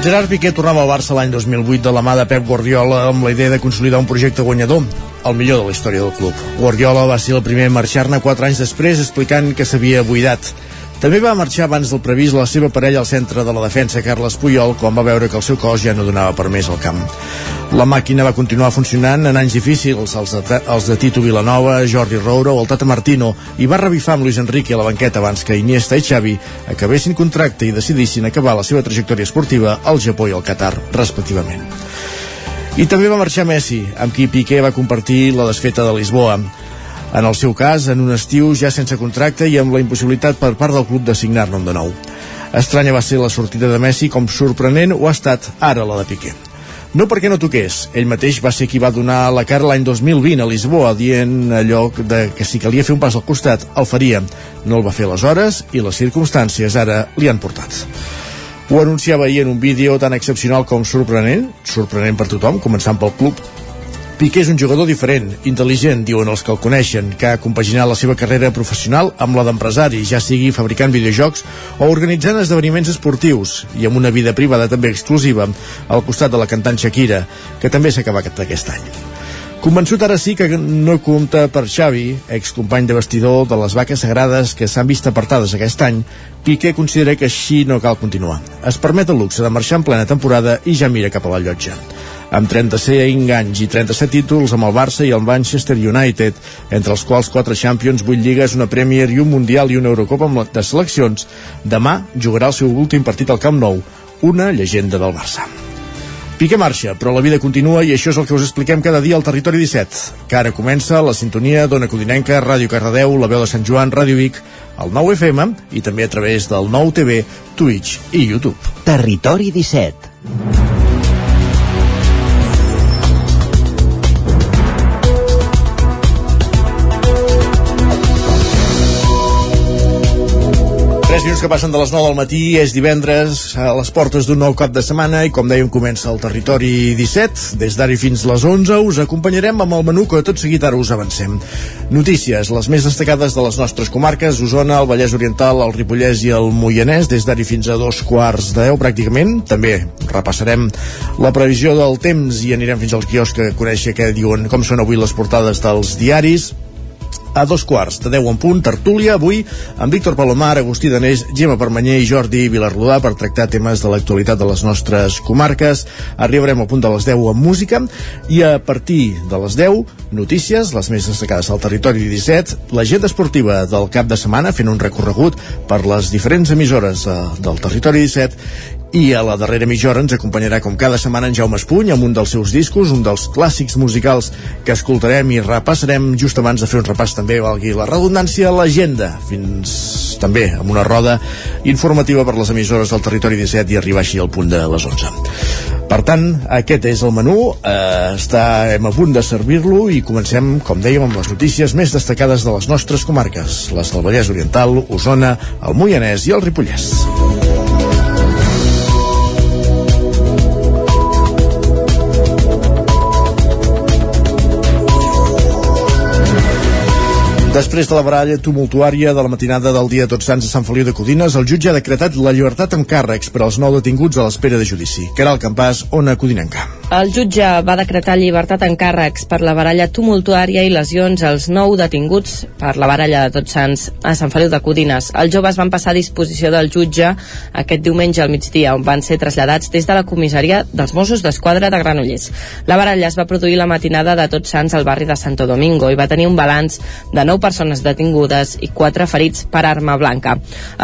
Gerard Piqué tornava al Barça l'any 2008 de la mà de Pep Guardiola amb la idea de consolidar un projecte guanyador, el millor de la història del club. Guardiola va ser el primer a marxar-ne 4 anys després explicant que s'havia buidat. També va marxar abans del previst la seva parella al centre de la defensa, Carles Puyol, quan va veure que el seu cos ja no donava per més al camp. La màquina va continuar funcionant en anys difícils, els de, els de Tito Vilanova, Jordi Roura o el Tata Martino, i va revifar amb Luis Enrique a la banqueta abans que Iniesta i Xavi acabessin contracte i decidissin acabar la seva trajectòria esportiva al Japó i al Qatar, respectivament. I també va marxar Messi, amb qui Piqué va compartir la desfeta de Lisboa. En el seu cas, en un estiu ja sense contracte i amb la impossibilitat per part del club de signar-ne de nou. Estranya va ser la sortida de Messi com sorprenent o ha estat ara la de Piqué. No perquè no toqués, ell mateix va ser qui va donar la cara l'any 2020 a Lisboa, dient allò de que si calia fer un pas al costat, el faria. No el va fer aleshores i les circumstàncies ara li han portat. Ho anunciava ahir en un vídeo tan excepcional com sorprenent, sorprenent per tothom, començant pel club, Piqué és un jugador diferent, intel·ligent, diuen els que el coneixen, que ha compaginat la seva carrera professional amb la d'empresari, ja sigui fabricant videojocs o organitzant esdeveniments esportius, i amb una vida privada també exclusiva, al costat de la cantant Shakira, que també s'ha acabat aquest any. Convençut ara sí que no compta per Xavi, excompany de vestidor de les vaques sagrades que s'han vist apartades aquest any, Piqué considera que així no cal continuar. Es permet el luxe de marxar en plena temporada i ja mira cap a la llotja amb 36 anys i 37 títols amb el Barça i el Manchester United, entre els quals 4 Champions, 8 Lligues, una Premier i un Mundial i una Eurocopa de seleccions. Demà jugarà el seu últim partit al Camp Nou, una llegenda del Barça. Piqué marxa, però la vida continua i això és el que us expliquem cada dia al Territori 17, que ara comença la sintonia d'Ona Codinenca, Ràdio Cardedeu, La Veu de Sant Joan, Ràdio Vic, el 9 FM i també a través del 9 TV, Twitch i YouTube. Territori 17 3 minuts que passen de les 9 del matí, és divendres, a les portes d'un nou cap de setmana i com dèiem comença el territori 17. Des d'ara fins les 11 us acompanyarem amb el menú que tot seguit ara us avancem. Notícies, les més destacades de les nostres comarques, Osona, el Vallès Oriental, el Ripollès i el Moianès, des d'ara fins a dos quarts de 10 pràcticament. També repassarem la previsió del temps i anirem fins als quioscs que conèixer què diuen, com són avui les portades dels diaris a dos quarts de 10 en punt, tertúlia avui amb Víctor Palomar, Agustí Danés, Gemma Permanyer i Jordi Vilarrodà per tractar temes de l'actualitat de les nostres comarques. Arribarem al punt de les 10 amb música i a partir de les 10 notícies, les més destacades al territori 17, l'agenda esportiva del cap de setmana fent un recorregut per les diferents emissores eh, del territori 17 i a la darrera mitja hora ens acompanyarà com cada setmana en Jaume Espuny amb un dels seus discos, un dels clàssics musicals que escoltarem i repassarem just abans de fer un repàs també, valgui la redundància, l'agenda, fins també amb una roda informativa per les emissores del territori 17 i arribar així al punt de les 11. Per tant, aquest és el menú, eh, estem a punt de servir-lo i comencem, com dèiem, amb les notícies més destacades de les nostres comarques, les del Vallès Oriental, Osona, el Moianès i el Ripollès. Després de la baralla tumultuària de la matinada del dia Tots Sants a Sant Feliu de Codines, el jutge ha decretat la llibertat amb càrrecs per als nou detinguts a l'espera de judici. Caral Campàs, Ona Codinenca. El jutge va decretar llibertat en càrrecs per la baralla tumultuària i lesions als nou detinguts per la baralla de Tots Sants a Sant Feliu de Codines. Els joves van passar a disposició del jutge aquest diumenge al migdia, on van ser traslladats des de la comissaria dels Mossos d'Esquadra de Granollers. La baralla es va produir la matinada de Tots Sants al barri de Santo Domingo i va tenir un balanç de nou persones detingudes i quatre ferits per arma blanca.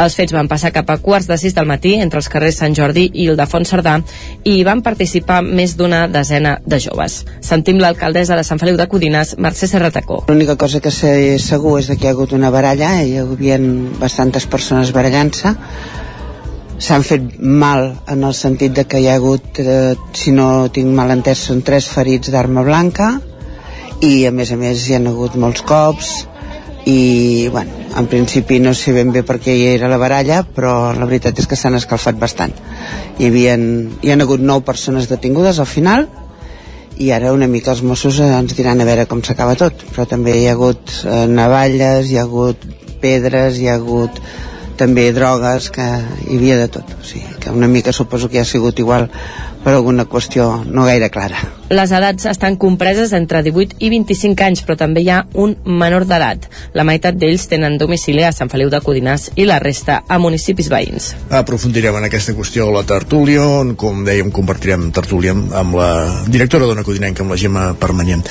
Els fets van passar cap a quarts de sis del matí entre els carrers Sant Jordi i Ildefons Cerdà i hi van participar més d'una una desena de joves. Sentim l'alcaldessa de Sant Feliu de Codines, Mercè Serratacó. L'única cosa que sé segur és que hi ha hagut una baralla, hi havia bastantes persones barallant-se, s'han fet mal en el sentit de que hi ha hagut, eh, si no tinc mal entès, són tres ferits d'arma blanca i a més a més hi han hagut molts cops i bueno, en principi no sé ben bé per què hi era la baralla però la veritat és que s'han escalfat bastant hi, havia, hi han hagut nou persones detingudes al final i ara una mica els Mossos ens diran a veure com s'acaba tot però també hi ha hagut eh, navalles hi ha hagut pedres hi ha hagut també drogues, que hi havia de tot. O sigui, que una mica suposo que ha sigut igual per alguna qüestió no gaire clara. Les edats estan compreses entre 18 i 25 anys, però també hi ha un menor d'edat. La meitat d'ells tenen domicili a Sant Feliu de Codinàs i la resta a municipis veïns. Aprofundirem en aquesta qüestió a la tertúlia, on, com dèiem, compartirem tertúlia amb la directora d'Ona Codinenca, amb la Gemma Permanent.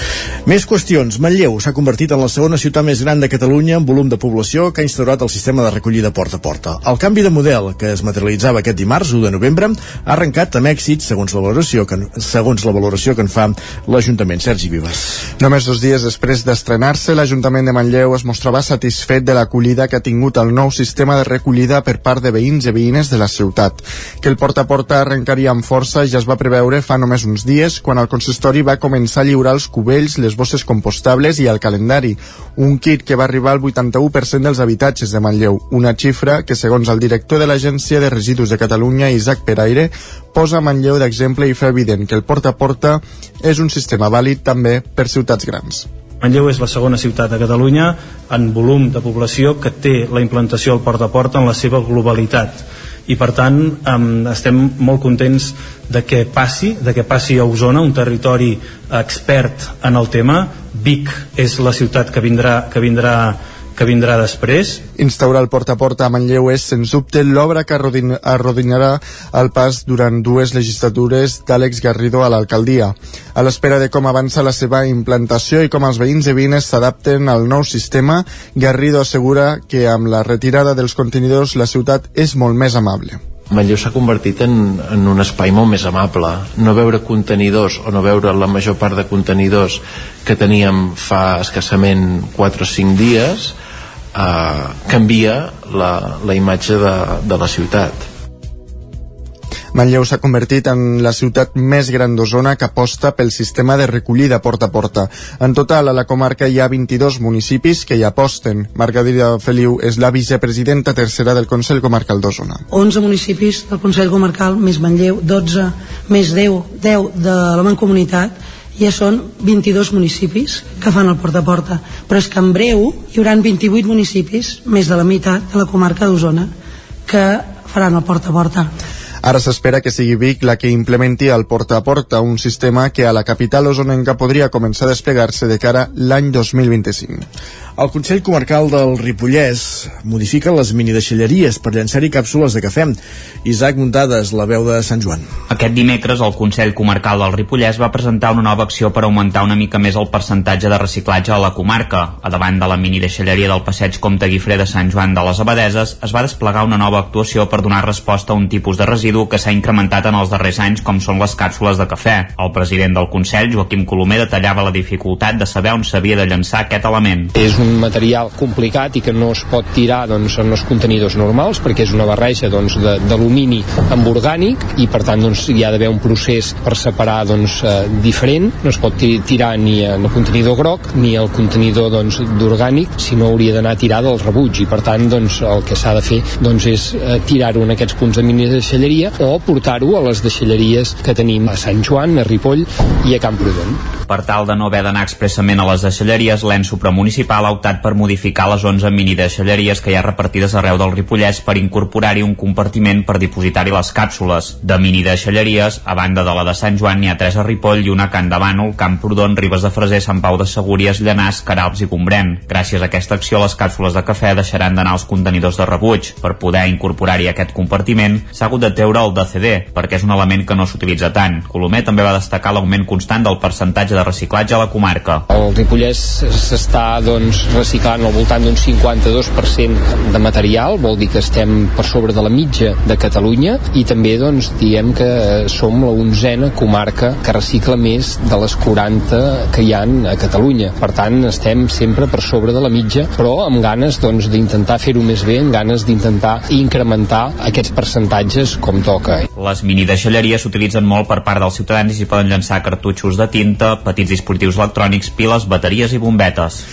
Més qüestions. Manlleu s'ha convertit en la segona ciutat més gran de Catalunya en volum de població que ha instaurat el sistema de recollida porta a porta. El canvi de model que es materialitzava aquest dimarts, 1 de novembre, ha arrencat amb èxit, segons la valoració que, segons la valoració que en fa l'Ajuntament. Sergi Vives. Només dos dies després d'estrenar-se, l'Ajuntament de Manlleu es mostrava satisfet de l'acollida que ha tingut el nou sistema de recollida per part de veïns i veïnes de la ciutat. Que el porta a porta arrencaria amb força ja es va preveure fa només uns dies, quan el consistori va començar a lliurar els cubells, les bosses compostables i el calendari, un kit que va arribar al 81% dels habitatges de Manlleu, una xifra que, segons el director de l'Agència de Residus de Catalunya, Isaac Peraire, posa Manlleu d'exemple i fa evident que el porta a porta és un sistema vàlid també per ciutats grans. Manlleu és la segona ciutat de Catalunya en volum de població que té la implantació del porta a porta en la seva globalitat i per tant estem molt contents de que passi, de que passi a Osona, un territori expert en el tema. Vic és la ciutat que vindrà, que vindrà que vindrà després. Instaurar el porta a porta a Manlleu és, sens dubte, l'obra que arrodinarà el pas durant dues legislatures d'Àlex Garrido a l'alcaldia. A l'espera de com avança la seva implantació i com els veïns i veïnes s'adapten al nou sistema, Garrido assegura que amb la retirada dels contenidors la ciutat és molt més amable. Manlleu s'ha convertit en, en un espai molt més amable. No veure contenidors o no veure la major part de contenidors que teníem fa escassament 4 o 5 dies eh, canvia la, la imatge de, de la ciutat Manlleu s'ha convertit en la ciutat més gran d'Osona que aposta pel sistema de recollida porta a porta. En total, a la comarca hi ha 22 municipis que hi aposten. Margarida Feliu és la vicepresidenta tercera del Consell Comarcal d'Osona. 11 municipis del Consell Comarcal, més Manlleu, 12, més 10, 10 de la Mancomunitat, ja són 22 municipis que fan el porta a porta però és que en breu hi haurà 28 municipis més de la meitat de la comarca d'Osona que faran el porta a porta Ara s'espera que sigui Vic la que implementi el porta a porta, un sistema que a la capital osonenca podria començar a desplegar-se de cara l'any 2025. El Consell Comarcal del Ripollès modifica les minideixalleries per llançar-hi càpsules de cafè. Isaac Muntades, la veu de Sant Joan. Aquest dimecres el Consell Comarcal del Ripollès va presentar una nova acció per augmentar una mica més el percentatge de reciclatge a la comarca. A davant de la minideixalleria del passeig Comte Guifré de Sant Joan de les Abadeses es va desplegar una nova actuació per donar resposta a un tipus de residu que s'ha incrementat en els darrers anys com són les càpsules de cafè. El president del Consell, Joaquim Colomer, detallava la dificultat de saber on s'havia de llançar aquest element. És un material complicat i que no es pot tirar doncs, en els contenidors normals perquè és una barreja doncs, d'alumini amb orgànic i per tant doncs, hi ha d'haver un procés per separar doncs, eh, diferent no es pot tirar ni en el contenidor groc ni el contenidor doncs, d'orgànic doncs, sinó hauria d'anar tirada al rebuig i per tant doncs, el que s'ha de fer doncs, és eh, tirar-ho en aquests punts de mini deixalleria o portar-ho a les deixalleries que tenim a Sant Joan, a Ripoll i a Camprodon. Per tal de no haver d'anar expressament a les deixalleries, l'ENS supramunicipal ha optat per modificar les 11 minideixalleries que hi ha repartides arreu del Ripollès per incorporar-hi un compartiment per dipositar-hi les càpsules. De minideixalleries, a banda de la de Sant Joan, n'hi ha tres a Ripoll i una a Can de Bànol, Camprodon, Ribes de Freser, Sant Pau de Segúries, Llanàs, Caralps i Gombrèn. Gràcies a aquesta acció, les càpsules de cafè deixaran d'anar als contenidors de rebuig. Per poder incorporar-hi aquest compartiment, s'ha hagut de treure el DCD, perquè és un element que no s'utilitza tant. Colomer també va destacar l'augment constant del percentatge de reciclatge a la comarca. El Ripollès s'està doncs, reciclant al voltant d'un 52% de material, vol dir que estem per sobre de la mitja de Catalunya i també doncs, diem que som la onzena comarca que recicla més de les 40 que hi han a Catalunya. Per tant, estem sempre per sobre de la mitja, però amb ganes doncs, d'intentar fer-ho més bé, amb ganes d'intentar incrementar aquests percentatges com toca. Les minideixalleries s'utilitzen molt per part dels ciutadans i poden llançar cartutxos de tinta, petits dispositius electrònics, piles, bateries i bombetes.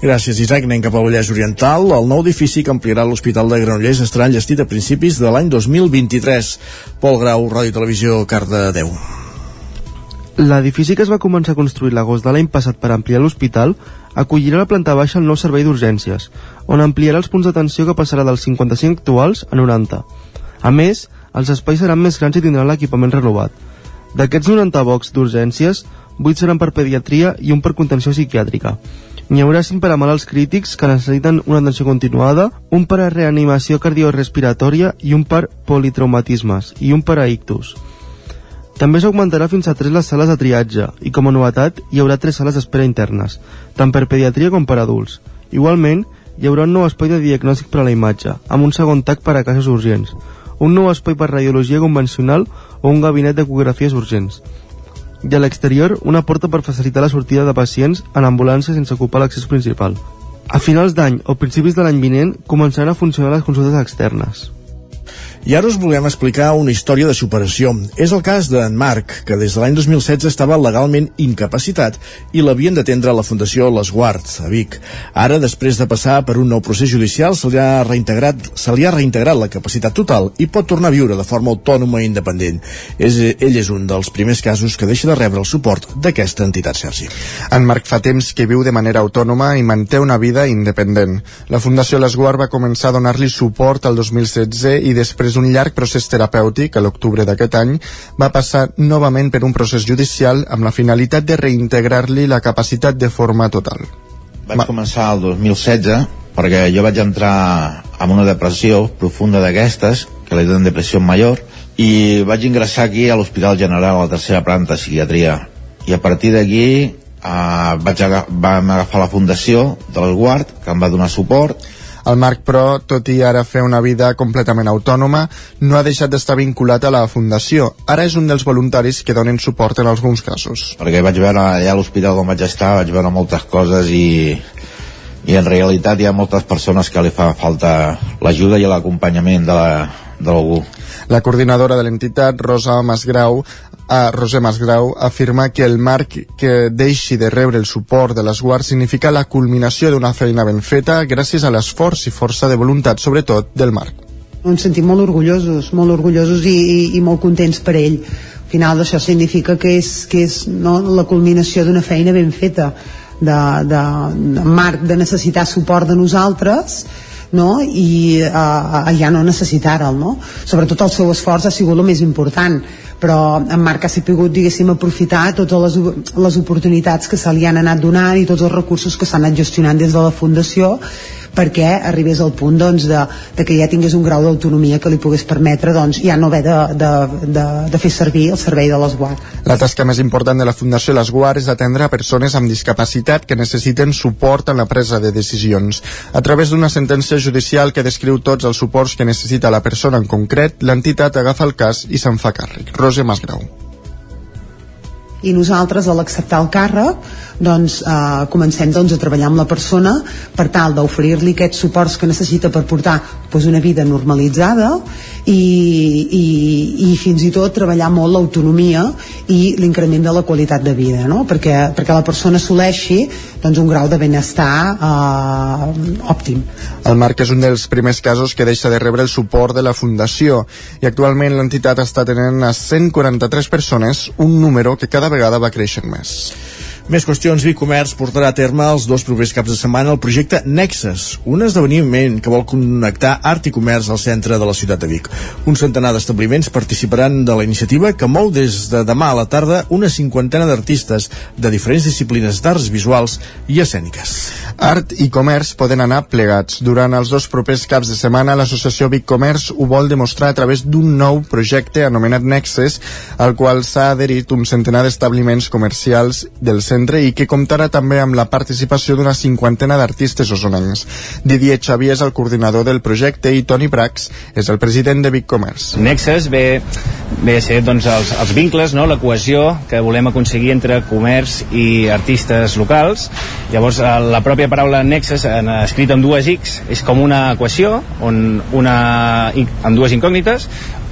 Gràcies, Isaac. Anem cap al Vallès Oriental. El nou edifici que ampliarà l'Hospital de Granollers estarà enllestit a principis de l'any 2023. Pol Grau, Ràdio Televisió, Cardedeu. L'edifici que es va començar a construir l'agost de l'any passat per ampliar l'hospital acollirà a la planta baixa el nou servei d'urgències, on ampliarà els punts d'atenció que passarà dels 55 actuals a 90. A més, els espais seran més grans i tindran l'equipament renovat. D'aquests 90 bocs d'urgències, 8 seran per pediatria i un per contenció psiquiàtrica. N'hi haurà 5 per a malalts crítics que necessiten una atenció continuada, un per a reanimació cardiorespiratòria i un per politraumatismes i un per a ictus. També s'augmentarà fins a 3 les sales de triatge i com a novetat hi haurà 3 sales d'espera internes, tant per pediatria com per adults. Igualment, hi haurà un nou espai de diagnòstic per a la imatge, amb un segon tac per a casos urgents, un nou espai per radiologia convencional o un gabinet d'ecografies urgents. I a l'exterior, una porta per facilitar la sortida de pacients en ambulància sense ocupar l'accés principal. A finals d'any o principis de l'any vinent començaran a funcionar les consultes externes. I ara us volem explicar una història de superació. És el cas d'en Marc, que des de l'any 2016 estava legalment incapacitat i l'havien d'atendre a la Fundació Les Guards, a Vic. Ara, després de passar per un nou procés judicial, se li ha reintegrat, se li ha reintegrat la capacitat total i pot tornar a viure de forma autònoma i independent. És, ell és un dels primers casos que deixa de rebre el suport d'aquesta entitat, Sergi. En Marc fa temps que viu de manera autònoma i manté una vida independent. La Fundació Les Guards va començar a donar-li suport al 2016 i després després d'un llarg procés terapèutic, a l'octubre d'aquest any, va passar novament per un procés judicial amb la finalitat de reintegrar-li la capacitat de forma total. Vaig Ma... començar el 2016 perquè jo vaig entrar en una depressió profunda d'aquestes, que li diuen depressió major, i vaig ingressar aquí a l'Hospital General a la tercera planta de psiquiatria. I a partir d'aquí eh, vaig vam agafar la fundació de l'Esguard, que em va donar suport, el Marc, però, tot i ara fer una vida completament autònoma, no ha deixat d'estar vinculat a la Fundació. Ara és un dels voluntaris que donen suport en alguns casos. Perquè vaig veure allà a l'hospital on vaig estar, vaig veure moltes coses i, i en realitat hi ha moltes persones que li fa falta l'ajuda i l'acompanyament d'algú. La coordinadora de l'entitat, Rosa Masgrau, a Roser Masgrau afirma que el marc que deixi de rebre el suport de l'esguard significa la culminació d'una feina ben feta gràcies a l'esforç i força de voluntat, sobretot, del Marc. Ens sentim molt orgullosos, molt orgullosos i, i, i molt contents per ell. Al final això significa que és, que és no, la culminació d'una feina ben feta, de, de, de Marc de necessitar suport de nosaltres, no? i uh, ja no necessitar-el no? sobretot el seu esforç ha sigut el més important però en Marc ha sapigut diguéssim aprofitar totes les, les oportunitats que se li han anat donant i tots els recursos que s'han anat gestionant des de la Fundació perquè arribés al punt doncs, de, de que ja tingués un grau d'autonomia que li pogués permetre doncs, ja no haver de, de, de, de fer servir el servei de l'Esguard. La tasca més important de la Fundació l'Esguard és atendre a persones amb discapacitat que necessiten suport en la presa de decisions. A través d'una sentència judicial que descriu tots els suports que necessita la persona en concret, l'entitat agafa el cas i se'n fa càrrec. Roger Masgrau i nosaltres a l'acceptar el càrrec doncs eh, comencem doncs, a treballar amb la persona per tal d'oferir-li aquests suports que necessita per portar doncs, una vida normalitzada i, i, i fins i tot treballar molt l'autonomia i l'increment de la qualitat de vida no? perquè, perquè la persona assoleixi doncs, un grau de benestar eh, òptim. El Marc és un dels primers casos que deixa de rebre el suport de la Fundació i actualment l'entitat està tenint a 143 persones, un número que cada vegada va creixent més. Més qüestions, Vicomerç portarà a terme els dos propers caps de setmana el projecte Nexes, un esdeveniment que vol connectar art i comerç al centre de la ciutat de Vic. Un centenar d'establiments participaran de la iniciativa que mou des de demà a la tarda una cinquantena d'artistes de diferents disciplines d'arts visuals i escèniques. Art i comerç poden anar plegats. Durant els dos propers caps de setmana, l'associació Vic Comerç ho vol demostrar a través d'un nou projecte anomenat Nexes, al qual s'ha adherit un centenar d'establiments comercials del centre i que comptarà també amb la participació d'una cinquantena d'artistes osonencs. Didier Xavier és el coordinador del projecte i Toni Brax és el president de Big Commerce. Nexus ve, ve a ser doncs, els, els vincles, no? la cohesió que volem aconseguir entre comerç i artistes locals. Llavors, eh, la pròpia paraula Nexus, en, escrit amb dues X, és com una equació on una, amb dues incògnites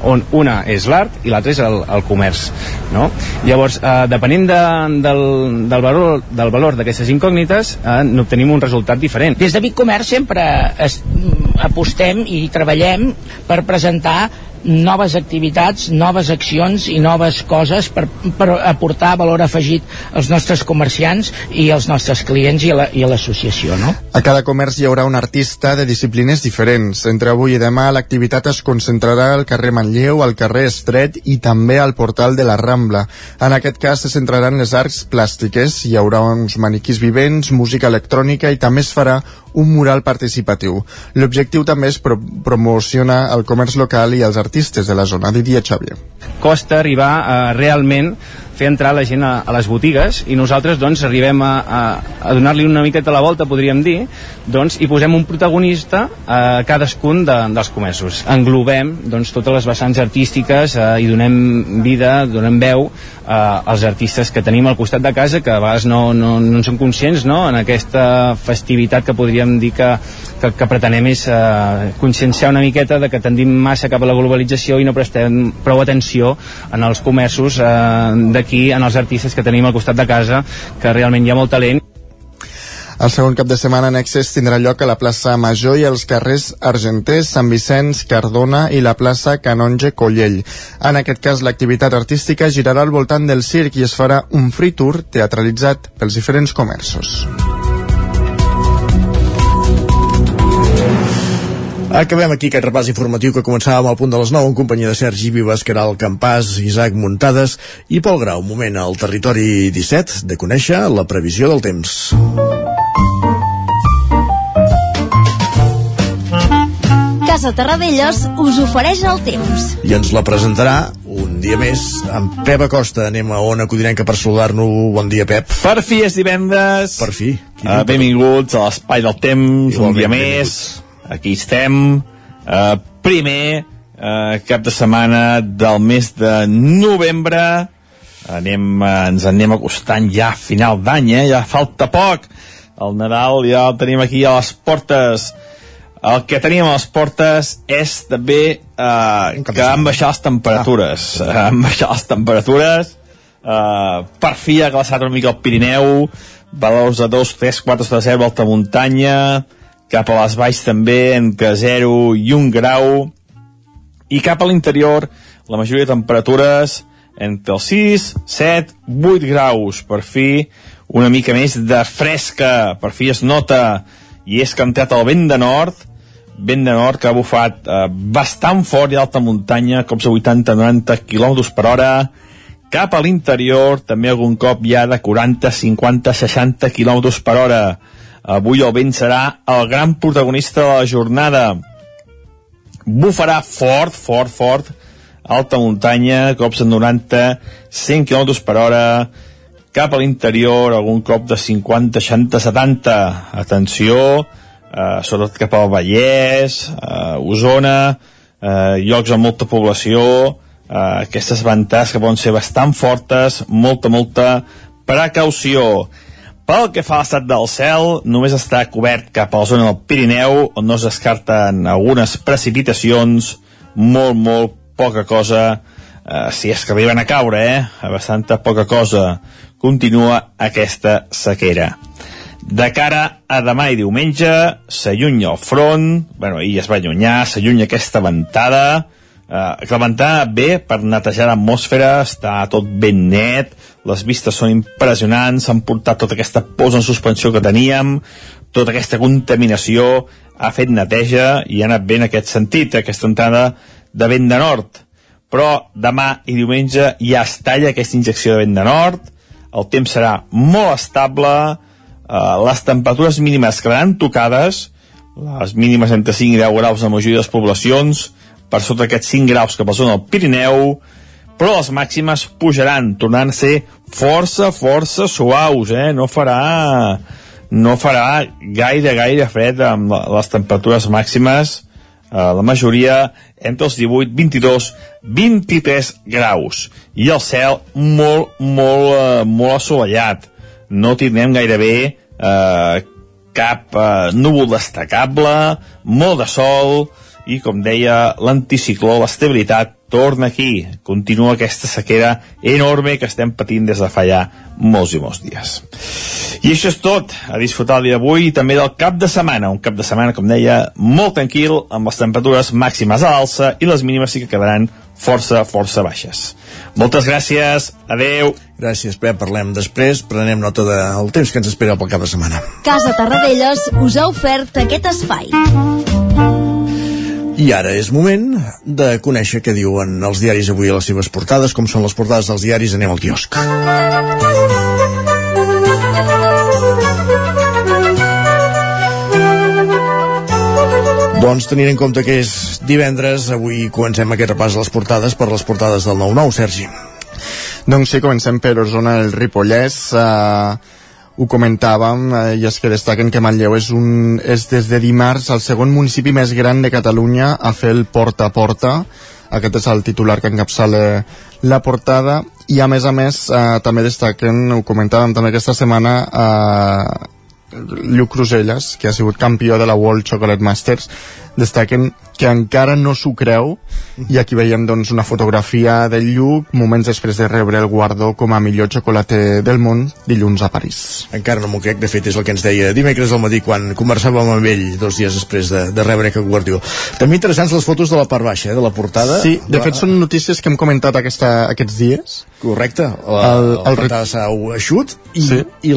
on una és l'art i l'altra és el, el comerç no? llavors, eh, depenent de, del, del valor del valor d'aquestes incògnites eh, n'obtenim un resultat diferent des de Vic Comerç sempre es, apostem i treballem per presentar noves activitats, noves accions i noves coses per, per aportar valor afegit als nostres comerciants i als nostres clients i a l'associació, la, no? A cada comerç hi haurà un artista de disciplines diferents. Entre avui i demà l'activitat es concentrarà al carrer Manlleu, al carrer Estret i també al portal de la Rambla. En aquest cas se centraran les arts plàstiques, hi haurà uns maniquís vivents, música electrònica i també es farà un mural participatiu. L'objectiu també és pro promocionar el comerç local i els artistes de la zona, diria Xavier. Costa arribar a realment fer entrar la gent a, a les botigues i nosaltres doncs arribem a, a, a donar-li una miqueta la volta, podríem dir, doncs, i posem un protagonista a cadascun de, dels comerços. Englobem doncs, totes les vessants artístiques eh, i donem vida, donem veu eh, als artistes que tenim al costat de casa que a vegades no, no, no en som conscients no? en aquesta festivitat que podríem dir que, que, que pretenem és eh, conscienciar una miqueta de que tendim massa cap a la globalització i no prestem prou atenció en els comerços eh, de aquí en els artistes que tenim al costat de casa, que realment hi ha molt talent. El segon cap de setmana en Access tindrà lloc a la plaça Major i als carrers Argenters, Sant Vicenç, Cardona i la plaça Canonge Collell. En aquest cas, l'activitat artística girarà al voltant del circ i es farà un free tour teatralitzat pels diferents comerços. Acabem aquí aquest repàs informatiu que començàvem al punt de les 9 en companyia de Sergi Vives, Caral Campàs, Isaac Muntades i Pol Grau. Moment al territori 17 de conèixer la previsió del temps. Casa Terradellos us ofereix el temps. I ens la presentarà un dia més amb Pep Acosta. Anem a Ona Codinenca per saludar-nos. Bon dia, Pep. Per fi és divendres. Per fi. Uh, benvinguts a l'Espai del Temps, Igualment, un dia més. Benvinguts aquí estem eh, primer eh, cap de setmana del mes de novembre. Anem, eh, ens anem acostant ja a final d'any, eh? ja falta poc. El Nadal ja el tenim aquí a les portes. El que tenim a les portes és també eh, que han baixat les temperatures. Ah. han baixat les temperatures. Eh, per fi ha glaçat una mica el Pirineu. Valors de 2, 3, 4 de 0 alta muntanya cap a les valls també entre 0 i 1 grau. I cap a l'interior la majoria de temperatures entre els 6, 7, 8 graus. Per fi una mica més de fresca. Per fi es nota i és que ha entrat el vent de nord. Vent de nord que ha bufat eh, bastant fort i alta muntanya cops de 80-90 km per hora. Cap a l'interior també algun cop ja de 40, 50, 60 km per hora Avui el vent serà el gran protagonista de la jornada. Bufarà fort, fort, fort, alta muntanya, cops de 90, 100 km per hora, cap a l'interior, algun cop de 50, 60, 70. Atenció, eh, sobretot cap al Vallès, eh, Osona, eh, llocs amb molta població, eh, aquestes ventades que poden ser bastant fortes, molta, molta precaució. Pel que fa a l'estat del cel, només està cobert cap a la zona del Pirineu, on no es descarten algunes precipitacions, molt, molt poca cosa, eh, si és que arriben a caure, eh? Bastanta poca cosa. Continua aquesta sequera. De cara a demà i diumenge, s'allunya el front, bueno, i es va allunyar, s'allunya aquesta ventada, eh, la ventada bé per netejar l'atmosfera, està tot ben net, les vistes són impressionants, s'han portat tota aquesta posa en suspensió que teníem, tota aquesta contaminació, ha fet neteja i ha anat bé en aquest sentit, aquesta entrada de vent de nord. Però demà i diumenge ja es talla aquesta injecció de vent de nord, el temps serà molt estable, eh, les temperatures mínimes quedaran tocades, les mínimes entre 5 i 10 graus a majoria de les poblacions, per sota aquests 5 graus que zona del Pirineu, però les màximes pujaran, tornant a ser força, força suaus, eh? No farà, no farà gaire, gaire fred amb les temperatures màximes, eh, la majoria entre els 18, 22, 23 graus. I el cel molt, molt, eh, molt assolellat. No tindrem gairebé eh, cap eh, núvol destacable, molt de sol, i com deia l'anticicló, l'estabilitat torna aquí, continua aquesta sequera enorme que estem patint des de fa ja molts i molts dies. I això és tot, a disfrutar el dia d'avui i també del cap de setmana, un cap de setmana, com deia, molt tranquil, amb les temperatures màximes a l'alça i les mínimes sí que quedaran força, força baixes. Moltes gràcies, adeu. Gràcies, Pep. Parlem després, prenem nota del temps que ens espera pel cap de setmana. Casa Tarradellas us ha ofert aquest espai. I ara és moment de conèixer què diuen els diaris avui a les seves portades, com són les portades dels diaris, anem al quiosc. Doncs tenint en compte que és divendres, avui comencem aquest repàs a les portades per les portades del 9-9, Sergi. Doncs sí, comencem per Osona el Ripollès. Eh, ho comentàvem, eh, i és que destaquen que Manlleu és, un, és des de dimarts el segon municipi més gran de Catalunya a fer el porta a porta. Aquest és el titular que encapçala la portada i a més a més eh, també destaquen, ho comentàvem també aquesta setmana, eh, Lluc Cruselles, que ha sigut campió de la World Chocolate Masters, destaquen que encara no s'ho creu i aquí veiem doncs, una fotografia del Lluc moments després de rebre el guardó com a millor xocolater del món dilluns a París. Encara no m'ho crec, de fet és el que ens deia dimecres al matí quan conversàvem amb ell dos dies després de, de rebre aquest guardió. També interessants les fotos de la part baixa, eh, de la portada. Sí, de fet són notícies que hem comentat aquesta, aquests dies. Correcte, la, el, el, el de Sau eixut i, sí. i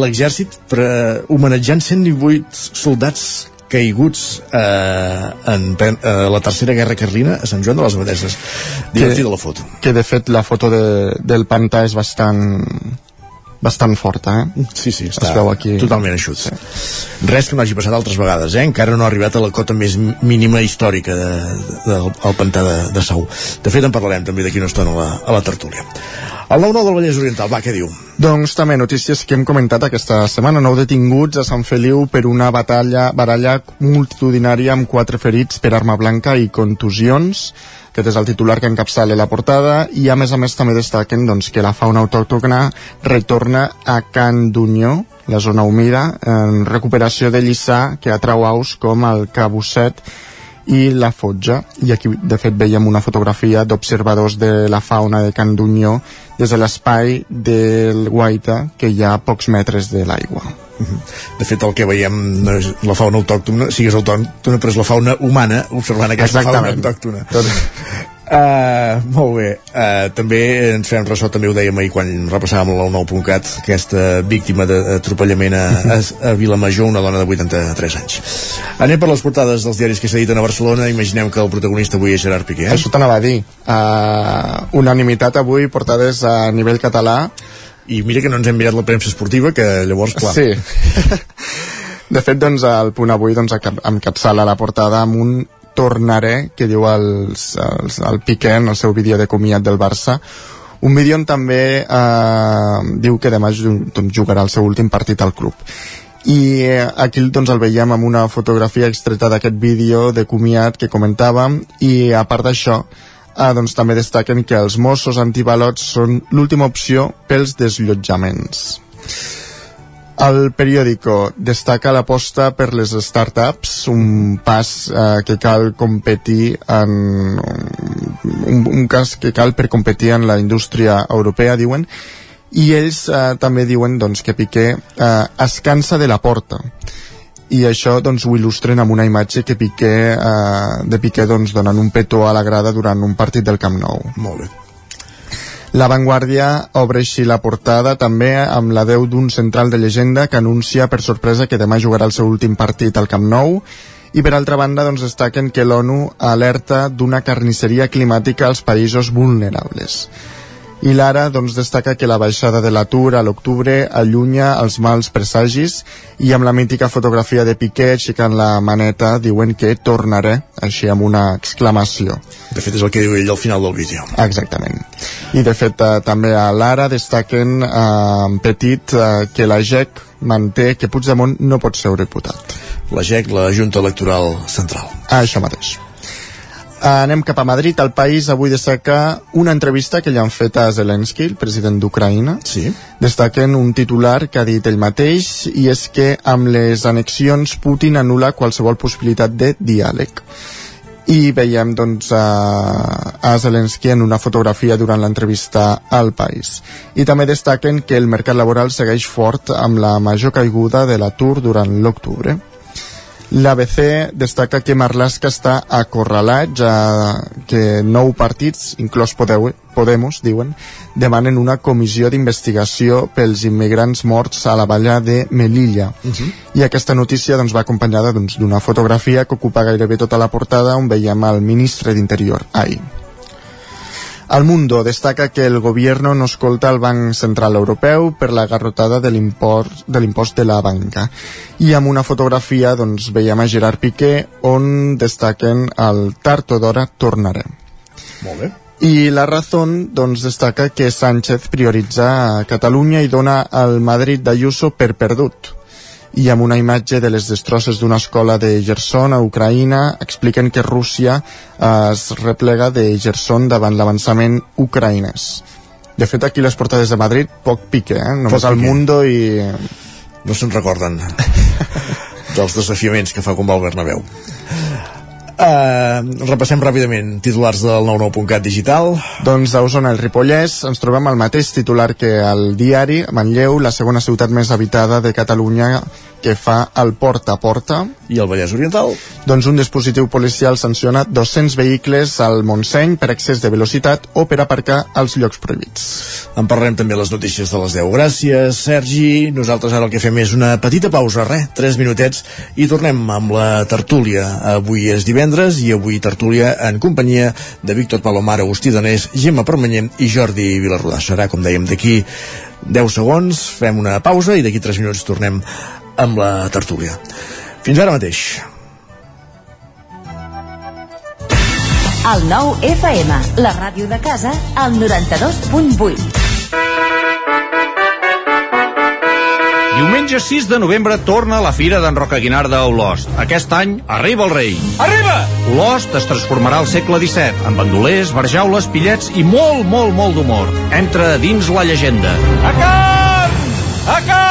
l'exèrcit homenatjant 118 soldats caiguts eh, en eh, la tercera guerra carlina a Sant Joan de les Abadeses divertida la foto que de fet la foto de, del pantà és bastant bastant forta, eh? Sí, sí, està es veu aquí... totalment eixut. Sí. Res que no hagi passat altres vegades, eh? Encara no ha arribat a la cota més mínima històrica de, de, del, del pantà de, de Sau. De fet, en parlarem també d'aquí una estona a la, a la tertúlia. El 9-9 del Vallès Oriental, va, què diu? Doncs també notícies que hem comentat aquesta setmana. Nou detinguts a Sant Feliu per una batalla, baralla multitudinària amb quatre ferits per arma blanca i contusions. Aquest és el titular que encapçala la portada i a més a més també destaquen doncs, que la fauna autòctona retorna a Can d'Unió, la zona humida, en recuperació de lliçà que atrau aus com el cabusset i la Fotja i aquí de fet veiem una fotografia d'observadors de la fauna de Can Dunyó des de l'espai del Guaita que hi ha a pocs metres de l'aigua mhm. de fet el que veiem no és la fauna autòctona, sigues autòctona però és la fauna humana observant aquesta Exactament. fauna autòctona Tot... Uh, molt bé, uh, també ens fem ressò, també ho dèiem ahir quan repassàvem el 9.cat, aquesta víctima d'atropellament a, a, a Vilamajor, una dona de 83 anys. Anem per les portades dels diaris que s'editen a Barcelona, imaginem que el protagonista avui és Gerard Piqué. Eh? Això t'anava a dir. Uh, unanimitat avui, portades a nivell català. I mira que no ens hem mirat la premsa esportiva, que llavors, clar... Sí. De fet, doncs, el punt avui doncs, encapçala la portada amb un tornaré, que diu els, els, el Piqué en el seu vídeo de comiat del Barça, un vídeo on també eh, diu que demà doncs, jugarà el seu últim partit al club. I eh, aquí doncs, el veiem amb una fotografia extreta d'aquest vídeo de comiat que comentàvem. I a part d'això eh, doncs, també destaquen que els Mossos antibalots són l'última opció pels desllotjaments el periòdico destaca l'aposta per les startups, un pas eh, que cal competir en un, un cas que cal per competir en la indústria europea, diuen, i ells eh, també diuen doncs, que Piqué eh, es cansa de la porta i això doncs, ho il·lustren amb una imatge que Piqué, eh, de Piqué doncs, donant un petó a la grada durant un partit del Camp Nou. Molt bé. La Vanguardia obre així la portada també amb la veu d'un central de llegenda que anuncia per sorpresa que demà jugarà el seu últim partit al Camp Nou i per altra banda doncs, destaquen que l'ONU alerta d'una carnisseria climàtica als països vulnerables. I l'Ara doncs, destaca que la baixada de l'atur a l'octubre allunya els mals presagis i amb la mítica fotografia de Piqué aixecant la maneta diuen que tornaré, així amb una exclamació. De fet, és el que diu ell al final del vídeo. Exactament. I de fet, eh, també a l'Ara destaquen eh, petit eh, que la GEC manté que Puigdemont no pot ser diputat. La GEC, la Junta Electoral Central. Ah, això mateix. Anem cap a Madrid. El país avui destaca una entrevista que li han fet a Zelensky, el president d'Ucraïna. Sí. Destaquen un titular que ha dit ell mateix i és que amb les annexions Putin anula qualsevol possibilitat de diàleg i veiem doncs, a, a Zelensky en una fotografia durant l'entrevista al País. I també destaquen que el mercat laboral segueix fort amb la major caiguda de l'atur durant l'octubre. L'ABC destaca que Marlaska està acorralat, ja que nou partits, inclòs Podeu, Podemos, diuen, demanen una comissió d'investigació pels immigrants morts a la valla de Melilla. Uh -huh. I aquesta notícia doncs, va acompanyada doncs, d'una doncs, fotografia que ocupa gairebé tota la portada on veiem el ministre d'Interior ahir. El Mundo destaca que el gobierno no escolta el Banc Central Europeu per la garrotada de l'impost de de la banca. I amb una fotografia doncs, veiem a Gerard Piqué on destaquen el tard o d'hora tornarem. Molt bé. I la Razón doncs, destaca que Sánchez prioritza a Catalunya i dona el Madrid d'Ayuso per perdut i amb una imatge de les destrosses d'una escola de Gerson a Ucraïna expliquen que Rússia eh, es replega de Gerson davant l'avançament ucraïnès. De fet, aquí les portades de Madrid poc pique, eh? Només al Mundo i... No se'n recorden dels desafiaments que fa com el Bernabéu. Uh, repassem ràpidament titulars del 99.cat digital. Doncs a Osona, el Ripollès, ens trobem el mateix titular que el diari, Manlleu, la segona ciutat més habitada de Catalunya que fa el porta a porta. I el Vallès Oriental? Doncs un dispositiu policial sanciona 200 vehicles al Montseny per excés de velocitat o per aparcar als llocs prohibits. En parlarem també les notícies de les 10. Gràcies, Sergi. Nosaltres ara el que fem és una petita pausa, res, 3 minutets, i tornem amb la tertúlia. Avui és divendres i avui tertúlia en companyia de Víctor Palomar, Agustí Danés, Gemma Permanyer i Jordi Vilarrodà. Serà, com dèiem, d'aquí 10 segons, fem una pausa i d'aquí 3 minuts tornem amb la tertúlia. Fins ara mateix. El nou FM, la ràdio de casa, al 92.8. Diumenge 6 de novembre torna la Fira d'en Roca Guinarda a Olost. Aquest any arriba el rei. Arriba! Olost es transformarà al segle XVII, amb bandolers, barjaules, pillets i molt, molt, molt d'humor. Entra dins la llegenda. A carn! A carn!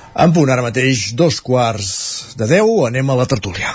En punt ara mateix, dos quarts de deu, anem a la tertúlia.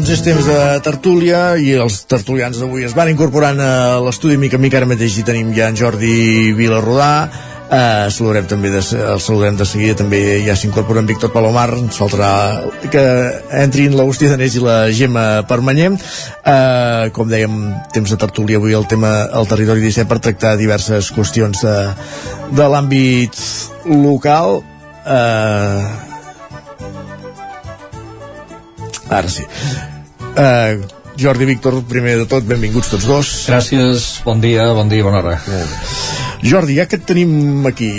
Doncs és temps de tertúlia i els tertulians d'avui es van incorporant a l'estudi. Mica en mica. Ara mateix hi tenim ja en Jordi Vilarrodà, eh, saludem també de, el saludem de seguida. També ja s'incorpora en Víctor Palomar. Ens faltarà que entrin l'Agustí Danés i la Gemma Permanyer. Eh, com dèiem temps de tertúlia avui el tema al territori 17 per tractar diverses qüestions de, de l'àmbit local. Eh, Ara sí. Uh, Jordi Víctor, primer de tot, benvinguts tots dos. Gràcies, bon dia, bon dia, bona hora. Jordi, ja que et tenim aquí...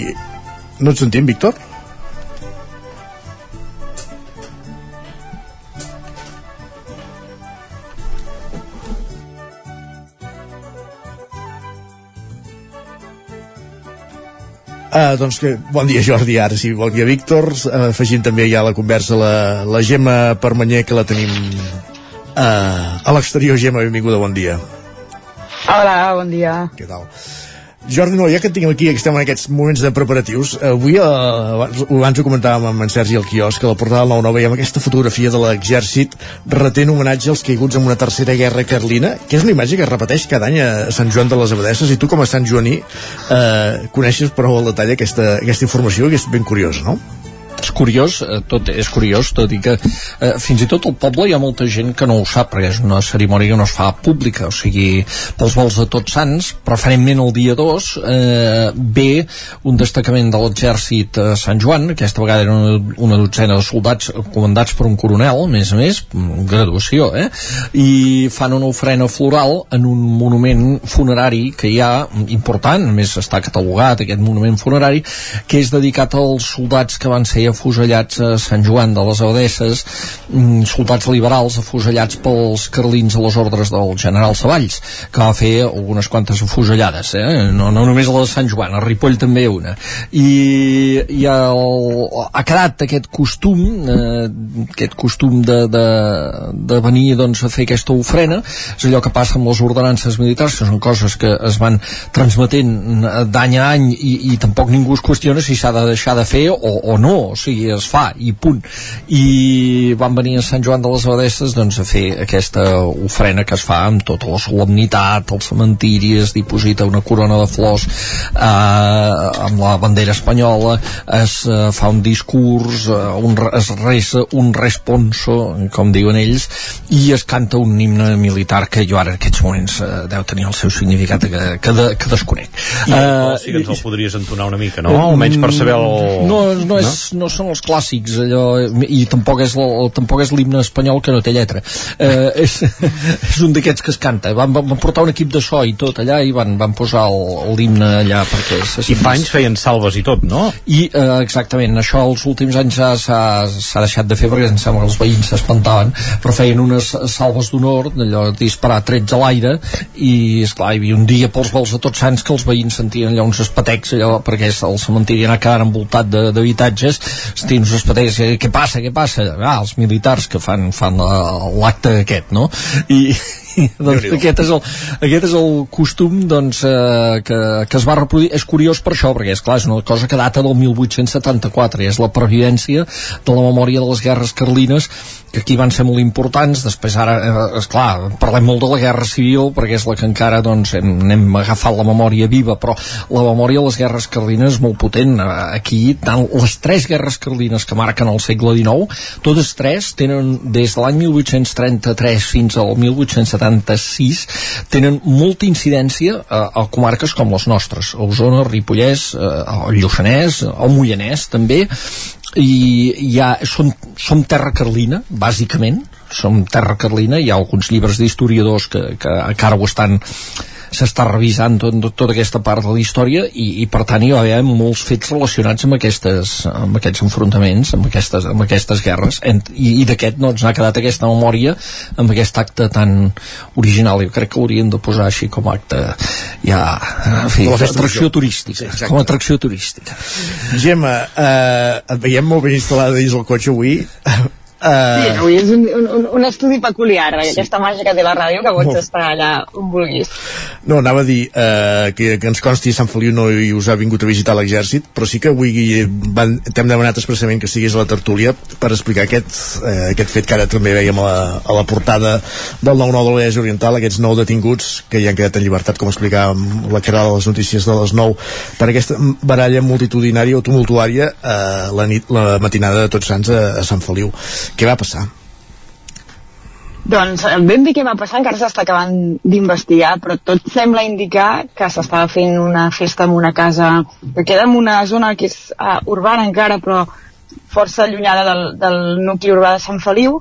No et sentim, Víctor? Uh, doncs que, bon dia Jordi, ara sí, bon dia Víctor uh, afegint també ja a la conversa la, la Gemma Permanyer que la tenim uh, a l'exterior Gemma, benvinguda, bon dia Hola, bon dia Què tal? Jordi, no, ja que et tinguem aquí, que estem en aquests moments de preparatius, avui, eh, abans, abans ho comentàvem amb en Sergi al quiosc, a la portada del 9-9 veiem aquesta fotografia de l'exèrcit retent homenatge als caiguts en una tercera guerra carlina, que és una imatge que es repeteix cada any a Sant Joan de les Abadesses, i tu com a Sant Joaní eh, coneixes prou al detall aquesta, aquesta informació, que és ben curiosa, no? És curiós, eh, tot és curiós, tot i que eh, fins i tot al poble hi ha molta gent que no ho sap, perquè és una cerimònia que no es fa pública, o sigui, pels vols de tots sants, preferentment el dia 2, eh, ve un destacament de l'exèrcit a Sant Joan, aquesta vegada era una, una dotzena de soldats comandats per un coronel, a més a més, graduació, eh? i fan una ofrena floral en un monument funerari que hi ha, important, a més està catalogat aquest monument funerari, que és dedicat als soldats que van ser afusellats a Sant Joan de les Abadesses, mm, soldats liberals afusellats pels carlins a les ordres del general Savalls, que va fer algunes quantes afusellades, eh? no, no només la de Sant Joan, a Ripoll també una. I, i el, ha quedat aquest costum, eh, aquest costum de, de, de venir doncs, a fer aquesta ofrena, és allò que passa amb les ordenances militars, que són coses que es van transmetent d'any a any i, i tampoc ningú es qüestiona si s'ha de deixar de fer o, o no, sigui, es fa i punt. I van venir a Sant Joan de les Abadesses doncs a fer aquesta ofrena que es fa amb tota la solemnitat al cementiri es diposita una corona de flors eh, amb la bandera espanyola es eh, fa un discurs eh, un, es resa un responso com diuen ells i es canta un himne militar que jo ara en aquests moments eh, deu tenir el seu significat que, que, de, que desconec. I, uh, sí que ens el podries entonar una mica, no? Almenys per saber el... No, no, és, no, són els clàssics allò, i tampoc és, tampoc és l'himne espanyol que no té lletra eh, és, és un d'aquests que es canta van, van portar un equip de so i tot allà i van, van posar l'himne allà perquè i fa anys feien salves i tot, no? i eh, exactament, això els últims anys s'ha deixat de fer perquè em sembla que els veïns s'espantaven però feien unes salves d'honor d'allò disparar trets a l'aire i esclar, hi havia un dia pels vols de tots sants que els veïns sentien allò uns espetecs allò, perquè el cementiri anava quedant envoltat d'habitatges sentien uns espetecs, eh, què passa, què passa? Ah, els militars que fan, fan l'acte aquest, no? I, doncs aquest és, el, aquest és el costum doncs, eh, que, que es va reproduir és curiós per això, perquè és clar, és una cosa que data del 1874 i és la previdència de la memòria de les guerres carlines que aquí van ser molt importants després ara, eh, és clar, parlem molt de la guerra civil perquè és la que encara doncs, hem, hem agafat la memòria viva però la memòria de les guerres carlines és molt potent eh, aquí, tant les tres guerres carlines que marquen el segle XIX totes tres tenen des de l'any 1833 fins al 1870 76 tenen molta incidència a, a comarques com les nostres, Osona, Ripollès, eh, el Lluçanès, el Moianès també, i ja som, som terra carlina, bàsicament, som terra carlina, hi ha alguns llibres d'historiadors que, que encara ho estan s'està revisant tot, tot, tota aquesta part de la història i, i per tant hi va haver molts fets relacionats amb, aquestes, amb aquests enfrontaments amb aquestes, amb aquestes guerres. En, i, i d'aquest no ens ha quedat aquesta memòria amb aquest acte tan original. Jo crec que hauríem de posar així com a acte ja, en fi, atracció turística. Sí, com a atracció turística. Gemma, eh, et veiem molt ben instal·lada dins el cotxe avui Uh... Sí, avui és un, un, un estudi peculiar, sí. aquesta màgia que té la ràdio, que pots estar allà on vulguis. No, anava a dir uh, que, que ens consti Sant Feliu no hi us ha vingut a visitar l'exèrcit, però sí que avui t'hem demanat expressament que estiguis a la tertúlia per explicar aquest, uh, aquest fet que ara també veiem a la, a la portada del 9-9 de l'Oest Oriental, aquests nou detinguts que ja han quedat en llibertat, com explicàvem la cara de les notícies de les 9, per aquesta baralla multitudinària o tumultuària uh, la, nit, la matinada de Tots Sants a, a Sant Feliu què va passar? Doncs ben bé què va passar encara s'està acabant d'investigar, però tot sembla indicar que s'estava fent una festa en una casa que queda en una zona que és uh, urbana encara, però força allunyada del, del nucli urbà de Sant Feliu,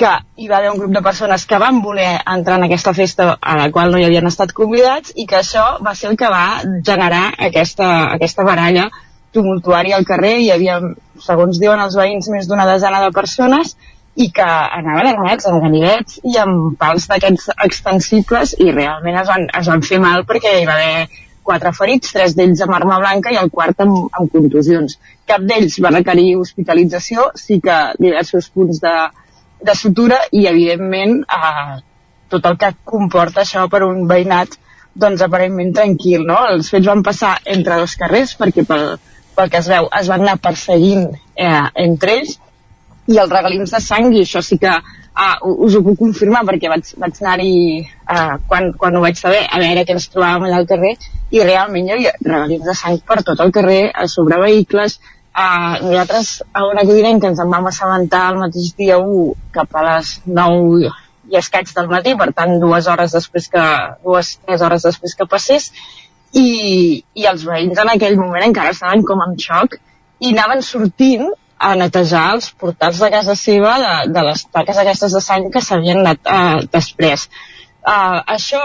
que hi va haver un grup de persones que van voler entrar en aquesta festa a la qual no hi havien estat convidats i que això va ser el que va generar aquesta, aquesta baralla tumultuària al carrer, hi havia, segons diuen els veïns, més d'una desena de persones i que anaven armats amb ganivets i amb pals d'aquests extensibles i realment es van, es van fer mal perquè hi va haver quatre ferits, tres d'ells amb arma blanca i el quart amb, amb contusions. Cap d'ells va requerir hospitalització, sí que diversos punts de, de sutura i evidentment eh, tot el que comporta això per un veïnat doncs aparentment tranquil, no? Els fets van passar entre dos carrers perquè pel, pel que es veu, es van anar perseguint eh, entre ells i els regalins de sang, i això sí que ah, us ho puc confirmar perquè vaig, vaig anar-hi eh, quan, quan ho vaig saber a veure què ens trobàvem allà al carrer i realment hi havia regalins de sang per tot el carrer, a sobre vehicles eh, nosaltres a una codinenca ens en vam assabentar el mateix dia 1 cap a les 9 i escaig del matí, per tant dues hores després que dues, tres hores després que passés i, i els veïns en aquell moment encara estaven com en xoc i anaven sortint a netejar els portals de casa seva de, de les taques aquestes de sang que s'havien anat uh, després. Uh, això,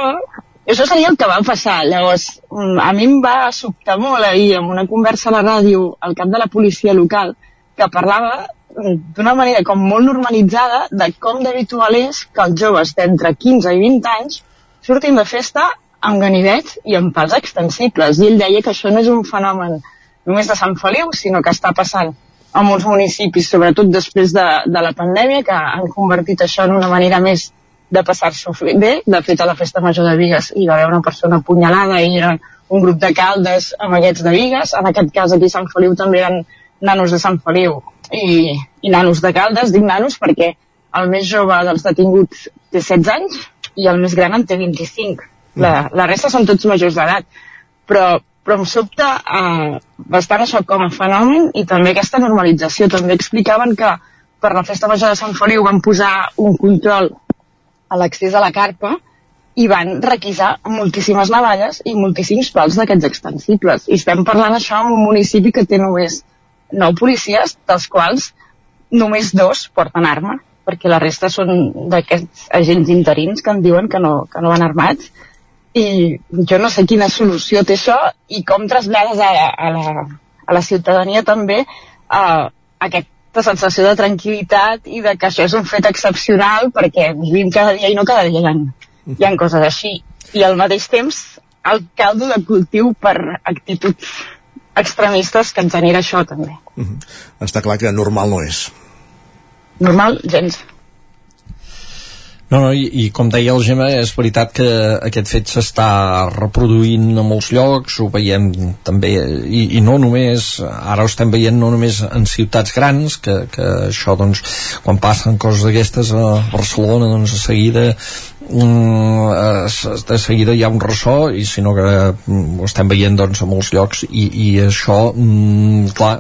això seria el que va passar. Llavors, mm, a mi em va sobtar molt ahir amb una conversa a la ràdio al cap de la policia local que parlava mm, d'una manera com molt normalitzada de com d'habitual és que els joves d'entre 15 i 20 anys surtin de festa amb ganivets i amb pals extensibles. I ell deia que això no és un fenomen només de Sant Feliu, sinó que està passant a molts municipis, sobretot després de, de la pandèmia, que han convertit això en una manera més de passar-s'ho bé. De fet, a la festa major de Vigues hi va haver una persona apunyalada i era un grup de caldes amb aquests de Vigues. En aquest cas, aquí a Sant Feliu també eren nanos de Sant Feliu i, i nanos de caldes. Dic nanos perquè el més jove dels detinguts té 16 anys i el més gran en té 25 la, la resta són tots majors d'edat. Però, però em sobta eh, bastant això com a fenomen i també aquesta normalització. També explicaven que per la festa major de Sant Feliu van posar un control a l'accés a la carpa i van requisar moltíssimes navalles i moltíssims pals d'aquests extensibles. I estem parlant això en un municipi que té només nou policies, dels quals només dos porten arma, perquè la resta són d'aquests agents interins que em diuen que no, que no van armats i jo no sé quina solució té això i com trasllades a, a, la, a la ciutadania també uh, aquesta sensació de tranquil·litat i de que això és un fet excepcional perquè vivim cada dia i no cada dia hi ha, hi ha coses així i al mateix temps el caldo de cultiu per actituds extremistes que ens genera això també. Uh -huh. Està clar que normal no és. Normal, gens. No, no, i, i com deia el Gemma, és veritat que aquest fet s'està reproduint a molts llocs, ho veiem també, i, i no només, ara ho estem veient no només en ciutats grans, que, que això, doncs, quan passen coses d'aquestes a Barcelona, doncs, a seguida de seguida hi ha un ressò i sinó que mm, ho estem veient doncs, a molts llocs i, i això mm, clar,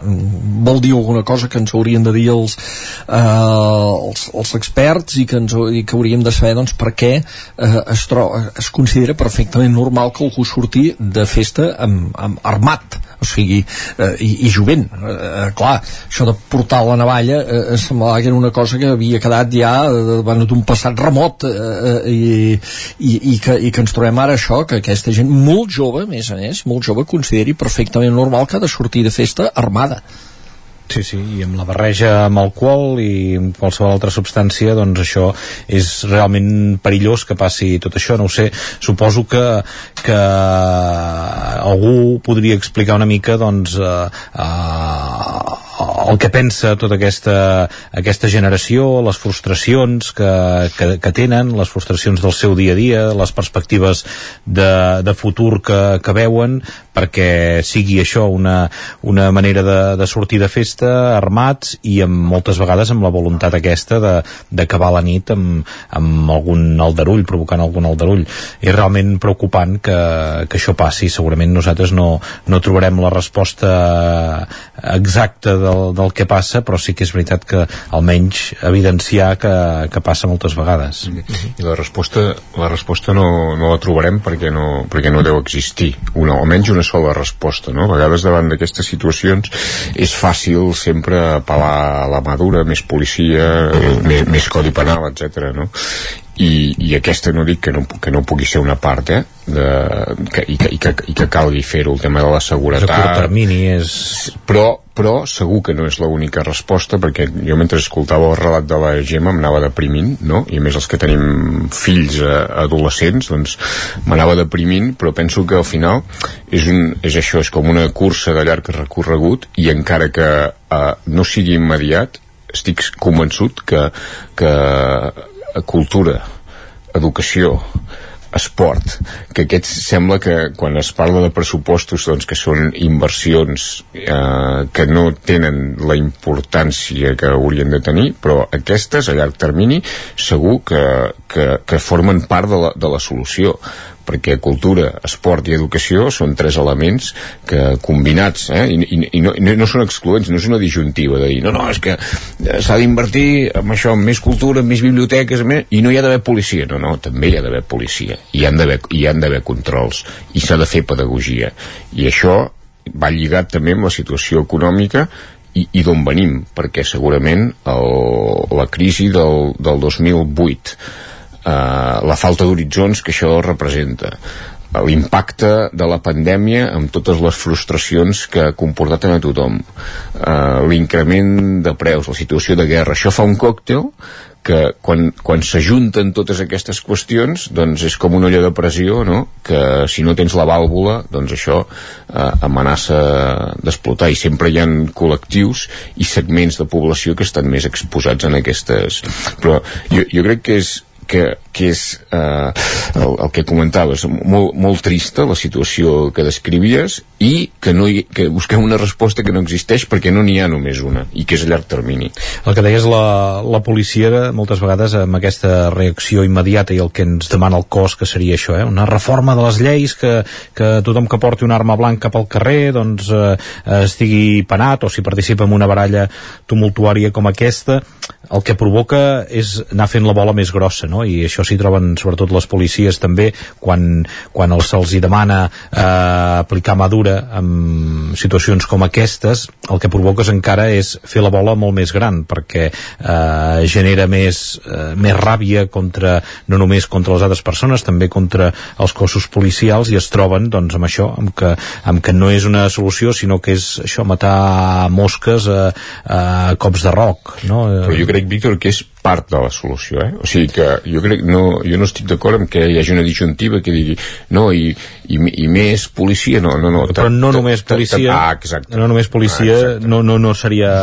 vol dir alguna cosa que ens haurien de dir els, eh, els, els experts i que, ens, i que hauríem de saber doncs, per què eh, es, tro, es considera perfectament normal que algú surti de festa amb, amb armat o sigui, eh, i, i jovent eh, clar, això de portar la navalla eh, semblava que era una cosa que havia quedat ja eh, d'un passat remot eh, eh, i, i, i, que, i que ens trobem ara això, que aquesta gent molt jove, més a més, molt jove consideri perfectament normal que ha de sortir de festa armada Sí, sí, i amb la barreja amb alcohol i amb qualsevol altra substància, doncs això és realment perillós que passi tot això, no ho sé. Suposo que, que algú podria explicar una mica, doncs, eh, eh, el que pensa tota aquesta, aquesta generació, les frustracions que, que, que tenen, les frustracions del seu dia a dia, les perspectives de, de futur que, que veuen, perquè sigui això una, una manera de, de sortir de festa armats i amb, moltes vegades amb la voluntat aquesta d'acabar la nit amb, amb algun aldarull, provocant algun aldarull. És realment preocupant que, que això passi. Segurament nosaltres no, no trobarem la resposta exacta del, del que passa, però sí que és veritat que almenys evidenciar que, que passa moltes vegades. I la resposta, la resposta no, no la trobarem perquè no, perquè no deu existir, una, almenys una sola resposta, no? A vegades davant d'aquestes situacions és fàcil sempre apel·lar a la madura, més policia, més, més codi penal, etc. no? I, i aquesta no dic que no, que no pugui ser una part eh, de, que, i, que, i, que, i que calgui fer-ho el tema de la seguretat a curt termini és... però, però segur que no és l'única resposta perquè jo mentre escoltava el relat de la Gemma m'anava deprimint no? i més els que tenim fills eh, adolescents doncs m'anava deprimint però penso que al final és, un, és això, és com una cursa de llarg recorregut i encara que eh, no sigui immediat estic convençut que, que cultura, educació, esport, que aquests sembla que quan es parla de pressupostos doncs, que són inversions eh, que no tenen la importància que haurien de tenir, però aquestes a llarg termini segur que, que, que formen part de la, de la solució perquè cultura, esport i educació són tres elements que combinats eh, i, i, i no, no són excloents no és una disjuntiva de dir, no, no, és que eh, s'ha d'invertir en això, en més cultura en més biblioteques, en més, i no hi ha d'haver policia. No, no, també hi ha d'haver policia. I hi han d'haver controls. I s'ha de fer pedagogia. I això va lligat també amb la situació econòmica i, i d'on venim, perquè segurament el, la crisi del, del 2008 eh, la falta d'horitzons que això representa. L'impacte de la pandèmia amb totes les frustracions que ha comportat a tothom. Eh, l'increment de preus, la situació de guerra. Això fa un còctel que quan, quan s'ajunten totes aquestes qüestions doncs és com una olla de pressió no? que si no tens la vàlvula doncs això eh, amenaça d'explotar. I sempre hi ha col·lectius i segments de població que estan més exposats en aquestes. Però jo, jo crec que és que, que és eh, el, el que comentaves, molt, molt trista la situació que descrivies i que, no hi, que busquem una resposta que no existeix perquè no n'hi ha només una i que és a llarg termini. El que deies la, la policia moltes vegades amb aquesta reacció immediata i el que ens demana el cos que seria això, eh? una reforma de les lleis que, que tothom que porti una arma blanca pel carrer doncs eh, estigui penat o si participa en una baralla tumultuària com aquesta el que provoca és anar fent la bola més grossa no? No? i això s'hi troben sobretot les policies també quan, quan els se'ls demana eh, aplicar mà dura en situacions com aquestes el que provoques encara és fer la bola molt més gran perquè eh, genera més, eh, més ràbia contra, no només contra les altres persones també contra els cossos policials i es troben doncs amb això amb que, amb que no és una solució sinó que és això matar mosques a, a cops de roc no? Però jo crec, Víctor, que és part de la solució, eh? O sigui que jo crec, no, jo no estic d'acord amb que hi hagi una disjuntiva que digui no, i, i, i més policia, no, no, no. Però no només policia, ah, exacte. no només policia ah, no, no, no seria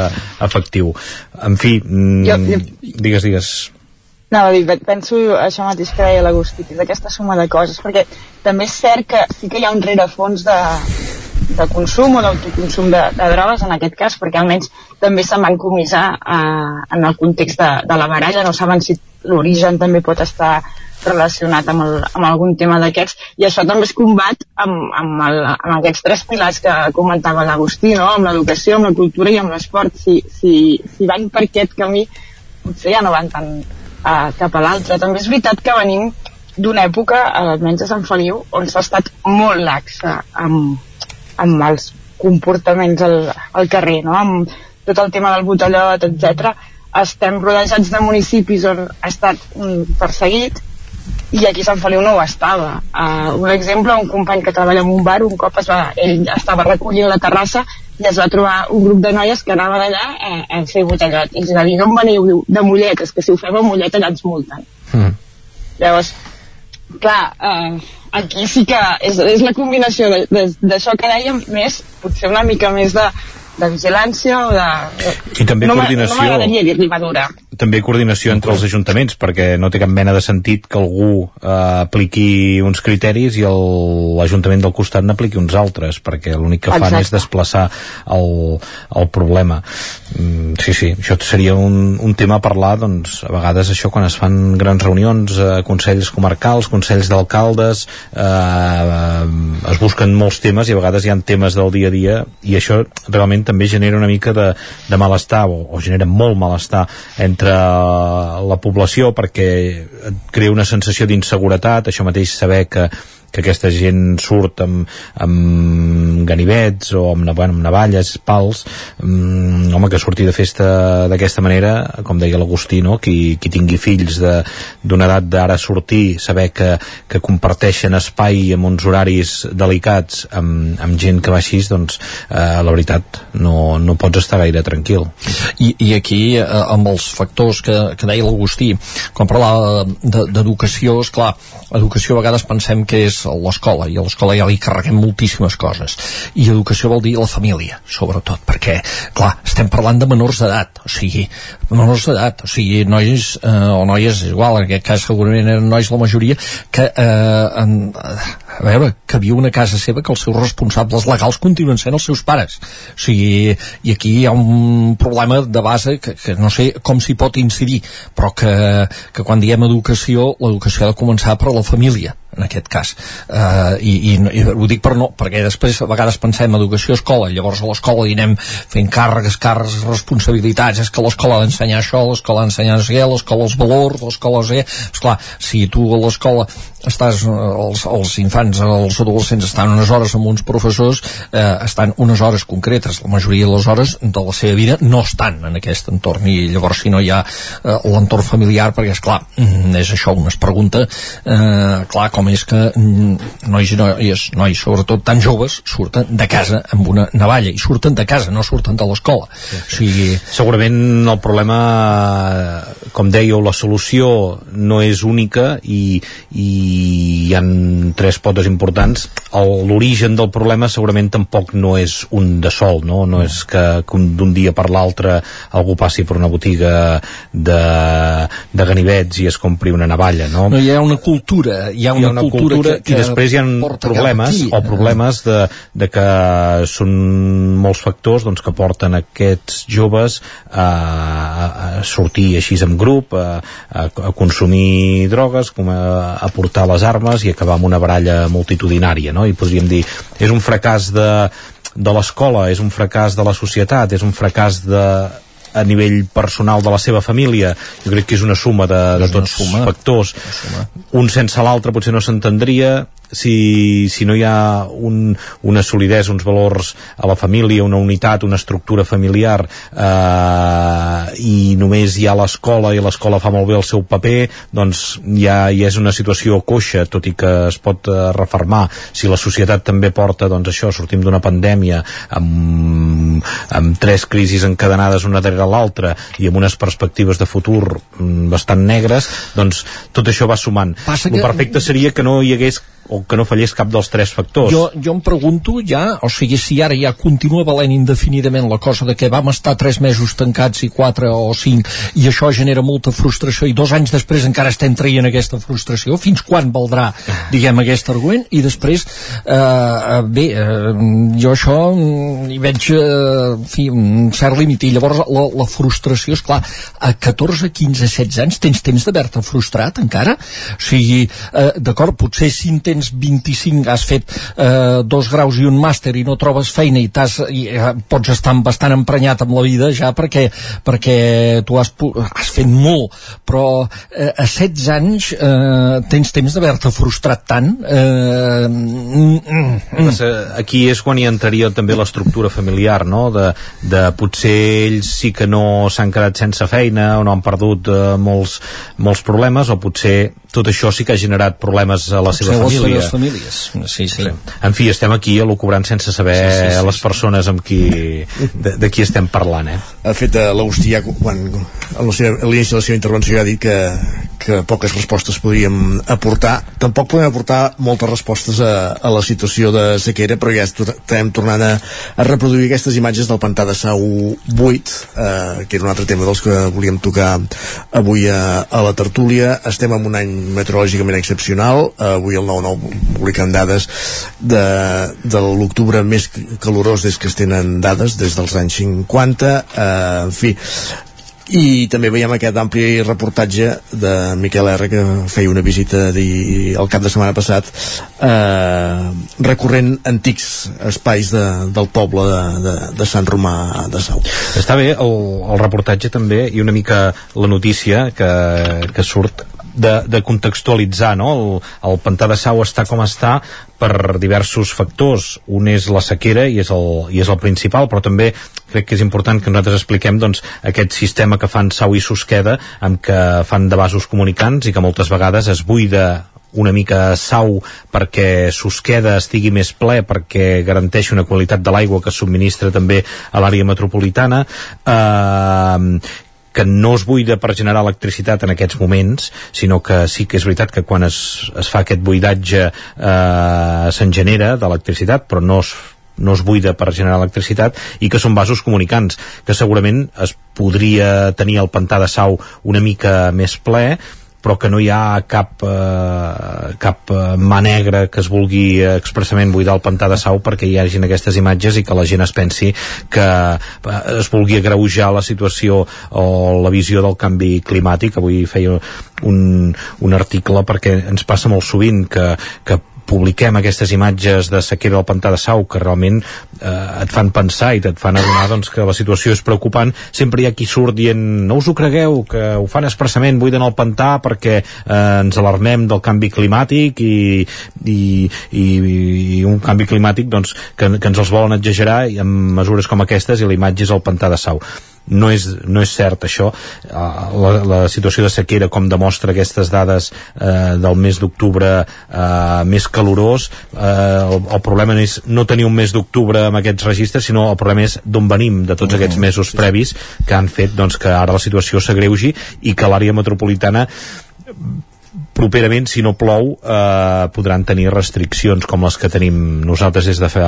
efectiu. En fi, mm, Jo- jo- digues, digues. No, dir, penso això mateix que deia l'Agustí, que és aquesta suma de coses, perquè també és cert que sí que hi ha un rerefons de, de consum o d'autoconsum de, de drogues en aquest cas, perquè almenys també se'n van comissar eh, en el context de, de la baralla, no saben si l'origen també pot estar relacionat amb, el, amb algun tema d'aquests. I això també es combat amb, amb, el, amb aquests tres pilars que comentava l'Agustí, no? amb l'educació, amb la cultura i amb l'esport. Si, si, si van per aquest camí potser ja no van tan uh, cap a l'altre. També és veritat que venim d'una època, almenys a Sant Feliu on s'ha estat molt laxa amb, amb els comportaments al, al carrer, no? amb tot el tema del botellot, etc. Estem rodejats de municipis on ha estat perseguit i aquí Sant Feliu no ho estava. Uh, un exemple, un company que treballa en un bar, un cop es va, ell estava recollint la terrassa i es va trobar un grup de noies que anava d'allà a, a fer botellot. I els va dir, d'on veniu? Diu, de Mollet, és que si ho fem a Mollet allà ens multen. Mm. Llavors, clar, eh, aquí sí que és, és la combinació d'això que dèiem, més, potser una mica més de, de vigilància o de... I també no coordinació. No m'agradaria dir-li madura. també coordinació entre els ajuntaments perquè no té cap mena de sentit que algú eh, apliqui uns criteris i el- l'Ajuntament del costat n'apliqui uns altres perquè l'únic que fan Exacte. és desplaçar el, el problema mm, sí, sí, això seria un, un tema a parlar doncs a vegades això quan es fan grans reunions eh, consells comarcals, consells d'alcaldes eh, es busquen molts temes i a vegades hi ha temes del dia a dia i això realment també genera una mica de, de malestar o, o genera molt malestar entre la població perquè crea una sensació d'inseguretat, això mateix saber que que aquesta gent surt amb, amb ganivets o amb, bueno, amb navalles, pals mm, home, que surti de festa d'aquesta manera, com deia l'Agustí no? qui, qui tingui fills d'una edat d'ara sortir, saber que, que comparteixen espai amb uns horaris delicats amb, amb gent que va així doncs eh, la veritat no, no pots estar gaire tranquil I, i aquí, eh, amb els factors que, que deia l'Agustí, quan parlava de- d'educació, és clar, educació a vegades pensem que és l'escola, i a l'escola ja li carreguem moltíssimes coses. I educació vol dir la família, sobretot, perquè, clar, estem parlant de menors d'edat, o sigui, menors d'edat, o sigui, nois eh, o noies, igual, en aquest cas segurament eren nois la majoria, que, eh, en, a veure, que viu una casa seva que els seus responsables legals continuen sent els seus pares. O sigui, i aquí hi ha un problema de base que, que no sé com s'hi pot incidir, però que, que quan diem educació, l'educació ha de començar per la família en aquest cas. Uh, i, i, i ho dic per no, perquè després a vegades pensem educació escola llavors a l'escola hi anem fent càrregues, càrregues, responsabilitats és que l'escola ha d'ensenyar això, l'escola ha d'ensenyar què, l'escola els valors, l'escola sé què esclar, si tu a l'escola estàs, eh, els, els infants, els adolescents estan unes hores amb uns professors eh, estan unes hores concretes. La majoria de les hores de la seva vida no estan en aquest entorn. I llavors si no hi ha eh, l'entorn familiar perquè és clar, és això es pregunta eh, clar, com és que mm, nois i noies, nois sobretot tan joves surten de casa amb una navalla i surten de casa, no surten de l'escola sí, sí. o sigui, segurament el problema com dèieu, la solució no és única i, i hi han tres potes importants l'origen del problema segurament tampoc no és un de sol no, no és que, que un- d'un dia per l'altre algú passi per una botiga de, de ganivets i es compri una navalla no? no, hi ha una cultura hi ha una, hi ha una cultura, que, que i després hi ha problemes aquí. o problemes de, de que són molts factors doncs, que porten aquests joves a, a, a sortir així en grup a, a, a consumir drogues com a, a portar les armes i acabar amb una baralla multitudinària no? i podríem dir, és un fracàs de, de l'escola, és un fracàs de la societat, és un fracàs de a nivell personal de la seva família jo crec que és una suma de, de tots suma. factors. Un sense l'altre potser no s'entendria si, si no hi ha un, una solidesa, uns valors a la família, una unitat, una estructura familiar eh, i només hi ha l'escola i l'escola fa molt bé el seu paper, doncs ja, ja és una situació coixa, tot i que es pot eh, reformar. Si la societat també porta, doncs això, sortim d'una pandèmia amb, amb tres crisis encadenades una darrere l'altra i amb unes perspectives de futur mm, bastant negres, doncs tot això va sumant. Passa que... El perfecte seria que no hi hagués o que no fallés cap dels tres factors. Jo, jo em pregunto ja, o sigui, si ara ja continua valent indefinidament la cosa de que vam estar tres mesos tancats i quatre o cinc i això genera molta frustració i dos anys després encara estem traient aquesta frustració, fins quan valdrà, diguem, aquest argument? I després, eh, eh bé, eh, jo això hi veig eh, en fi, un cert límit i llavors la, la frustració, és clar, a 14, 15, 16 anys tens temps d'haver-te frustrat encara? O sigui, eh, d'acord, potser si tens 25, has fet eh, dos graus i un màster i no trobes feina i, has, i eh, pots estar bastant emprenyat amb la vida ja perquè, perquè tu has, has fet molt, però eh, a 16 anys eh, tens temps d'haver-te frustrat tant. Eh, mm, mm. Aquí és quan hi entraria també l'estructura familiar, no? De, de potser ells sí que no s'han quedat sense feina o no han perdut eh, molts, molts problemes o potser tot això sí que ha generat problemes a la seva família família. les famílies. Sí, sí. sí. En fi, estem aquí elucubrant sense saber sí, sí, sí, les persones amb qui, de, de qui estem parlant, eh? Ha fet l'Agustí ja quan a l'inici de la seva intervenció ja ha dit que, que poques respostes podríem aportar. Tampoc podem aportar moltes respostes a, a la situació de sequera, però ja estem tornant a, a reproduir aquestes imatges del pantà de Sau 8, eh, que era un altre tema dels que volíem tocar avui a, a la tertúlia. Estem en un any meteorològicament excepcional. Eh, avui el 9-9 publicant dades de, de l'octubre més calorós des que es tenen dades, des dels anys 50. Eh, en fi, i també veiem aquest ampli reportatge de Miquel R que feia una visita di, el cap de setmana passat eh, recorrent antics espais de, del poble de, de, de Sant Romà de Sau Està bé el, el reportatge també i una mica la notícia que, que surt de, de contextualitzar no? el, el pantà de Sau està com està per diversos factors. Un és la sequera i és el, i és el principal, però també crec que és important que nosaltres expliquem doncs, aquest sistema que fan Sau i Susqueda, amb què fan de vasos comunicants i que moltes vegades es buida una mica sau perquè Susqueda estigui més ple perquè garanteixi una qualitat de l'aigua que subministra també a l'àrea metropolitana eh, que no es buida per generar electricitat en aquests moments, sinó que sí que és veritat que quan es, es fa aquest buidatge eh, se'n genera d'electricitat, però no es no es buida per generar electricitat i que són vasos comunicants, que segurament es podria tenir el pantà de Sau una mica més ple, però que no hi ha cap, eh, cap eh, mà negra que es vulgui expressament buidar el pantà de sau perquè hi hagin aquestes imatges i que la gent es pensi que eh, es vulgui agreujar la situació o la visió del canvi climàtic. Avui feia un, un article perquè ens passa molt sovint que, que publiquem aquestes imatges de sequera del pantà de Sau que realment eh, et fan pensar i et fan adonar doncs, que la situació és preocupant. Sempre hi ha qui surt dient no us ho cregueu, que ho fan expressament buiden el pantà perquè eh, ens alarmem del canvi climàtic i, i, i, i un canvi climàtic doncs, que, que ens els volen exagerar amb mesures com aquestes i la imatge és el pantà de Sau no és, no és cert això. Uh, la, la situació de sequera com demostra aquestes dades uh, del mes d'octubre uh, més calorós. Uh, el, el problema no és no tenir un mes d'octubre amb aquests registres sinó el problema és d'on venim de tots aquests mesos previs que han fet doncs, que ara la situació s'agreugi i que l'àrea metropolitana properament, si no plou, eh, podran tenir restriccions com les que tenim nosaltres des de fa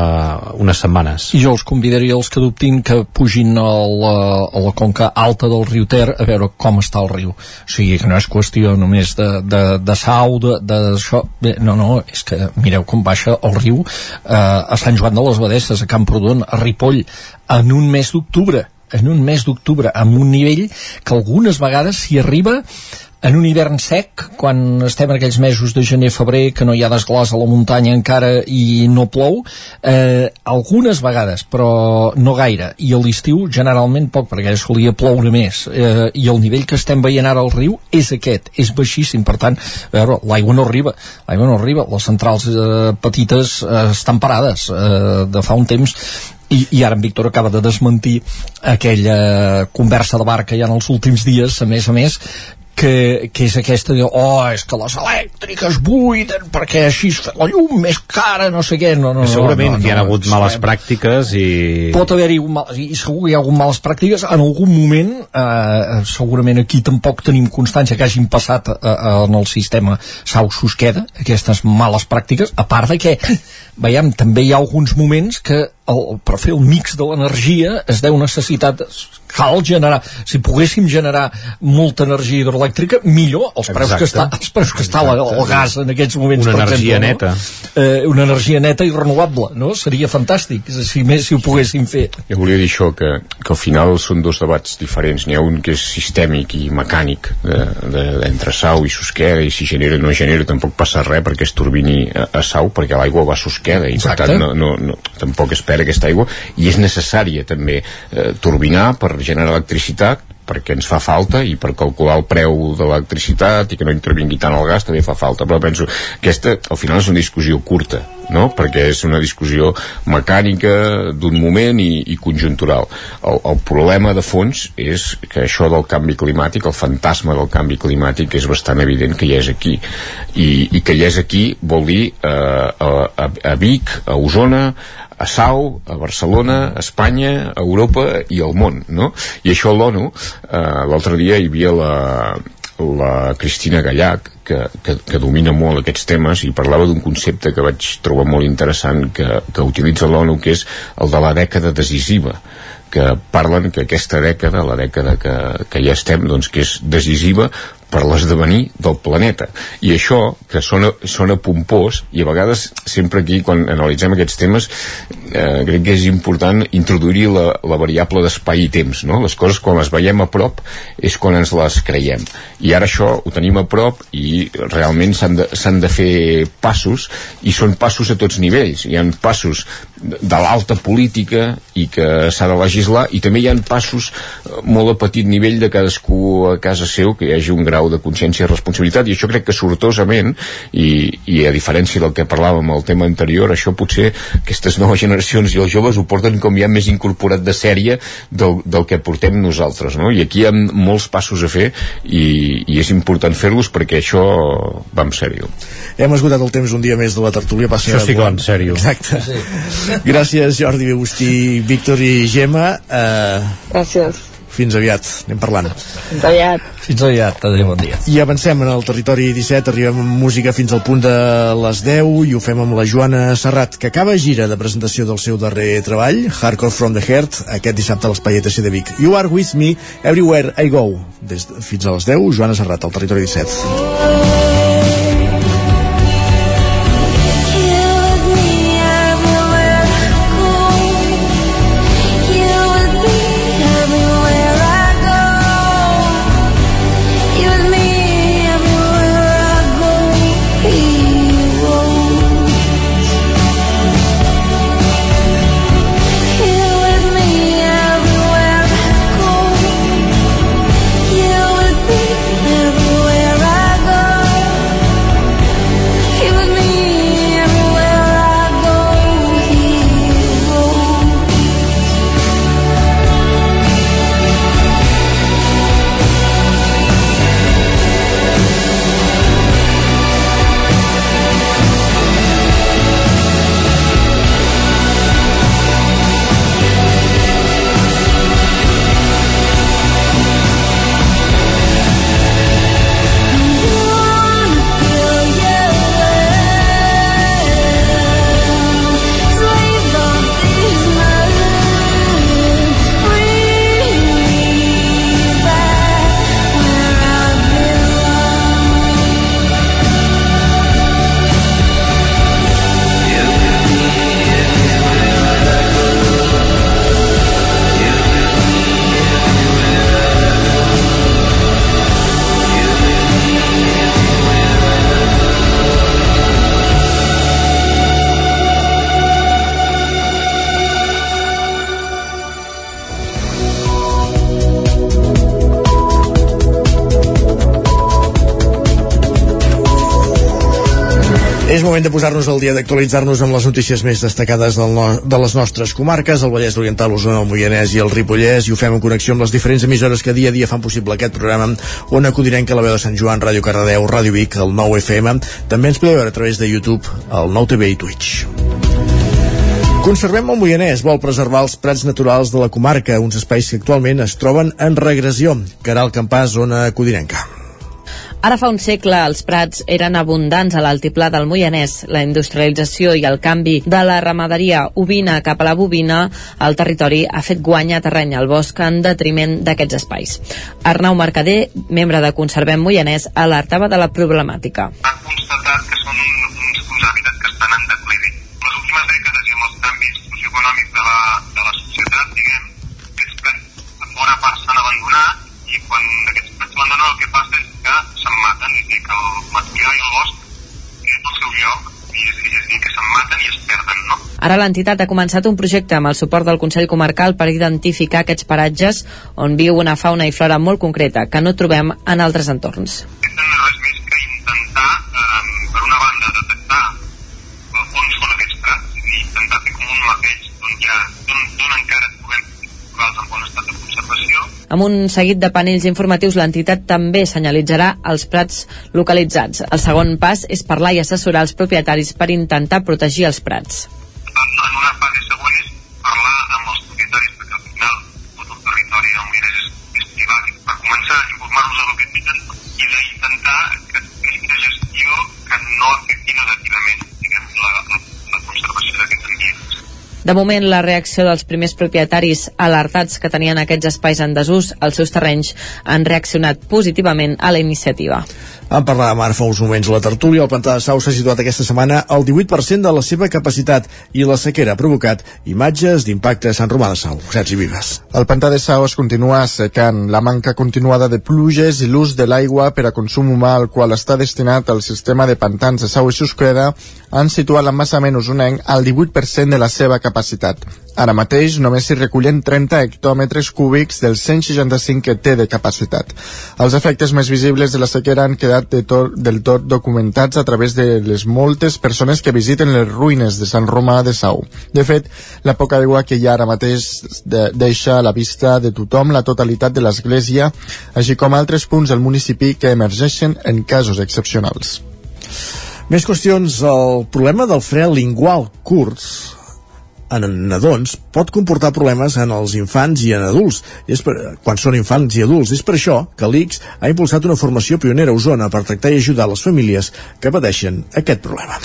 unes setmanes. I jo els convidaria els que dubtin que pugin a la, a la conca alta del riu Ter a veure com està el riu. O sigui, que no és qüestió només de, de, de sau, de, de això... Bé, no, no, és que mireu com baixa el riu eh, a Sant Joan de les Badesses, a Camprodon, a Ripoll, en un mes d'octubre en un mes d'octubre amb un nivell que algunes vegades s'hi arriba en un hivern sec, quan estem en aquells mesos de gener-febrer, que no hi ha desglàs a la muntanya encara i no plou, eh, algunes vegades, però no gaire, i a l'estiu generalment poc, perquè solia ploure més, eh, i el nivell que estem veient ara al riu és aquest, és baixíssim, per tant, l'aigua no arriba, l'aigua no arriba, les centrals eh, petites eh, estan parades eh, de fa un temps. I, i ara en Víctor acaba de desmentir aquella conversa de bar que hi ha en els últims dies, a més a més, que, que és aquesta de, oh, és que les elèctriques buiden perquè així es fa la llum més cara, no sé què. No, no, segurament no, no, hi ha no, hagut males pràctiques i... pot haver-hi mal, i segur hi ha hagut males pràctiques. En algun moment eh, segurament aquí tampoc tenim constància que hagin passat eh, eh, en el sistema Sau-Susqueda aquestes males pràctiques, a part de que veiem, també hi ha alguns moments que el, per fer el mix de l'energia es deu necessitat cal generar, si poguéssim generar molta energia hidroelèctrica, millor els preus Exacte. que està, els preus que està el, el gas en aquests moments, Una per energia exemple, neta. no? eh, una energia neta i renovable, no? Seria fantàstic, si més si ho poguéssim fer. Jo volia dir això, que, que al final són dos debats diferents. N'hi ha un que és sistèmic i mecànic, de- de- Sau i Susqueda, i si genera o no genera tampoc passa res perquè es turbini a, a Sau, perquè l'aigua va a Susqueda, i Exacte. per tant no, no, no, tampoc es perd aquesta aigua, i és necessària també eh, turbinar per generar electricitat, perquè ens fa falta i per calcular el preu de l'electricitat i que no intervingui tant el gas també fa falta però penso que aquesta al final és una discussió curta no? perquè és una discussió mecànica d'un moment i, i conjuntural el, el problema de fons és que això del canvi climàtic el fantasma del canvi climàtic és bastant evident que ja és aquí i, i que ja és aquí vol dir eh, a, a, a Vic, a Osona a Sau, a Barcelona, a Espanya, a Europa i al món, no? I això l'ONU, eh, l'altre dia hi havia la, la Cristina Gallac, que, que, que domina molt aquests temes i parlava d'un concepte que vaig trobar molt interessant que, que utilitza l'ONU, que és el de la dècada decisiva que parlen que aquesta dècada, la dècada que, que ja estem, doncs que és decisiva per l'esdevenir del planeta. I això, que sona, sona pompós, i a vegades sempre aquí, quan analitzem aquests temes, eh, crec que és important introduir la, la variable d'espai i temps, no? Les coses, quan les veiem a prop, és quan ens les creiem. I ara això ho tenim a prop i realment s'han de, de fer passos, i són passos a tots nivells. Hi ha passos de l'alta política i que s'ha de legislar i també hi ha passos eh, molt a petit nivell de cadascú a casa seu que hi hagi un grau de consciència i responsabilitat i això crec que sortosament i, i a diferència del que parlàvem al tema anterior això potser aquestes noves generacions i els joves ho porten com ja més incorporat de sèrie del, del que portem nosaltres no? i aquí hi ha molts passos a fer i, i és important fer-los perquè això va en sèrio Hem esgotat el temps un dia més de la tertúlia. Passa Això sí que va en sèrio. Exacte. Gràcies, Jordi, Agustí, Víctor i Gemma. Uh, Gràcies. Fins aviat. Anem parlant. Fins aviat. Fins aviat, adéu, bon dia. I avancem en el territori 17, arribem amb música fins al punt de les 10 i ho fem amb la Joana Serrat, que acaba gira de presentació del seu darrer treball, Hardcore from the Heart, aquest dissabte a l'Espai ETC de Vic. You are with me everywhere I go. Des de, fins a les 10, Joana Serrat, al territori 17. Moment de posar-nos al dia d'actualitzar-nos amb les notícies més destacades del no, de les nostres comarques, el Vallès Oriental, l'Osona, el Moianès i el Ripollès, i ho fem en connexió amb les diferents emissores que dia a dia fan possible aquest programa, on acudirem que la veu de Sant Joan, Ràdio Cardedeu, Ràdio Vic, el 9 FM. També ens podeu veure a través de YouTube, el 9 TV i Twitch. Conservem el Moianès, vol preservar els prats naturals de la comarca, uns espais que actualment es troben en regressió. Caral Campàs, zona codirenca. Ara fa un segle els prats eren abundants a l'altiplà del Moianès. La industrialització i el canvi de la ramaderia ovina cap a la bovina al territori ha fet guanya terreny al bosc en detriment d'aquests espais. Arnau Mercader, membre de Conservem Moianès, alertava de la problemàtica. Ha constatat que són uns, uns hàbitats que estan en declivi. Les últimes dècades i amb els canvis socioeconòmics de la, de la societat, diguem, aquests prats en bona part s'han abandonat i quan aquests prats s'abandonen el que passa és que se'n maten, és dir, que el material i el bosc és el seu lloc i és, és dir, que se'n maten i es perden, no? Ara l'entitat ha començat un projecte amb el suport del Consell Comarcal per identificar aquests paratges on viu una fauna i flora molt concreta que no trobem en altres entorns. res més que intentar, eh, per una banda, detectar on són aquests prats, és a dir, intentar fer com un mapeig d'on hi ha, d'on encara trobem naturals en bon estat de conservació amb un seguit de panells informatius, l'entitat també senyalitzarà els prats localitzats. El segon pas és parlar i assessorar els propietaris per intentar protegir els prats. En una fase següent és parlar amb els propietaris, perquè al final tot el territori del Moianès és, és privat, per començar a informar-los del que tenen i d'intentar que hi hagi gestió que no afecti negativament diguem, la, la, la conservació d'aquests ambients. De moment, la reacció dels primers propietaris alertats que tenien aquests espais en desús als seus terrenys han reaccionat positivament a la iniciativa. En parlàvem ara fa uns moments a la tertúlia. El pantà de Sau s'ha situat aquesta setmana al 18% de la seva capacitat i la sequera ha provocat imatges d'impacte a Sant Romà de Sau. Sergi Vives. El pantà de Sau es continua secant. La manca continuada de pluges i l'ús de l'aigua per a consum humà al qual està destinat el sistema de pantans de Sau i Susqueda han situat l'embassament usonenc al 18% de la seva capacitat. Ara mateix només s'hi recullen 30 hectòmetres cúbics dels 165 que té de capacitat. Els efectes més visibles de la sequera han quedat de tot, del tot documentats a través de les moltes persones que visiten les ruïnes de Sant Romà de Sau. De fet, la poca aigua que hi ha ara mateix de, deixa a la vista de tothom la totalitat de l'església, així com altres punts del municipi que emergeixen en casos excepcionals. Més qüestions. El problema del fre lingual curt en nadons pot comportar problemes en els infants i en adults, és per, quan són infants i adults. És per això que l'ICS ha impulsat una formació pionera a Osona per tractar i ajudar les famílies que pateixen aquest problema.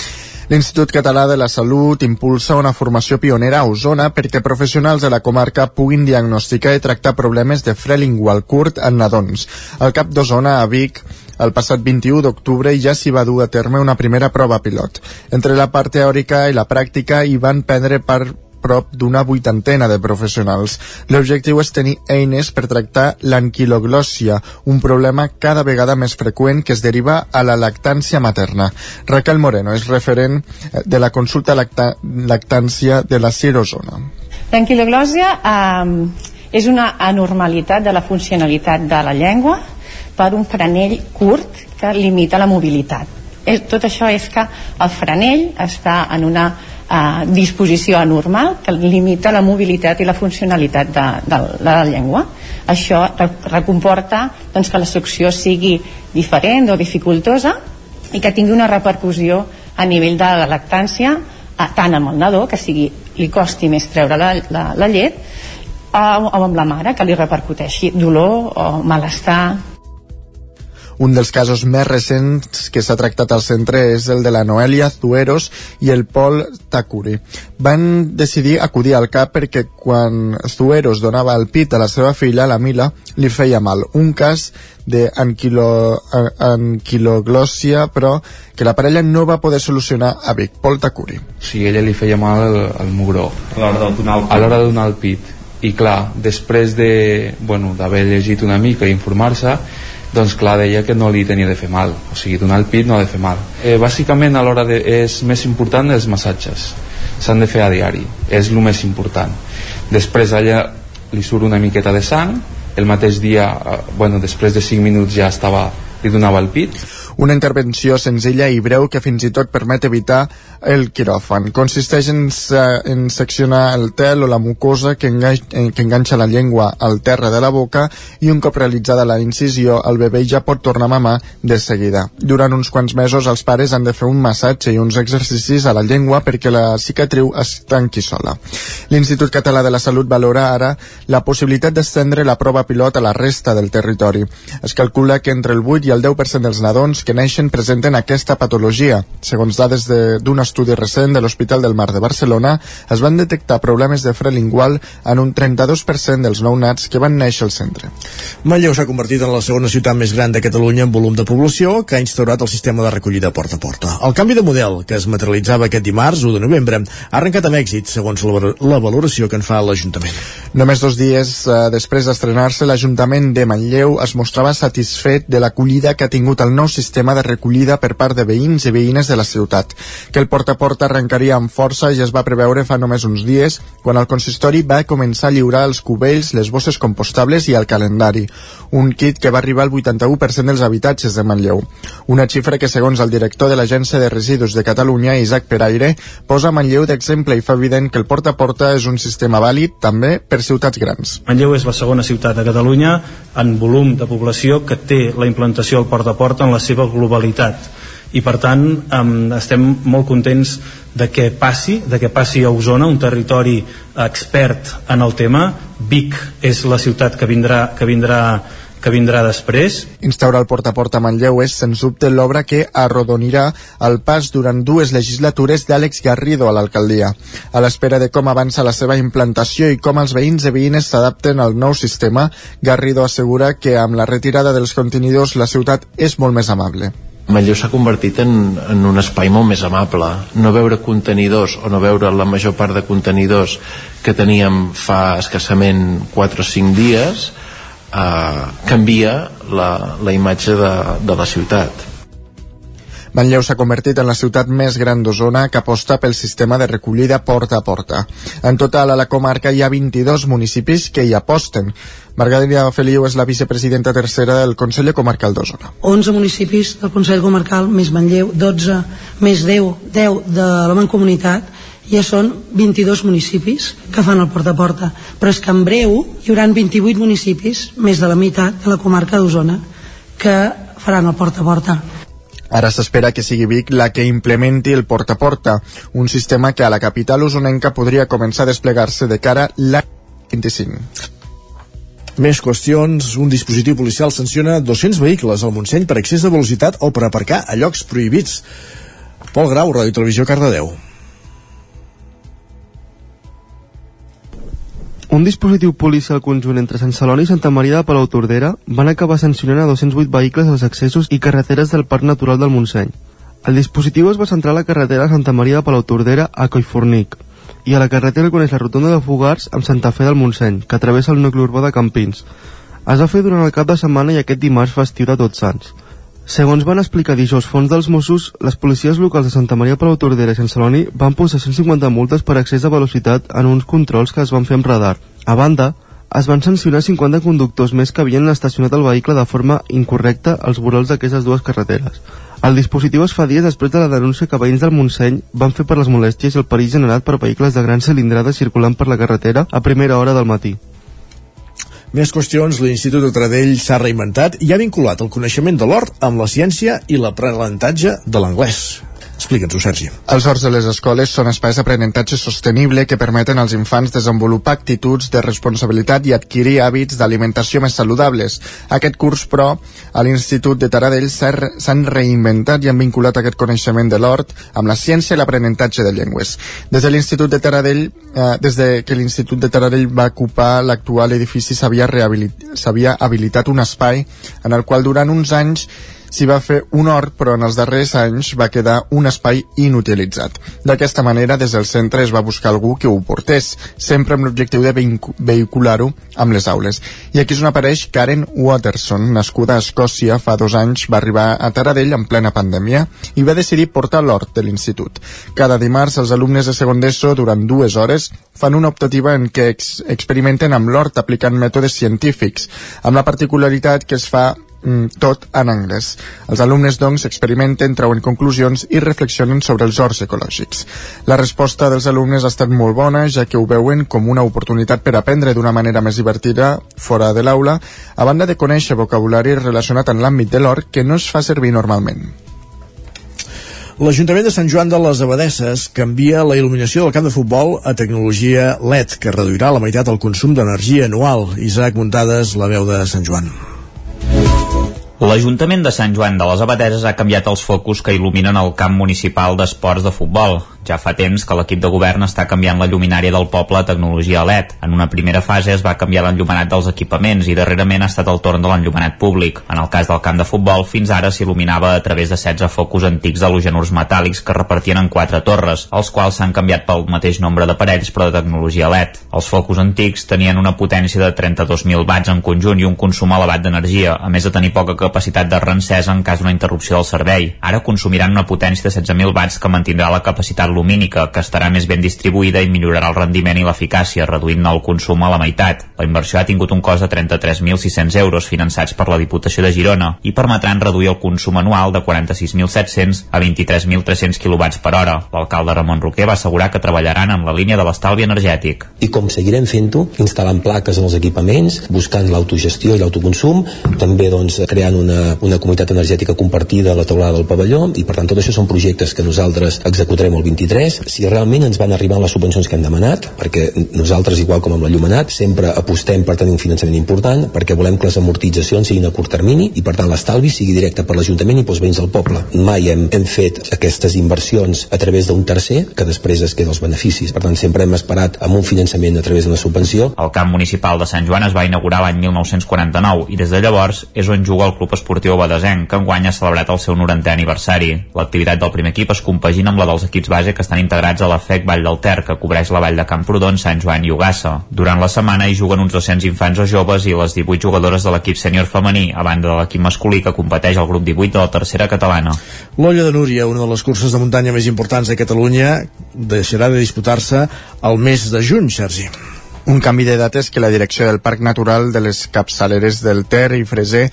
L'Institut Català de la Salut impulsa una formació pionera a Osona perquè professionals de la comarca puguin diagnosticar i tractar problemes de fre lingual curt en nadons. Al cap d'Osona, a Vic, el passat 21 d'octubre ja s'hi va dur a terme una primera prova pilot. Entre la part teòrica i la pràctica hi van prendre part prop d'una vuitantena de professionals. L'objectiu és tenir eines per tractar l'anquiloglòssia, un problema cada vegada més freqüent que es deriva a la lactància materna. Raquel Moreno és referent de la consulta lacta lactància de la Cirozona. L'anquiloglòssia eh, és una anormalitat de la funcionalitat de la llengua per un frenell curt que limita la mobilitat. Tot això és que el frenell està en una eh, disposició anormal que limita la mobilitat i la funcionalitat de, de, de la llengua. Això recomporta doncs, que la succió sigui diferent o dificultosa i que tingui una repercussió a nivell de la lactància eh, tant amb el nadó, que sigui, li costi més treure la, la, la llet, o, o amb la mare, que li repercuteixi dolor o malestar un dels casos més recents que s'ha tractat al centre és el de la Noelia Zueros i el Pol Takuri. Van decidir acudir al CAP perquè quan Zueros donava el pit a la seva filla, la Mila, li feia mal. Un cas d'anquiloglòssia, però que la parella no va poder solucionar a Vic. Pol Takuri. Sí, ella li feia mal el, el mugró. A l'hora de donar el pit. A l'hora de donar el pit. I clar, després de, bueno, d'haver llegit una mica i informar-se, doncs clar, deia que no li tenia de fer mal. O sigui, donar el pit no ha de fer mal. Eh, bàsicament a l'hora de, és més important els massatges. S'han de fer a diari. És el més important. Després allà li surt una miqueta de sang. El mateix dia, eh, bueno, després de 5 minuts ja estava li donava el pit Una intervenció senzilla i breu que fins i tot permet evitar el quiròfan. Consisteix en, en seccionar el tel o la mucosa que, enganxa, eh, que enganxa la llengua al terra de la boca i un cop realitzada la incisió, el bebè ja pot tornar a mamar de seguida. Durant uns quants mesos els pares han de fer un massatge i uns exercicis a la llengua perquè la cicatriu es tanqui sola. L'Institut Català de la Salut valora ara la possibilitat d'estendre la prova pilot a la resta del territori. Es calcula que entre el 8 i el 10% dels nadons que neixen presenten aquesta patologia. Segons dades d'un estudi recent de l'Hospital del Mar de Barcelona, es van detectar problemes de fre lingual en un 32% dels nounats que van néixer al centre. Manlleu s'ha convertit en la segona ciutat més gran de Catalunya en volum de població que ha instaurat el sistema de recollida porta a porta. El canvi de model, que es materialitzava aquest dimarts 1 de novembre, ha arrencat amb èxit, segons la, la valoració que en fa l'Ajuntament. Només dos dies eh, després d'estrenar-se, l'Ajuntament de Manlleu es mostrava satisfet de l'acollida que ha tingut el nou sistema de recollida per part de veïns i veïnes de la ciutat, que el porta a porta arrencaria amb força i es va preveure fa només uns dies, quan el consistori va començar a lliurar els cubells, les bosses compostables i el calendari, un kit que va arribar al 81% dels habitatges de Manlleu. Una xifra que, segons el director de l'Agència de Residus de Catalunya, Isaac Peraire, posa Manlleu d'exemple i fa evident que el porta a porta és un sistema vàlid també per ciutats grans. Manlleu és la segona ciutat de Catalunya en volum de població que té la implantació del porta a porta en la seva globalitat i per tant um, estem molt contents de que passi, de que passi a Osona, un territori expert en el tema. Vic és la ciutat que vindrà, que vindrà que vindrà després. Instaurar el porta a porta a Manlleu és, sens dubte, l'obra que arrodonirà el pas durant dues legislatures d'Àlex Garrido a l'alcaldia. A l'espera de com avança la seva implantació i com els veïns i veïnes s'adapten al nou sistema, Garrido assegura que amb la retirada dels contenidors la ciutat és molt més amable. Manlleu s'ha convertit en, en un espai molt més amable. No veure contenidors o no veure la major part de contenidors que teníem fa escassament 4 o 5 dies eh, canvia la, la imatge de, de la ciutat. Manlleu s'ha convertit en la ciutat més gran d'Osona que aposta pel sistema de recollida porta a porta. En total, a la comarca hi ha 22 municipis que hi aposten. Margarida Feliu és la vicepresidenta tercera del Consell Comarcal d'Osona. 11 municipis del Consell Comarcal més Manlleu, 12 més 10, 10 de la Mancomunitat ja són 22 municipis que fan el porta a porta però és que en breu hi haurà 28 municipis, més de la meitat de la comarca d'Osona que faran el porta a porta Ara s'espera que sigui Vic la que implementi el porta a porta, un sistema que a la capital usonenca podria començar a desplegar-se de cara l'any 25. Més qüestions. Un dispositiu policial sanciona 200 vehicles al Montseny per excés de velocitat o per aparcar a llocs prohibits. Pol Grau, Ràdio Televisió, Cardedeu. Un dispositiu policial conjunt entre Sant Celoni i Santa Maria de Palau Tordera van acabar sancionant a 208 vehicles als accessos i carreteres del Parc Natural del Montseny. El dispositiu es va centrar a la carretera Santa Maria de Palau Tordera a Collfornic i a la carretera que coneix la rotonda de Fogars amb Santa Fe del Montseny, que travessa el nucli urbà de Campins. Es va fer durant el cap de setmana i aquest dimarts festiu de Tots Sants. Segons van explicar dijous fons dels Mossos, les policies locals de Santa Maria Palau Tordera i Sant Celoni van posar 150 multes per excés de velocitat en uns controls que es van fer amb radar. A banda, es van sancionar 50 conductors més que havien estacionat el vehicle de forma incorrecta als vorals d'aquestes dues carreteres. El dispositiu es fa dies després de la denúncia que veïns del Montseny van fer per les molèsties i el perill generat per vehicles de gran cilindrada circulant per la carretera a primera hora del matí. Més qüestions, l'Institut de Tradell s'ha reinventat i ha vinculat el coneixement de l'hort amb la ciència i l'aprenentatge de l'anglès. Explica'ns-ho, Sergi. Els horts de les escoles són espais d'aprenentatge sostenible que permeten als infants desenvolupar actituds de responsabilitat i adquirir hàbits d'alimentació més saludables. Aquest curs, però, a l'Institut de Taradell s'han reinventat i han vinculat aquest coneixement de l'hort amb la ciència i l'aprenentatge de llengües. Des de l'Institut de Taradell, eh, des de que l'Institut de Taradell va ocupar l'actual edifici s'havia habilitat un espai en el qual durant uns anys s'hi va fer un hort, però en els darrers anys va quedar un espai inutilitzat. D'aquesta manera, des del centre es va buscar algú que ho portés, sempre amb l'objectiu de vehicular-ho amb les aules. I aquí és on apareix Karen Watterson, nascuda a Escòcia fa dos anys, va arribar a Taradell en plena pandèmia i va decidir portar l'hort de l'institut. Cada dimarts els alumnes de segon d'ESO, durant dues hores, fan una optativa en què ex experimenten amb l'hort aplicant mètodes científics, amb la particularitat que es fa tot en anglès. Els alumnes, doncs, experimenten, treuen conclusions i reflexionen sobre els horts ecològics. La resposta dels alumnes ha estat molt bona, ja que ho veuen com una oportunitat per aprendre d'una manera més divertida fora de l'aula, a banda de conèixer vocabulari relacionat en l'àmbit de l'hort que no es fa servir normalment. L'Ajuntament de Sant Joan de les Abadesses canvia la il·luminació del camp de futbol a tecnologia LED, que reduirà la meitat el consum d'energia anual. Isaac Muntades, la veu de Sant Joan. L'Ajuntament de Sant Joan de les Abadeses ha canviat els focus que il·luminen el camp municipal d'esports de futbol. Ja fa temps que l'equip de govern està canviant la lluminària del poble a tecnologia LED. En una primera fase es va canviar l'enllumenat dels equipaments i darrerament ha estat el torn de l'enllumenat públic. En el cas del camp de futbol, fins ara s'il·luminava a través de 16 focus antics halogenurs metàl·lics que repartien en quatre torres, els quals s'han canviat pel mateix nombre d'aparells però de tecnologia LED. Els focus antics tenien una potència de 32.000 watts en conjunt i un consum elevat d'energia, a més de tenir poca capacitat de rencesa en cas d'una interrupció del servei. Ara consumiran una potència de 16.000 watts que mantindrà la capacitat lumínica, que estarà més ben distribuïda i millorarà el rendiment i l'eficàcia, reduint-ne el consum a la meitat. La inversió ha tingut un cost de 33.600 euros finançats per la Diputació de Girona i permetran reduir el consum anual de 46.700 a 23.300 kW per hora. L'alcalde Ramon Roquer va assegurar que treballaran en la línia de l'estalvi energètic. I com seguirem fent-ho, instal·lant plaques en els equipaments, buscant l'autogestió i l'autoconsum, també doncs, creant una, una comunitat energètica compartida a la taulada del pavelló i per tant tot això són projectes que nosaltres executarem el 23 si realment ens van arribar les subvencions que hem demanat perquè nosaltres igual com amb l'enllumenat sempre apostem per tenir un finançament important perquè volem que les amortitzacions siguin a curt termini i per tant l'estalvi sigui directe per l'Ajuntament i pels veïns del poble. Mai hem, hem fet aquestes inversions a través d'un tercer que després es queda els beneficis. Per tant sempre hem esperat amb un finançament a través d'una subvenció. El camp municipal de Sant Joan es va inaugurar l'any 1949 i des de llavors és on juga el Club Esportiu Badesenc, que enguany ha celebrat el seu 90è aniversari. L'activitat del primer equip es compagina amb la dels equips base que estan integrats a la FEC Vall del Ter, que cobreix la vall de Camprodon, Sant Joan i Ugassa. Durant la setmana hi juguen uns 200 infants o joves i les 18 jugadores de l'equip sènior femení, a banda de l'equip masculí que competeix al grup 18 de la tercera catalana. L'Olla de Núria, una de les curses de muntanya més importants de Catalunya, deixarà de disputar-se al mes de juny, Sergi. Un canvi de data és que la direcció del Parc Natural de les Capçaleres del Ter i Freser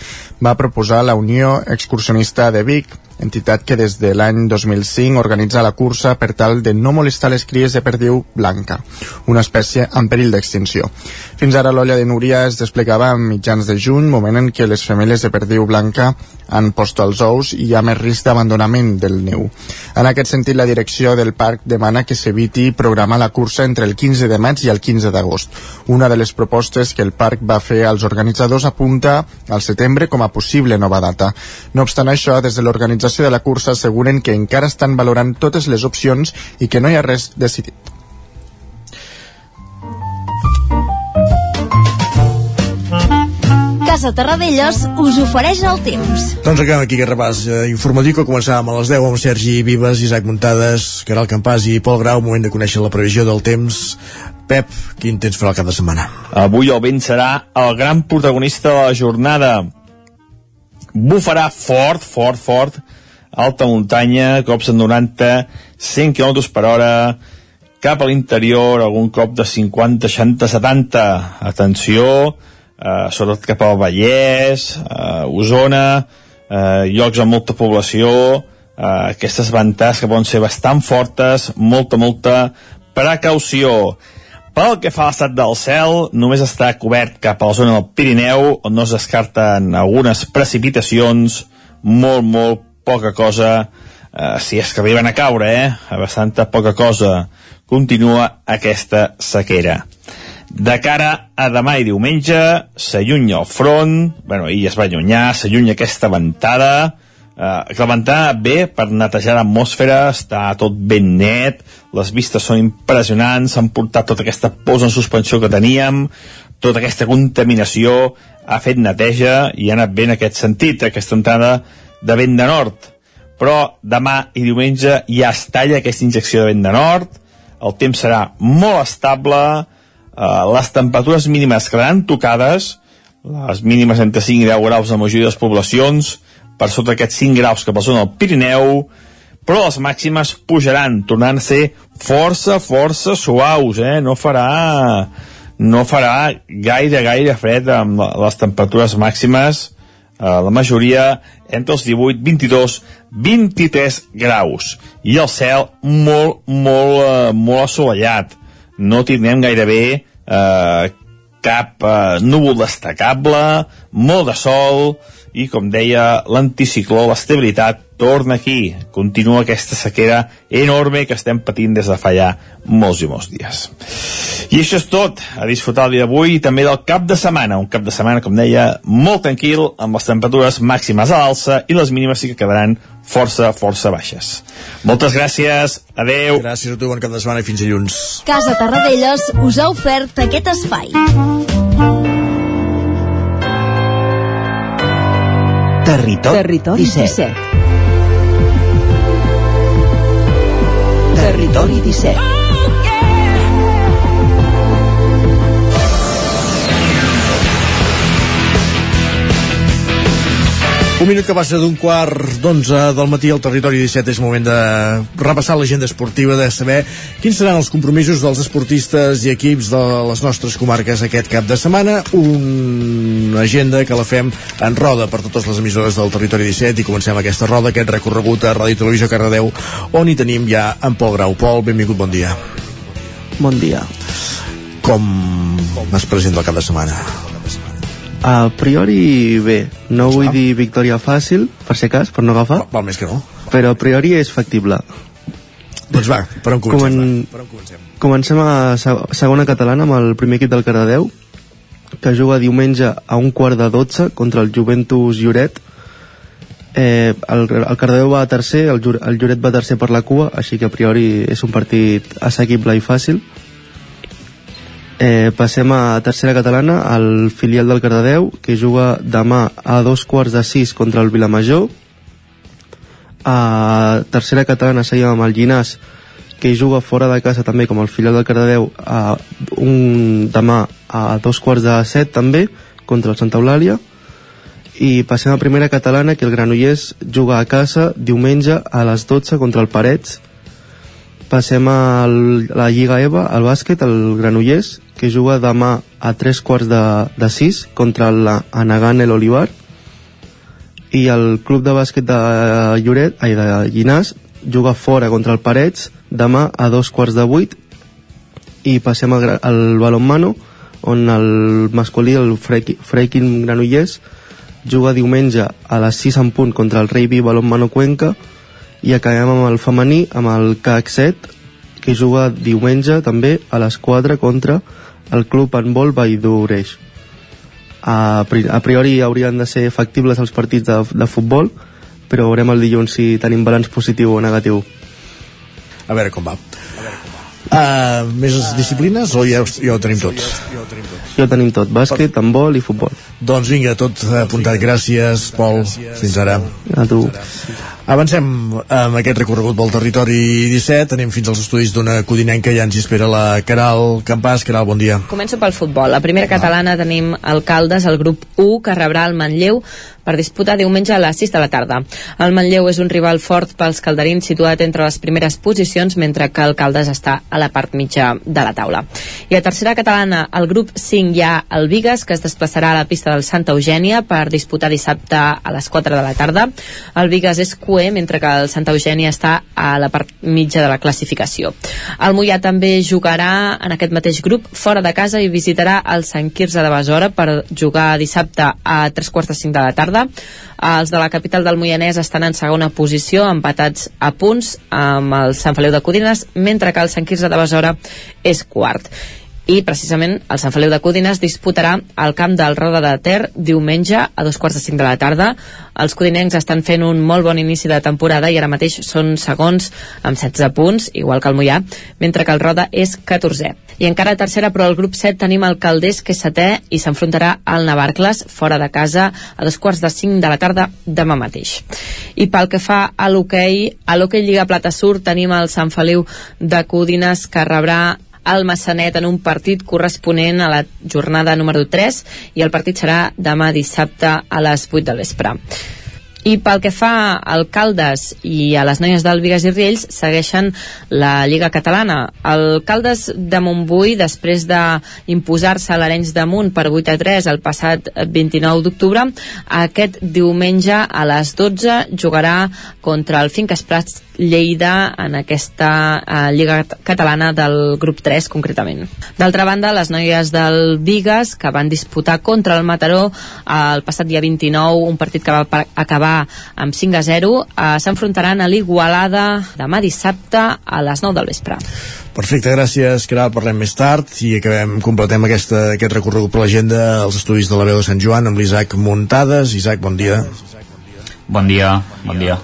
va proposar la Unió Excursionista de Vic, entitat que des de l'any 2005 organitza la cursa per tal de no molestar les cries de perdiu blanca, una espècie en perill d'extinció. Fins ara l'olla de Núria es desplegava a mitjans de juny, moment en què les femelles de perdiu blanca han post els ous i hi ha més risc d'abandonament del neu. En aquest sentit, la direcció del parc demana que s'eviti programar la cursa entre el 15 de maig i el 15 d'agost. Una de les propostes que el parc va fer als organitzadors apunta al setembre com a possible nova data. No obstant això, des de l'organització de la cursa asseguren que encara estan valorant totes les opcions i que no hi ha res decidit. Casa Terradellos us ofereix el temps. Doncs acabem aquí aquest repàs eh, informatiu que començàvem a les 10 amb Sergi Vives, Isaac Muntades, Caral Campàs i Pol Grau, moment de conèixer la previsió del temps. Pep, quin temps farà el cap de setmana? Avui el vent serà el gran protagonista de la jornada. Bufarà fort, fort, fort, alta muntanya, cops de 90, 100 km per hora, cap a l'interior, algun cop de 50, 60, 70. Atenció, eh, sobretot cap al Vallès, eh, Osona, eh, llocs amb molta població, eh, aquestes ventades que poden ser bastant fortes, molta, molta precaució. Pel que fa a l'estat del cel, només està cobert cap a la zona del Pirineu, on no es descarten algunes precipitacions, molt, molt poca cosa, eh, si és que arriben a caure, eh? Bastanta poca cosa. Continua aquesta sequera. De cara a demà i diumenge, s'allunya el front, bueno, i es va allunyar, s'allunya aquesta ventada, eh, la ventada bé per netejar l'atmosfera, està tot ben net, les vistes són impressionants, s'han portat tota aquesta posa en suspensió que teníem, tota aquesta contaminació, ha fet neteja i ha anat bé en aquest sentit, aquesta entrada de vent de nord. Però demà i diumenge ja es talla aquesta injecció de vent de nord, el temps serà molt estable, Uh, les temperatures mínimes quedaran tocades, les mínimes entre 5 i 10 graus a la majoria de les poblacions, per sota d'aquests 5 graus que passen al Pirineu, però les màximes pujaran, tornant a ser força, força suaus, eh? No farà, no farà gaire, gaire fred amb les temperatures màximes. eh, la majoria entre els 18, 22, 23 graus. I el cel molt, molt, eh, molt assolellat. No tindrem gairebé eh, cap eh, núvol destacable, molt de sol, i com deia l'anticicló, l'estabilitat torna aquí, continua aquesta sequera enorme que estem patint des de fa ja molts i molts dies. I això és tot, a disfrutar el dia d'avui i també del cap de setmana, un cap de setmana, com deia, molt tranquil, amb les temperatures màximes a l'alça i les mínimes sí que quedaran força, força baixes. Moltes gràcies, adeu. Gràcies a tu, bon cap de setmana i fins dilluns. Casa Tarradellas us ha ofert aquest espai. Territori, Territori 17. 17. Territori 17. Un minut que passa d'un quart d'onze del matí al territori 17 és moment de repassar l'agenda esportiva, de saber quins seran els compromisos dels esportistes i equips de les nostres comarques aquest cap de setmana. Una agenda que la fem en roda per totes les emissores del territori 17 i comencem aquesta roda, aquest recorregut a Ràdio Televisió Cardedeu, on hi tenim ja en Pol Grau. Pol, benvingut, bon dia. Bon dia. Com es presenta el cap de setmana? A priori, bé, no vull dir victòria fàcil, per ser cas, per no agafar. Val més que no. Però a priori és factible. Doncs va, per on comencem? Comen... Va? Per on comencem? Comencem a se- segona catalana amb el primer equip del Cardedeu, que juga diumenge a un quart de 12 contra el Juventus Lloret. Eh, el, el Cardedeu va a tercer, el, el Lloret va tercer per la cua, així que a priori és un partit assequible i fàcil. Eh, passem a tercera catalana, el filial del Cardedeu, que juga demà a dos quarts de sis contra el Vilamajor. A tercera catalana seguim amb el Llinàs, que juga fora de casa també, com el filial del Cardedeu, a un, demà a dos quarts de set també, contra el Santa Eulàlia. I passem a primera catalana, que el Granollers juga a casa diumenge a les 12 contra el Parets. Passem a la Lliga EVA, al bàsquet, el Granollers, que juga demà a tres quarts de, de sis contra l'Anagan el Olivar. I el club de bàsquet de Lloret, ai, de Llinàs, juga fora contra el Parets demà a dos quarts de vuit i passem al, al balonmano on el masculí, el Freikin Granollers juga diumenge a les 6 en punt contra el Rei Vi Balonmano Cuenca i acabem amb el femení amb el CAC 7 que juga diumenge també a les 4 contra el club handbol Valldobreix a, a priori haurien de ser factibles els partits de, de futbol però veurem el dilluns si tenim balanç positiu o negatiu A veure com va. Uh, més disciplines o ja, ja ho tenim tot? ja ho tenim tot, bàsquet, handbol i futbol Doncs vinga, tot apuntat. Gràcies, Pol. Fins ara. a tu Avancem amb aquest recorregut pel territori 17. Anem fins als estudis d'una codinenca. Ja ens hi espera la Caral Campàs. Caral, bon dia. Començo pel futbol. La primera catalana tenim Alcaldes, el grup 1, que rebrà el Manlleu per disputar diumenge a les 6 de la tarda. El Manlleu és un rival fort pels calderins situat entre les primeres posicions, mentre que Alcaldes està a la part mitja de la taula. I a tercera catalana, el grup 5 hi ha el Vigues, que es desplaçarà a la pista del Santa Eugènia per disputar dissabte a les 4 de la tarda. El Vigues és cué, mentre que el Santa Eugènia està a la part mitja de la classificació. El Mollà també jugarà en aquest mateix grup fora de casa i visitarà el Sant Quirze de Besora per jugar dissabte a tres quarts de cinc de la tarda. Els de la capital del Moianès estan en segona posició, empatats a punts amb el Sant Feliu de Codines, mentre que el Sant Quirze de Besora és quart i precisament el Sant Feliu de Codines disputarà al camp del Roda de Ter diumenge a dos quarts de cinc de la tarda. Els codinencs estan fent un molt bon inici de temporada i ara mateix són segons amb 16 punts, igual que el Mollà, mentre que el Roda és 14è. I encara tercera, però al grup 7 tenim el Caldés, que és setè, i s'enfrontarà al Navarcles, fora de casa, a dos quarts de cinc de la tarda demà mateix. I pel que fa a l'hoquei, a l'hoquei Lliga Plata Sur tenim el Sant Feliu de Codines, que rebrà al Massanet en un partit corresponent a la jornada número 3 i el partit serà demà dissabte a les 8 del vespre. I pel que fa al Caldes i a les noies del Vigas i Riells, segueixen la Lliga Catalana. El Caldes de Montbui, després d'imposar-se a l'Arenys de Munt per 8 a 3 el passat 29 d'octubre, aquest diumenge a les 12 jugarà contra el Finques Prats Lleida en aquesta uh, Lliga Catalana del grup 3 concretament. D'altra banda, les noies del Vigas que van disputar contra el Mataró uh, el passat dia 29, un partit que va acabar amb 5 a 0, uh, s'enfrontaran a l'Igualada demà dissabte a les 9 del vespre. Perfecte, gràcies, Caral. Parlem més tard i acabem, completem aquesta, aquest recorregut per l'agenda als estudis de la veu de Sant Joan amb l'Isaac Muntades. Isaac, bon dia. Bon dia, bon dia.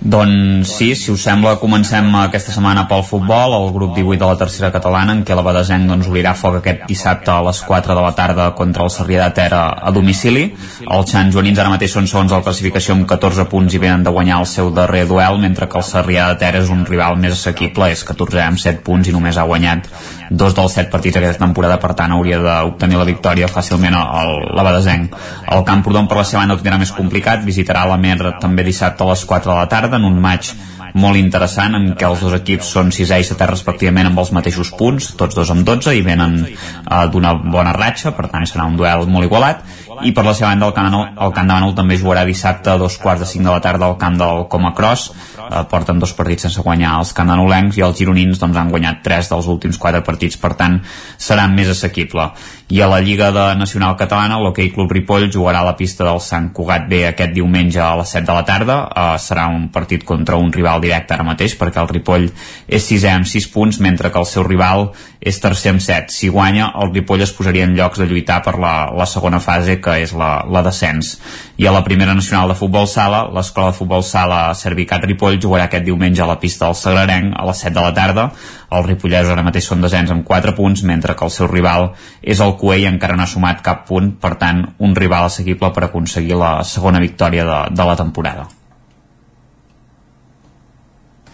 Doncs sí, si us sembla, comencem aquesta setmana pel futbol, el grup 18 de la tercera catalana, en què la Badesenc doncs, obrirà foc aquest dissabte a les 4 de la tarda contra el Sarrià de Ter a domicili. Els Sant Joanins ara mateix són segons la classificació amb 14 punts i venen de guanyar el seu darrer duel, mentre que el Sarrià de Ter és un rival més assequible, és 14 amb 7 punts i només ha guanyat dos dels set partits aquesta temporada, per tant hauria d'obtenir la victòria fàcilment al, Badesenc. El Camprodon per la seva banda ho tindrà més complicat, visitarà la Mer també dissabte a les 4 de la tarda en un maig molt interessant en què els dos equips són 6 i 7 respectivament amb els mateixos punts, tots dos amb 12 i venen uh, d'una bona ratxa per tant serà un duel molt igualat i per la seva banda el Camp, el Camp de Manol també jugarà dissabte a dos quarts de 5 de la tarda al camp del Coma Cross. Eh, porten dos partits sense guanyar els candanolencs i els gironins doncs, han guanyat tres dels últims quatre partits per tant serà més assequible. I a la Lliga de Nacional Catalana l'Hockey Club Ripoll jugarà a la pista del Sant Cugat B aquest diumenge a les 7 de la tarda. Uh, serà un partit contra un rival directe ara mateix perquè el Ripoll és sisè amb 6 punts mentre que el seu rival és tercer amb 7 si guanya el Ripoll es posaria en llocs de lluitar per la, la segona fase que és la, la descens i a la primera nacional de futbol sala l'escola de futbol sala Servicat Ripoll jugarà aquest diumenge a la pista del Sagrarenc a les 7 de la tarda els ripollesos ara mateix són desens amb 4 punts, mentre que el seu rival és el Cué i encara no ha sumat cap punt, per tant, un rival assequible per aconseguir la segona victòria de, de la temporada.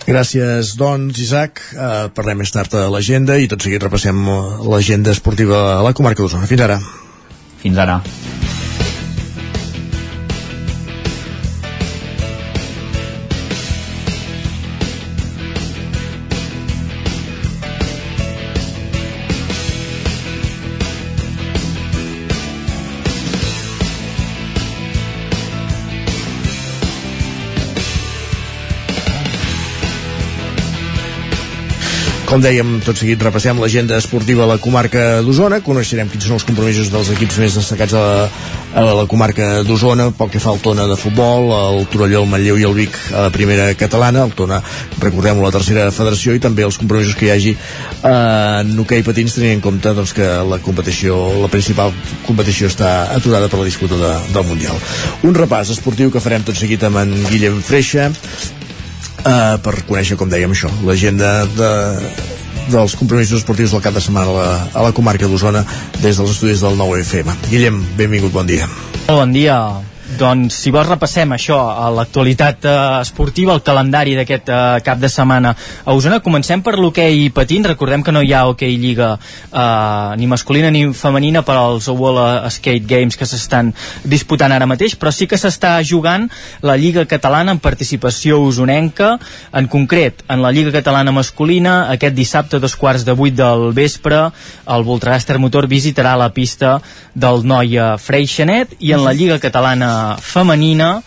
Gràcies, doncs, Isaac. Uh, parlem més tard a l'agenda i tot seguit repassem l'agenda esportiva a la comarca d'Osona. Fins ara. Fins ara. Com dèiem, tot seguit repassem l'agenda esportiva a la comarca d'Osona, coneixerem quins són els compromisos dels equips més destacats a la, a la comarca d'Osona, pel que fa al Tona de futbol, el Torelló, el Manlleu i el Vic a la primera catalana, el Tona, recordem la tercera federació, i també els compromisos que hi hagi en hoquei patins, tenint en compte doncs, que la competició, la principal competició està aturada per la disputa de, del Mundial. Un repàs esportiu que farem tot seguit amb en Guillem Freixa, uh, per conèixer, com dèiem, això, l'agenda de, dels compromisos esportius del cap de setmana a la, a la comarca d'Osona des dels estudis del 9FM. Guillem, benvingut, bon dia. Bon dia. Doncs, si vols, repassem això, a l'actualitat eh, esportiva, el calendari d'aquest eh, cap de setmana a Osona. Comencem per l'hoquei patins. Recordem que no hi ha hoquei lliga eh, ni masculina ni femenina per als World Skate Games que s'estan disputant ara mateix, però sí que s'està jugant la Lliga Catalana en participació usonenca. En concret, en la Lliga Catalana masculina, aquest dissabte dos quarts de vuit del vespre, el Voltregàster Motor visitarà la pista del Noia Freixenet i en la Lliga Catalana femenina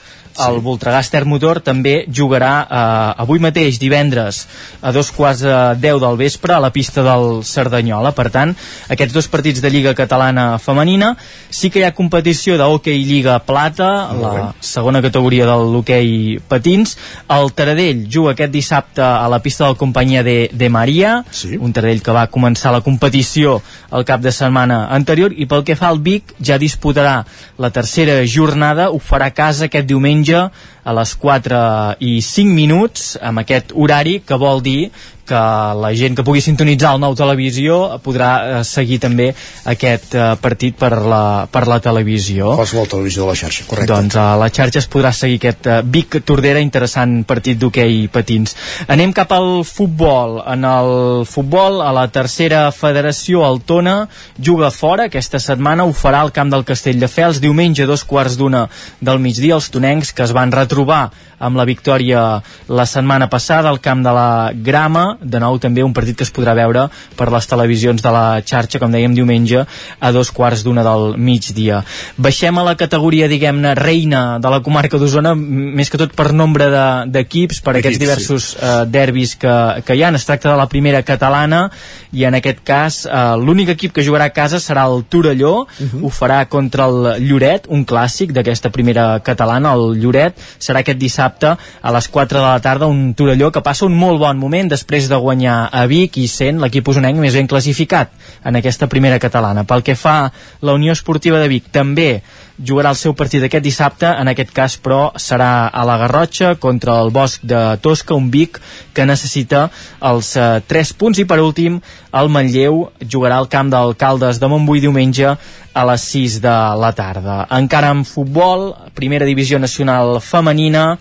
el Voltregà Motor també jugarà eh, avui mateix, divendres, a dos quarts de deu del vespre a la pista del Cerdanyola. Per tant, aquests dos partits de Lliga Catalana Femenina, sí que hi ha competició d'hoquei Lliga Plata, la segona categoria de l'hoquei Patins. El Taradell juga aquest dissabte a la pista del companyia de, de Maria, sí. un Taradell que va començar la competició el cap de setmana anterior, i pel que fa al Vic, ja disputarà la tercera jornada, ho farà a casa aquest diumenge diumenge a les 4 i 5 minuts amb aquest horari que vol dir que la gent que pugui sintonitzar el nou televisió podrà eh, seguir també aquest eh, partit per la, per la televisió. Qualsevol televisió de la xarxa, correcte. Doncs a la xarxa es podrà seguir aquest Vic Tordera, interessant partit d'hoquei patins. Anem cap al futbol. En el futbol, a la tercera federació, el Tona juga fora aquesta setmana, ho farà al camp del Castelldefels, diumenge a dos quarts d'una del migdia, els tonencs que es van retrobar amb la victòria la setmana passada al camp de la Grama, de nou també un partit que es podrà veure per les televisions de la xarxa, com dèiem diumenge, a dos quarts d'una del migdia. Baixem a la categoria, diguem-ne, reina de la comarca d'Osona, més que tot per nombre de- d'equips, per aquests diversos eh, derbis que, que hi ha. Es tracta de la primera catalana i en aquest cas eh, l'únic equip que jugarà a casa serà el Torelló, ho farà contra el Lloret, un clàssic d'aquesta primera catalana, el Lloret, serà aquest dissabte a les 4 de la tarda, un Torelló que passa un molt bon moment després de guanyar a Vic i sent l'equip usonenc més ben classificat en aquesta primera catalana. Pel que fa la Unió Esportiva de Vic, també jugarà el seu partit aquest dissabte, en aquest cas però serà a la Garrotxa contra el Bosc de Tosca, un Vic que necessita els eh, 3 punts i per últim el Manlleu jugarà al camp d'Alcaldes de Montbui diumenge a les 6 de la tarda. Encara en futbol, primera divisió nacional femenina,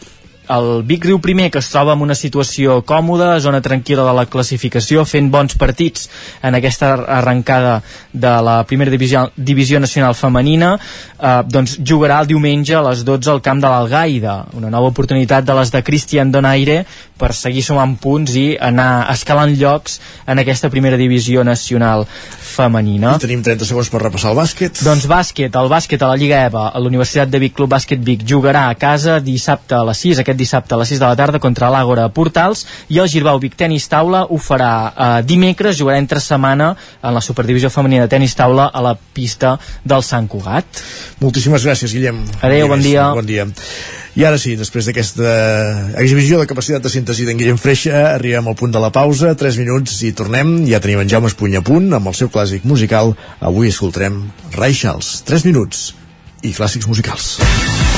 el Vic Riu primer que es troba en una situació còmoda, zona tranquil·la de la classificació, fent bons partits en aquesta arrencada de la primera divisió, divisió nacional femenina. Eh, doncs jugarà el diumenge a les 12 al camp de l'Algaida. Una nova oportunitat de les de Cristian Donaire per seguir sumant punts i anar escalant llocs en aquesta primera divisió nacional femenina. I tenim 30 segons per repassar el bàsquet. doncs bàsquet, el bàsquet a la Lliga EVA a la Universitat de Vic Club Bàsquet Vic jugarà a casa dissabte a les 6, aquest dissabte a les 6 de la tarda contra l'Àgora Portals i el Girbau Vic Tenis Taula ho farà eh, dimecres, jugarà entre setmana en la Superdivisió Femenina de Tenis Taula a la pista del Sant Cugat. Moltíssimes gràcies, Guillem. Adéu, bon dia. Bon dia. I ara sí, després d'aquesta exhibició de capacitat de síntesi d'en Guillem Freixa, arribem al punt de la pausa, 3 minuts i tornem. Ja tenim en Jaume Espuny a punt amb el seu clàssic musical. Avui escoltarem Ray Charles. 3 minuts i clàssics musicals.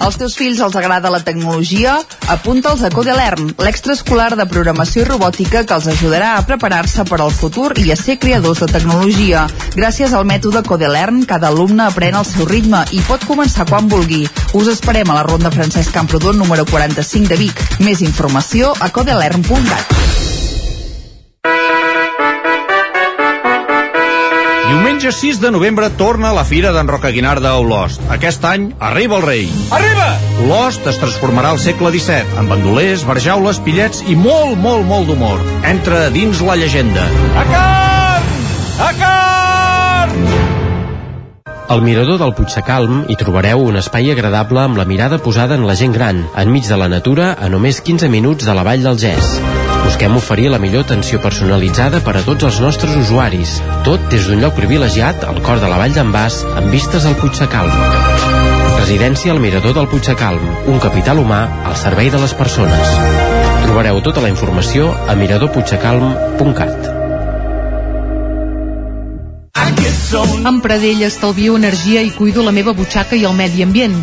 Als teus fills els agrada la tecnologia? Apunta'ls a Codelern, l'extraescolar de programació i robòtica que els ajudarà a preparar-se per al futur i a ser creadors de tecnologia. Gràcies al mètode Codelern, cada alumne aprèn al seu ritme i pot començar quan vulgui. Us esperem a la Ronda Francesc Camprodon número 45 de Vic. Més informació a codelern.cat. Diumenge 6 de novembre torna la Fira d'en Roca Guinarda a Olost. Aquest any arriba el rei. Arriba! Olost es transformarà al segle XVII, amb bandolers, barjaules, pillets i molt, molt, molt d'humor. Entra dins la llegenda. A carn! A carn! Al mirador del Puigsecalm hi trobareu un espai agradable amb la mirada posada en la gent gran, enmig de la natura, a només 15 minuts de la vall del Gès. Busquem oferir la millor atenció personalitzada per a tots els nostres usuaris. Tot des d'un lloc privilegiat al cor de la vall d'en Bas, amb vistes al Puigsecalm. Residència al Mirador del Puigsecalm, un capital humà al servei de les persones. Trobareu tota la informació a miradorpuigsecalm.cat. Amb Pradell estalvio energia i cuido la meva butxaca i el medi ambient.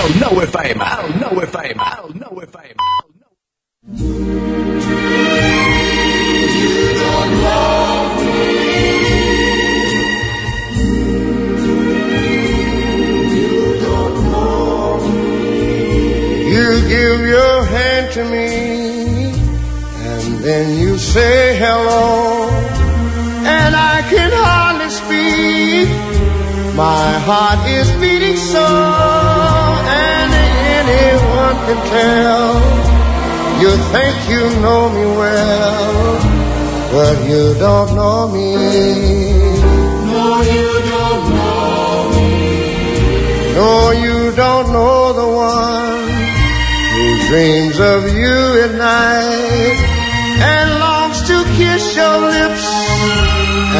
cocodrilo. El 9 FM, el 9 FM, el 9 FM. You give your hand to me, and then you say hello, My heart is beating so, and anyone can tell. You think you know me well, but you don't know me. No, you don't know me. No, you don't know the one who dreams of you at night and longs to kiss your lips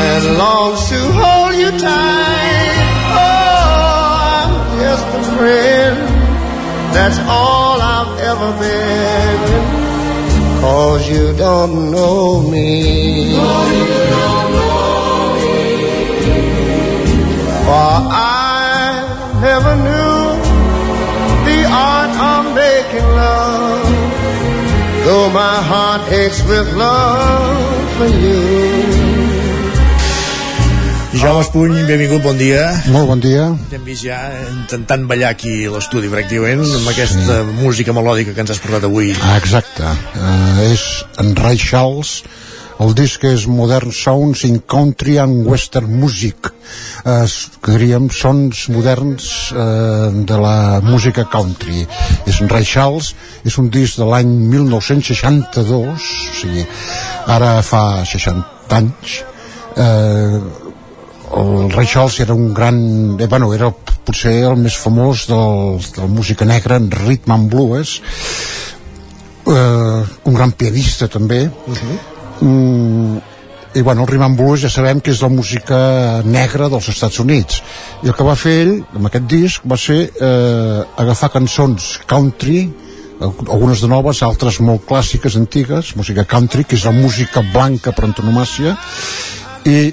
and longs to hold you tight. Friend. That's all I've ever been. Cause you don't know me. No, you don't know me. For I never knew the art of making love. Though my heart aches with love for you. Jaume Espuny, benvingut, bon dia. Molt bon dia. T'hem vist ja intentant ballar aquí a l'estudi, pràcticament, amb aquesta sí. música melòdica que ens has portat avui. Ah, exacte. Uh, és en Ray Charles, el disc és Modern Sounds in Country and Western Music. Uh, que diríem sons moderns uh, de la música country. És en Ray Charles, és un disc de l'any 1962, o sigui, ara fa 60 anys. Uh, el Ray Charles era un gran eh, bueno, era potser el més famós del, del música negra en rhythm and blues. Eh, un gran pianista també. Uh -huh. mm, i bueno, el rhythm and blues ja sabem que és la música negra dels Estats Units. I el que va fer ell amb aquest disc va ser eh, agafar cançons country algunes de noves, altres molt clàssiques, antigues, música country, que és la música blanca per antonomàcia, i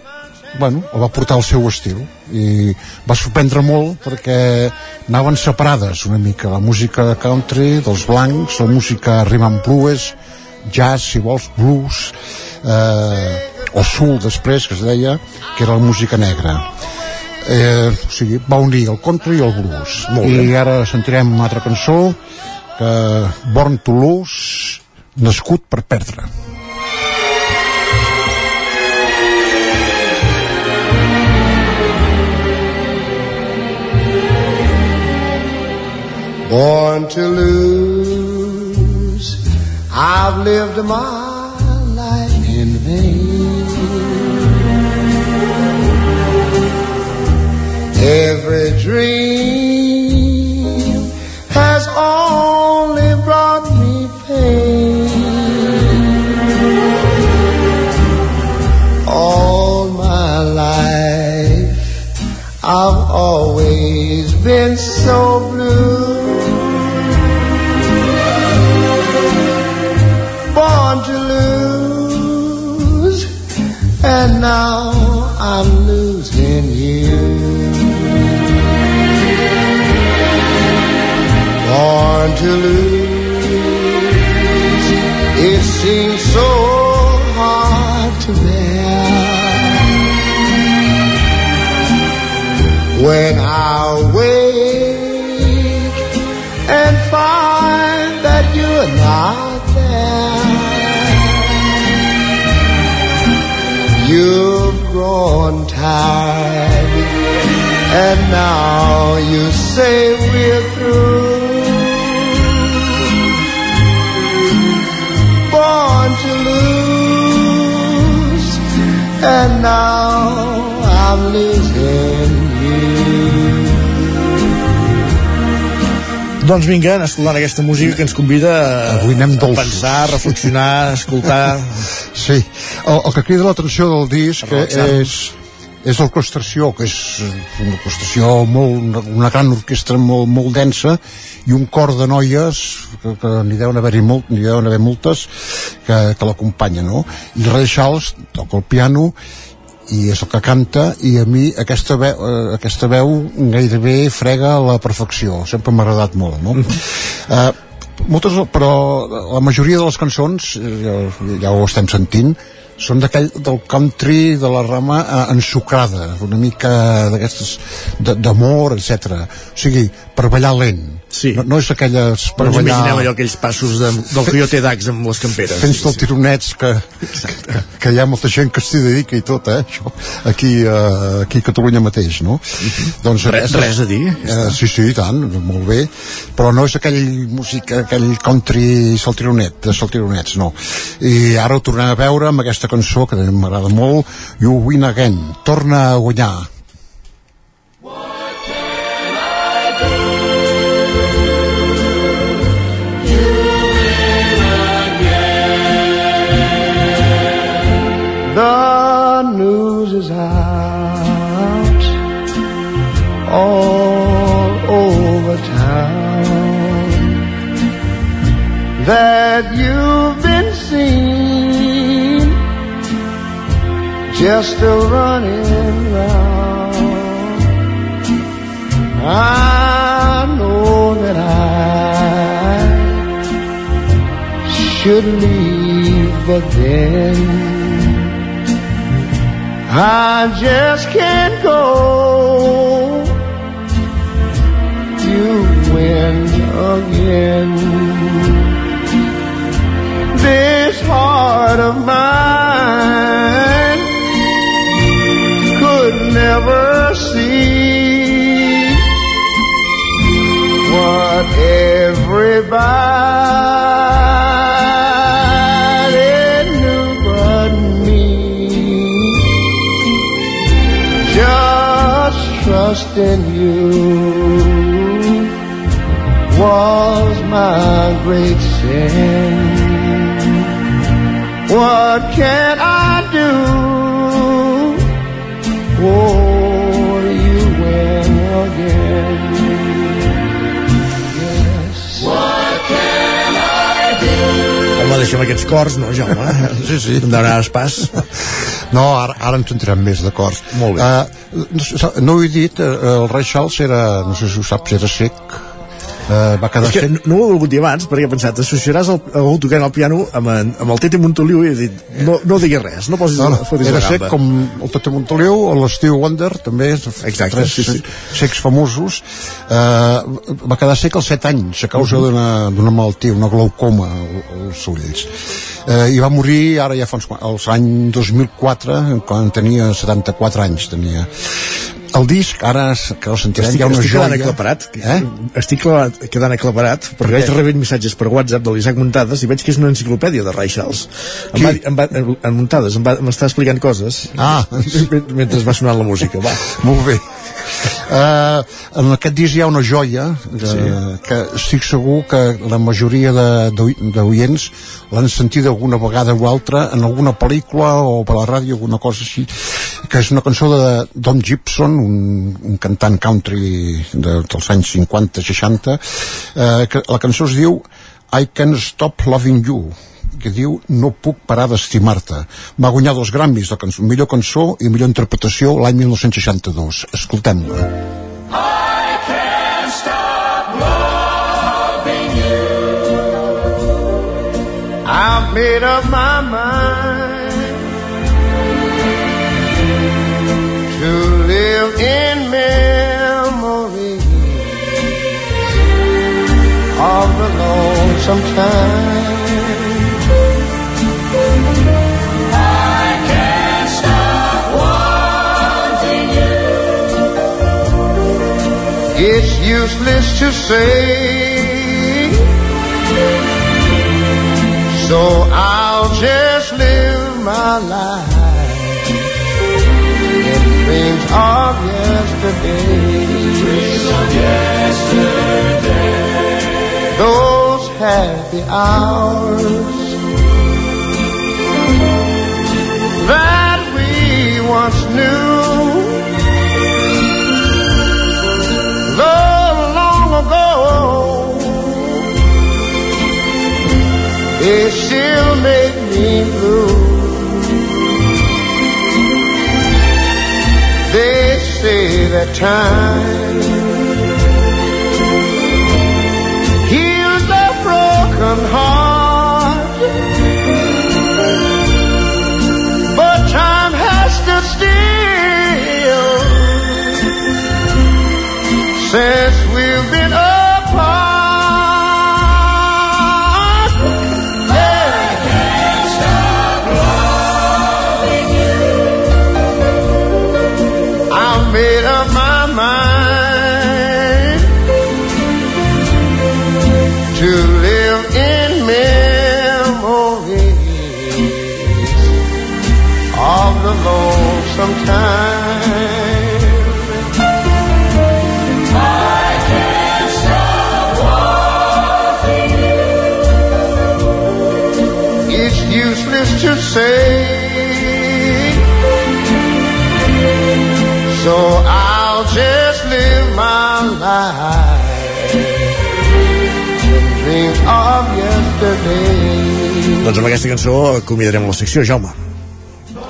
bueno, el va portar al seu estil i va sorprendre molt perquè anaven separades una mica. La música country dels blancs la música rhythm and blues jazz, si vols, blues eh, o soul després que es deia, que era la música negra. Eh, o sigui, va unir el country i el blues. I ara sentirem una altra cançó que Born to Lose nascut per perdre born to lose. I've lived my life in vain. Every dream Doncs vinga, anar escoltant aquesta música que ens convida a, Avui anem a dolços. pensar, a reflexionar, a escoltar... Sí, el, el que crida l'atenció del disc és, és l'orquestració, que és una orquestració molt, una, una gran orquestra molt, molt densa i un cor de noies que, que n'hi deuen haver-hi molt, n'hi deuen haver moltes que, que l'acompanyen, no? I Ray Charles toca el piano i és el que canta i a mi aquesta veu, eh, aquesta veu gairebé frega a la perfecció sempre m'ha agradat molt no? eh, moltes, però la majoria de les cançons eh, ja, ja ho estem sentint són d'aquell del country de la rama eh, ensucrada una mica d'aquestes de- d'amor, etc. o sigui, per ballar lent Sí. no, no és aquelles per No ens ballar imaginem allò, aquells passos de, del Coyote Dax amb les camperes. fent del tironets que, que, que hi ha molta gent que s'hi dedica i tot, eh, això, aquí, uh, aquí a Catalunya mateix, no? doncs Mhm. Res- res a dir. Uh, sí, sí, i tant, molt bé, però no és aquell música, aquell country saltironet, de saltironets, no. I ara ho tornem a veure amb aquesta cançó que m'agrada molt, You Win Again, torna a guanyar. That you've been seen just a running round. I know that I should leave, but then I just can't go. You win again. This heart of mine could never see what everybody knew but me. Just trust in you was my great sin. What can I do? Oh, you win again. Yes. What can I do? Home, deixem aquests cors, no, Jaume? Sí, sí. Em donaràs pas? No, ara, ara ens entrem més d'acord. Molt bé. Uh, no, no ho he dit, uh, el Ray Charles era, no sé si ho saps, era sec. Uh, va quedar És que no, no ho he volgut dir abans perquè he pensat, associaràs el, algú tocant el piano amb, en, amb el Tete Montoliu i he dit, no, no diguis res, no posis, No, no, fotis era gamba. com el Tete Montoliu, l'Steve Wonder també, Exacte, tres sí, sí. secs famosos uh, va quedar sec als 7 anys a causa Mhm. d'una d'una malaltia, una glaucoma al- als ulls uh, i va morir ara ja fa uns, als any 2004 quan tenia 74 anys tenia el disc, ara que el sentirem Estic, hi ha una estic quedant joia aclaparat eh? estic clavat, quedant aclaparat perquè vaig rebent missatges per WhatsApp de l'Isaac Muntades i veig que és una enciclopèdia de Ray Charles em va, Qui? em va, en Muntades m'està explicant coses Ah. mentre va sonant la música va. Molt bé. Uh, en aquest disc hi ha una joia que, sí. que estic segur que la majoria de- d'oi- d'oients l'han sentit alguna vegada o altra en alguna pel·lícula o per la ràdio alguna cosa així que és una cançó de Don Gibson un, un cantant country de, dels anys 50-60 uh, que la cançó es diu I Can't Stop Loving You que diu No puc parar d'estimar-te. Va guanyar dos Grammys, la cançó, millor cançó i millor interpretació l'any 1962. Escoltem-la. I've made up my lonesome time. I can't stop wanting you. It's useless to say. So I'll just live my life in dreams of yesterday. Dreams of yesterday. Happy hours that we once knew. Though long ago, they still make me blue. They say that time broken heart, but time has stood still since we've been Doncs amb aquesta cançó acomiadarem la secció, Jaume.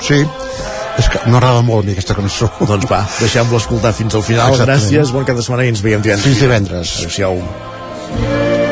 Sí, és que m'agrada molt a mi aquesta cançó. Doncs va, deixem-lo escoltar fins al final. Exactament. Gràcies, bon cap de setmana i ens veiem divendres. Fins divendres. Adéu-siau.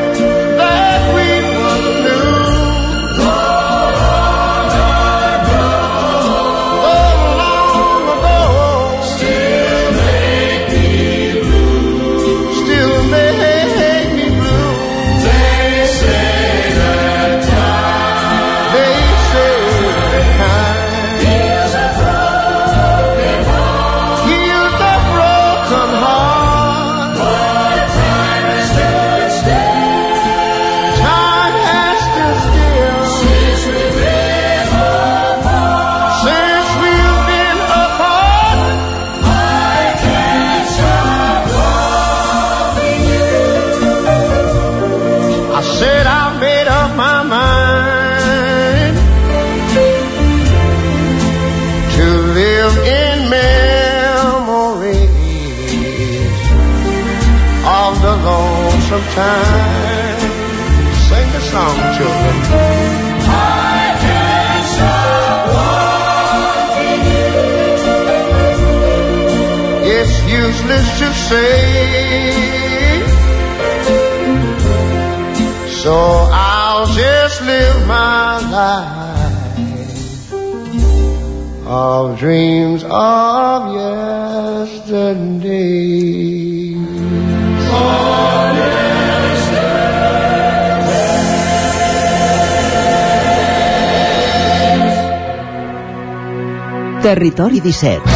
Say. So I'll just live my life of dreams of yesterday. Of Territori 17.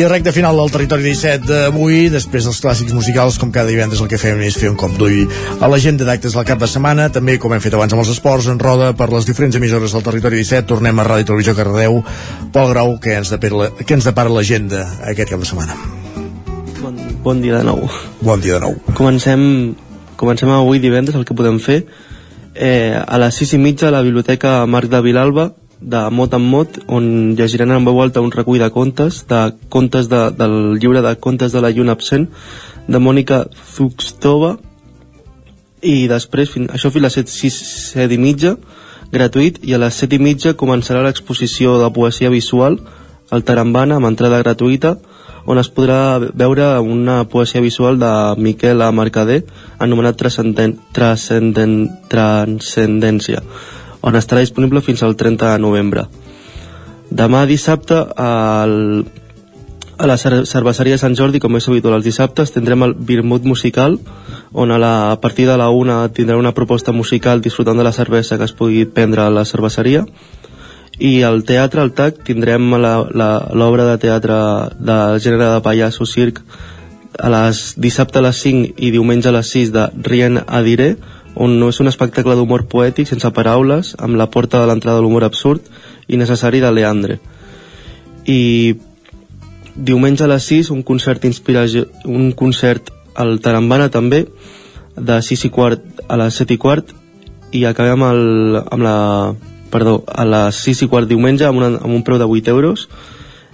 I recte final del territori 17 d'avui, després dels clàssics musicals, com cada divendres el que fem és fer un cop d'ull a l'agenda d'actes del cap de setmana, també com hem fet abans amb els esports, en roda per les diferents emissores del territori 17, tornem a Ràdio Televisió Cardedeu, Pol Grau, que ens depara, què ens depara l'agenda aquest cap de setmana. Bon, bon dia de nou. Bon dia de nou. Comencem, comencem avui divendres, el que podem fer. Eh, a les sis i mitja a la Biblioteca Marc de Vilalba, de Mot en Mot, on llegiran en veu alta un recull de contes, de contes de, del llibre de Contes de la Lluna Absent, de Mònica Zuxtova, i després, fin, això fins a les set, sis, set i mitja, gratuït, i a les set i mitja començarà l'exposició de poesia visual, al Tarambana, amb entrada gratuïta, on es podrà veure una poesia visual de Miquel A. Mercader, anomenat Transcendència, on estarà disponible fins al 30 de novembre. Demà dissabte, al, a la cer- cerveseria Sant Jordi, com és habitual els dissabtes, tindrem el Vermut musical, on a, la, a partir de la una tindrà una proposta musical disfrutant de la cervesa que es pugui prendre a la cerveseria. i al teatre, al TAC, tindrem l'obra de teatre del gènere de pallasso circ a les, dissabte a les 5 i diumenge a les 6 de Rien a Diré, on no és un espectacle d'humor poètic sense paraules, amb la porta de l'entrada de l'humor absurd i necessari de Leandre. I diumenge a les 6 un concert un concert al Tarambana també, de 6 i quart a les 7 i quart, i acabem el, amb la perdó, a les 6 i quart diumenge amb, una, amb un preu de 8 euros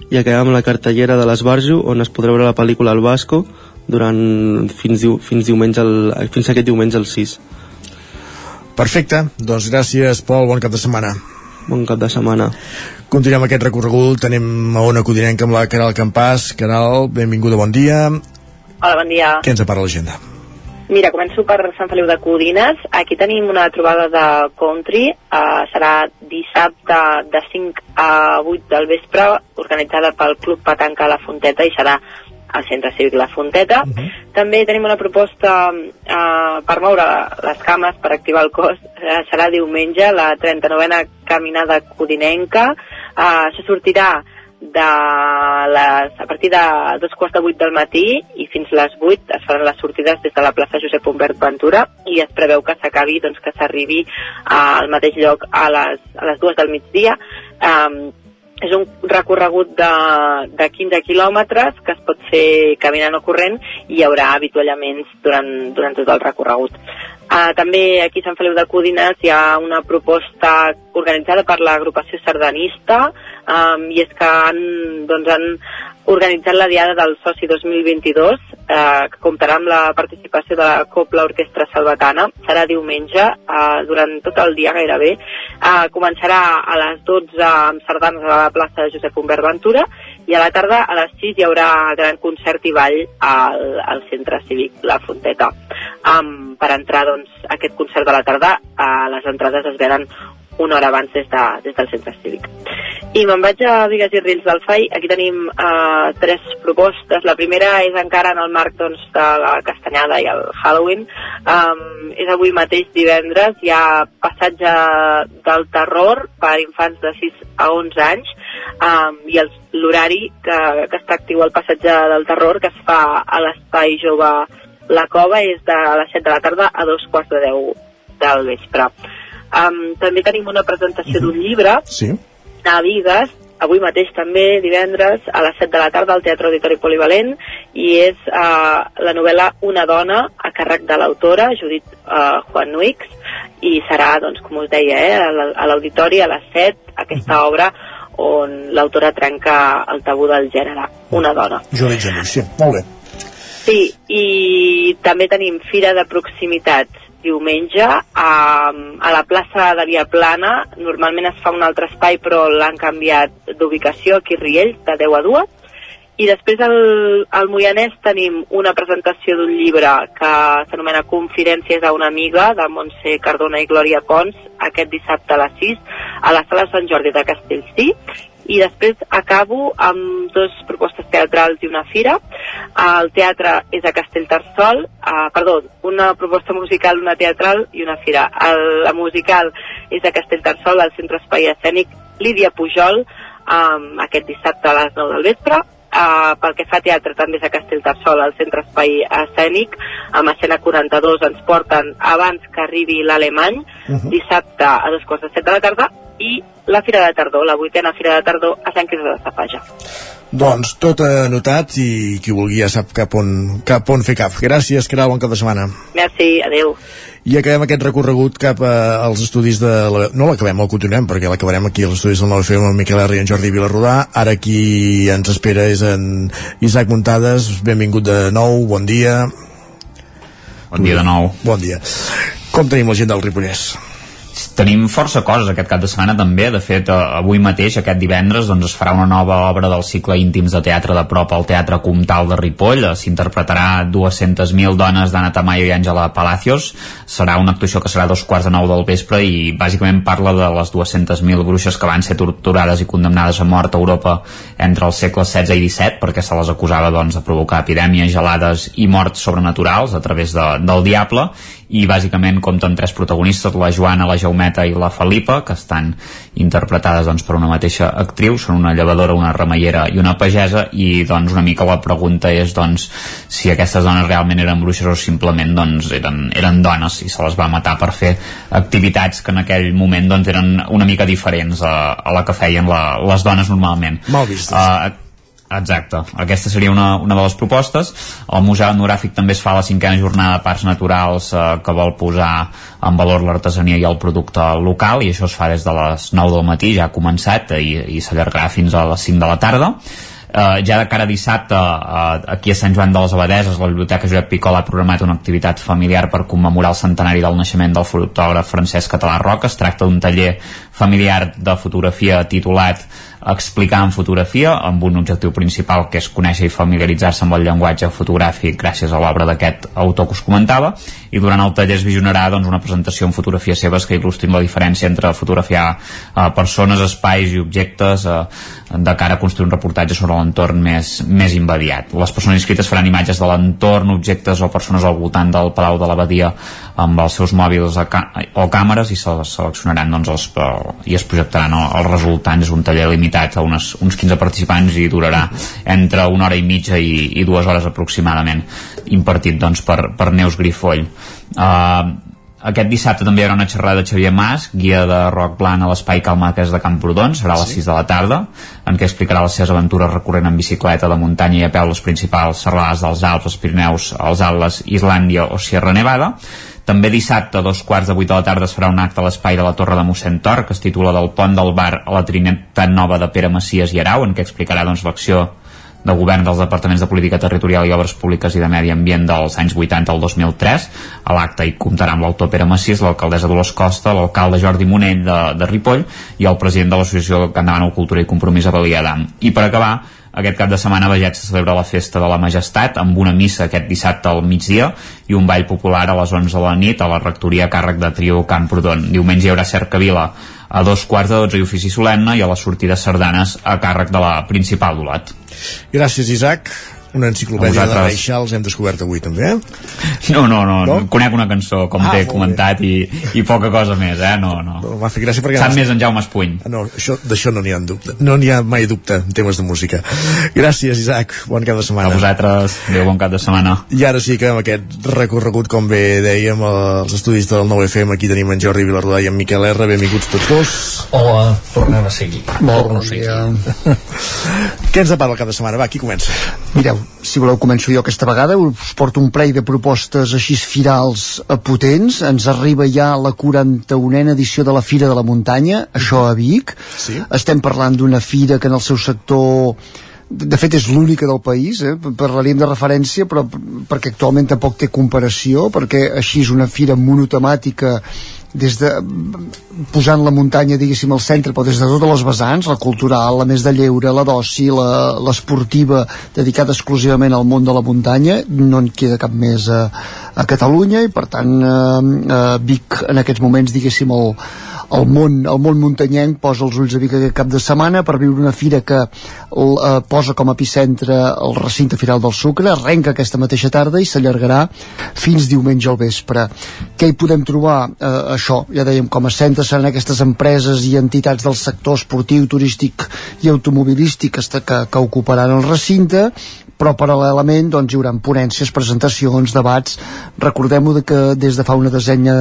i acabem amb la cartellera de l'Esbarjo on es podrà veure la pel·lícula El Vasco durant fins, fins, diumenge el, fins aquest diumenge el 6 Perfecte, doncs gràcies Pol, bon cap de setmana. Bon cap de setmana. Continuem aquest recorregut, tenim a Ona Codinenca amb la Caral Campàs. Caral, benvinguda, bon dia. Hola, bon dia. Què ens apara l'agenda? Mira, començo per Sant Feliu de Codines. Aquí tenim una trobada de country. Uh, serà dissabte de 5 a 8 del vespre, organitzada pel Club Patanca La Fonteta i serà al Centre Cívic La Fonteta. Uh -huh. També tenim una proposta uh, per moure les cames, per activar el cos. Uh, serà diumenge, la 39a Caminada Codinenca. Uh, se sortirà de les, a partir de dos quarts de vuit del matí i fins les vuit es faran les sortides des de la plaça Josep Humbert Ventura i es preveu que s'acabi, doncs que s'arribi al mateix lloc a les, a les dues del migdia. Um, és un recorregut de, de 15 quilòmetres que es pot fer caminant o corrent i hi haurà avituallaments durant, durant tot el recorregut. Uh, també aquí a Sant Feliu de Codines hi ha una proposta organitzada per l'agrupació sardanista um, i és que han, doncs, han organitzat la Diada del Soci 2022 eh, que comptarà amb la participació de la Copla Orquestra Salvatana. Serà diumenge, eh, durant tot el dia gairebé. Eh, començarà a les 12 amb sardanes a la plaça de Josep Humbert Ventura i a la tarda a les 6 hi haurà gran concert i ball al, al centre cívic La Fonteta. Um, per entrar doncs, a aquest concert de la tarda, uh, les entrades es venen una hora abans des, de, des del centre cívic. I me'n vaig a Vigues i Rils del FAI. Aquí tenim uh, tres propostes. La primera és encara en el marc doncs, de la castanyada i el Halloween. Um, és avui mateix divendres. Hi ha passatge del terror per infants de 6 a 11 anys um, i l'horari que, que està actiu al passatge del terror que es fa a l'espai jove La Cova és de les 7 de la tarda a dos quarts de 10 del vespre. Um, també tenim una presentació d'un llibre sí. a Vigues, avui mateix també, divendres, a les 7 de la tarda al Teatre Auditori Polivalent, i és uh, la novel·la Una dona, a càrrec de l'autora, Judit uh, Juan Nuix, i serà, doncs, com us deia, eh, a l'auditori a les 7, aquesta obra on l'autora trenca el tabú del gènere, Una dona. Judit Genís, sí, molt bé. Sí, i també tenim Fira de Proximitats, diumenge a, a la plaça de Via Plana. Normalment es fa un altre espai, però l'han canviat d'ubicació aquí a Riells, de 10 a 2. I després al, al Moianès tenim una presentació d'un llibre que s'anomena Confidències a una amiga, de Montse Cardona i Glòria Pons, aquest dissabte a les 6, a la sala Sant Jordi de Castellcí i després acabo amb dues propostes teatrals i una fira. El teatre és a Castellterçol, uh, perdó, una proposta musical, una teatral i una fira. El, la musical és a Castellterçol, al Centre Espai Escènic Lídia Pujol, um, aquest dissabte a les 9 del vespre. Uh, pel que fa a teatre també és a Castellterçol al Centre Espai Escènic amb escena 42 ens porten abans que arribi l'alemany uh -huh. dissabte a dos quarts de set de la tarda i la Fira de Tardor, la vuitena Fira de Tardor a Sant Quirze de Safaja. Doncs tot anotat i qui vulgui ja sap cap on, cap on fer cap. Gràcies, Caral, bon cap de setmana. Merci, adeu. I acabem aquest recorregut cap a, als estudis de... La, no l'acabem, el continuem, perquè l'acabarem aquí als estudis del 9FM amb el Miquel R i en Jordi Vilarrodà. Ara qui ens espera és en Isaac Muntades. Benvingut de nou, bon dia. Bon dia de nou. Bon dia. Com tenim la gent del Ripollès? Tenim força coses aquest cap de setmana també, de fet avui mateix, aquest divendres, doncs es farà una nova obra del cicle íntims de teatre de prop al Teatre Comtal de Ripoll, s'interpretarà 200.000 dones d'Anna Tamayo i Àngela Palacios, serà una actuació que serà dos quarts de nou del vespre i bàsicament parla de les 200.000 bruixes que van ser torturades i condemnades a mort a Europa entre els segles XVI i XVII perquè se les acusava doncs, de provocar epidèmies, gelades i morts sobrenaturals a través de, del diable i bàsicament compten tres protagonistes, la Joana, la Jaumeta i la Felipa, que estan interpretades doncs, per una mateixa actriu, són una llevadora, una remeiera i una pagesa, i doncs una mica la pregunta és doncs, si aquestes dones realment eren bruixes o simplement doncs, eren, eren dones i se les va matar per fer activitats que en aquell moment doncs, eren una mica diferents a, a la que feien la, les dones normalment. Mal vistes. Uh, Exacte, aquesta seria una, una de les propostes. El Museu Etnogràfic també es fa la cinquena jornada de parcs naturals eh, que vol posar en valor l'artesania i el producte local i això es fa des de les 9 del matí, ja ha començat eh, i, i s'allargarà fins a les 5 de la tarda. Uh, ja de cara a dissabte uh, aquí a Sant Joan de les Abadeses la Biblioteca Josep Picol ha programat una activitat familiar per commemorar el centenari del naixement del fotògraf Francesc Català Roca es tracta d'un taller familiar de fotografia titulat explicar en fotografia amb un objectiu principal que és conèixer i familiaritzar-se amb el llenguatge fotogràfic gràcies a l'obra d'aquest autor que us comentava i durant el taller es visionarà doncs, una presentació en fotografies seves que il·lustrin la diferència entre fotografiar eh, persones, espais i objectes eh, de cara a construir un reportatge sobre l'entorn més, més immediat. Les persones inscrites faran imatges de l'entorn, objectes o persones al voltant del Palau de l'Abadia amb els seus mòbils o càmeres i se seleccionaran doncs, els, i es projectaran els resultants. És un taller limitat a unes, uns 15 participants i durarà entre una hora i mitja i, i dues hores aproximadament impartit doncs, per, per Neus Grifoll. Uh, aquest dissabte també hi haurà una xerrada de Xavier Mas, guia de rock blanc a l'espai Calmaques de Camprodon, serà a les sí. 6 de la tarda, en què explicarà les seves aventures recorrent en bicicleta de muntanya i a peu les principals serralades dels Alps, els Pirineus, els Atles, Islàndia o Sierra Nevada. També dissabte, a dos quarts de vuit de la tarda, es farà un acte a l'espai de la Torre de Mossèn Tor, que es titula Del pont del bar a la Trinitat Nova de Pere Macias i Arau, en què explicarà doncs, l'acció de govern dels Departaments de Política Territorial i Obres Públiques i de Medi Ambient dels anys 80 al 2003. A l'acte hi comptarà amb l'autor Pere Macias, l'alcaldessa Dolors Costa, l'alcalde Jordi Monell de, de Ripoll i el president de l'Associació Can Davant Cultura i Compromís a Balia d'Am. I per acabar, aquest cap de setmana a se celebra la Festa de la Majestat amb una missa aquest dissabte al migdia i un ball popular a les 11 de la nit a la rectoria a càrrec de Trio Camprodon. Diumenge hi haurà cercavila a dos quarts de dotze i ofici solemne i a la sortida sardanes a càrrec de la principal d'Olot. Gràcies, Isaac una enciclopèdia de Reixals hem descobert avui també, eh? No, no, no, no? conec una cançó, com ah, t'he comentat, i, i poca cosa més, eh? No, no. no M'ha fet gràcia perquè... Sap més en Jaume Espuny. No, d'això no n'hi ha dubte. No n'hi ha mai dubte en temes de música. Gràcies, Isaac. Bon cap de setmana. A vosaltres. Adéu, bon cap de setmana. I ara sí que amb aquest recorregut, com bé dèiem, als estudis del 9FM, aquí tenim en Jordi Vilardà i en Miquel R. Benvinguts tots dos. Hola, tornem a seguir. Molt bon dia. Què ens depara el cap de setmana? Va, qui comença? Mireu, si voleu començo jo aquesta vegada. Us porto un parell de propostes així firals potents. Ens arriba ja la 41a edició de la Fira de la Muntanya això a Vic. Sí. estem parlant d'una fira que en el seu sector de fet és l'única del país eh? parlaríem de referència però perquè actualment tampoc té comparació perquè així és una fira monotemàtica des de posant la muntanya diguéssim al centre però des de totes les vessants, la cultural, la més de lleure la d'oci, l'esportiva dedicada exclusivament al món de la muntanya no en queda cap més a, a Catalunya i per tant eh, eh, Vic en aquests moments diguéssim el, el món, el món muntanyenc posa els ulls a Vic aquest cap de setmana per viure una fira que eh, posa com a epicentre el recinte Firal del Sucre, arrenca aquesta mateixa tarda i s'allargarà fins diumenge al vespre. Què hi podem trobar? Eh, això, ja dèiem, com a centre seran aquestes empreses i entitats del sector esportiu, turístic i automobilístic que, que, que ocuparan el recinte però paral·lelament doncs, hi haurà ponències, presentacions, debats recordem-ho que des de fa una desenya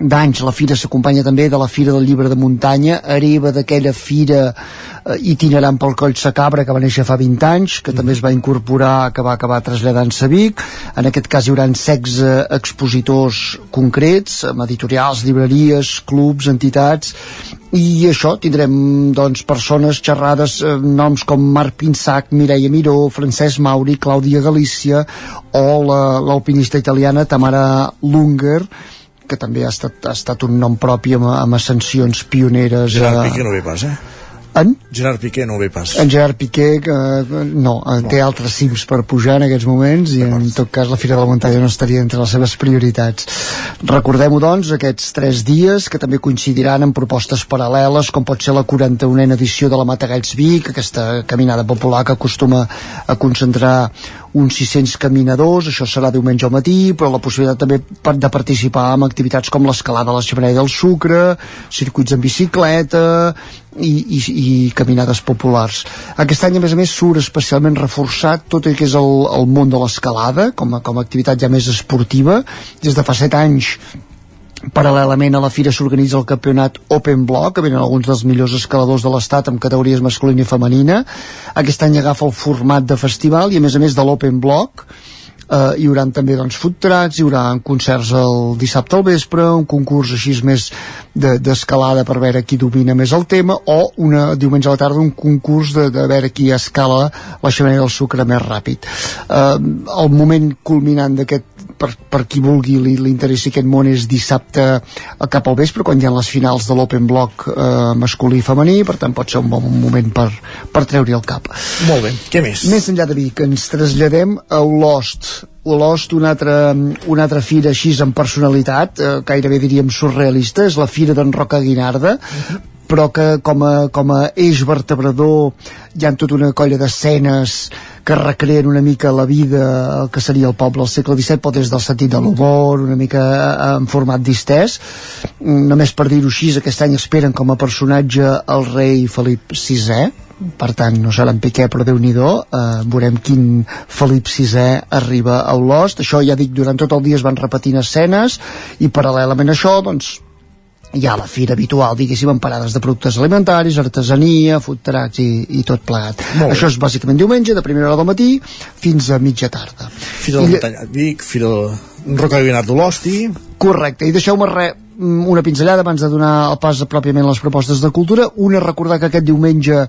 d'anys la fira s'acompanya també de la Fira del Llibre de Muntanya, hereva d'aquella fira eh, itinerant pel Coll Sacabra que va néixer fa 20 anys, que mm. també es va incorporar, que va acabar traslladant-se a Vic. En aquest cas hi haurà 16 expositors concrets, amb editorials, llibreries, clubs, entitats, i això, tindrem doncs, persones xerrades, eh, noms com Marc Pinsac, Mireia Miró, Francesc Mauri, Clàudia Galícia o l'alpinista italiana Tamara Lunger, que també ha estat, ha estat un nom propi amb, amb ascensions pioneres Gerard a... Piqué no ve pas, eh? En? Gerard Piqué no ve pas. En Gerard Piqué, eh, no, no, té altres cims per pujar en aquests moments i en tot cas la Fira de la Muntanya no estaria entre les seves prioritats. Recordem-ho, doncs, aquests tres dies que també coincidiran amb propostes paral·leles com pot ser la 41a edició de la Matagalls Vic, aquesta caminada popular que acostuma a concentrar uns 600 caminadors, això serà diumenge al matí, però la possibilitat també de participar en activitats com l'escalada a la xemeneia del sucre, circuits en bicicleta, i, i, i caminades populars. Aquest any, a més a més, surt especialment reforçat tot el que és el, el món de l'escalada, com, a, com a activitat ja més esportiva. Des de fa set anys Paral·lelament a la fira s'organitza el campionat Open Block, que venen alguns dels millors escaladors de l'estat amb categories masculina i femenina. Aquest any agafa el format de festival i a més a més de l'Open Block eh, hi haurà també doncs, food trucks, hi haurà concerts el dissabte al vespre, un concurs així més d'escalada de, per veure qui domina més el tema, o una, diumenge a la tarda un concurs de, de veure qui escala la xemeneia del sucre més ràpid. Eh, el moment culminant d'aquest per, per qui vulgui li, li interessi aquest món és dissabte cap al vespre quan hi ha les finals de l'Open Block eh, masculí i femení per tant pot ser un bon moment per, per treure-hi el cap Molt bé, què més? Més enllà de Vic, ens traslladem a Olost Olost, una altra, una altra fira així amb personalitat, eh, gairebé diríem surrealista, és la fira d'en Roca Guinarda, uh -huh però que com a, com a eix vertebrador hi ha tota una colla d'escenes que recreen una mica la vida el que seria el poble al segle XVII però des del sentit de l'humor una mica eh, en format distès. Només per dir-ho així aquest any esperen com a personatge el rei Felip VI per tant no serà en Piqué però déu nhi eh, veurem quin Felip VI arriba a Olost això ja dic durant tot el dia es van repetint escenes i paral·lelament a això doncs hi ha la fira habitual, diguéssim, amb parades de productes alimentaris, artesania, food trucks i, i tot plegat. Això és bàsicament diumenge, de primera hora del matí fins a mitja tarda. Fira del Montanyat Vic, Fira de Roca Guinart d'Olosti... Correcte, i deixeu-me re, una pinzellada abans de donar el pas a pròpiament les propostes de cultura. Una, recordar que aquest diumenge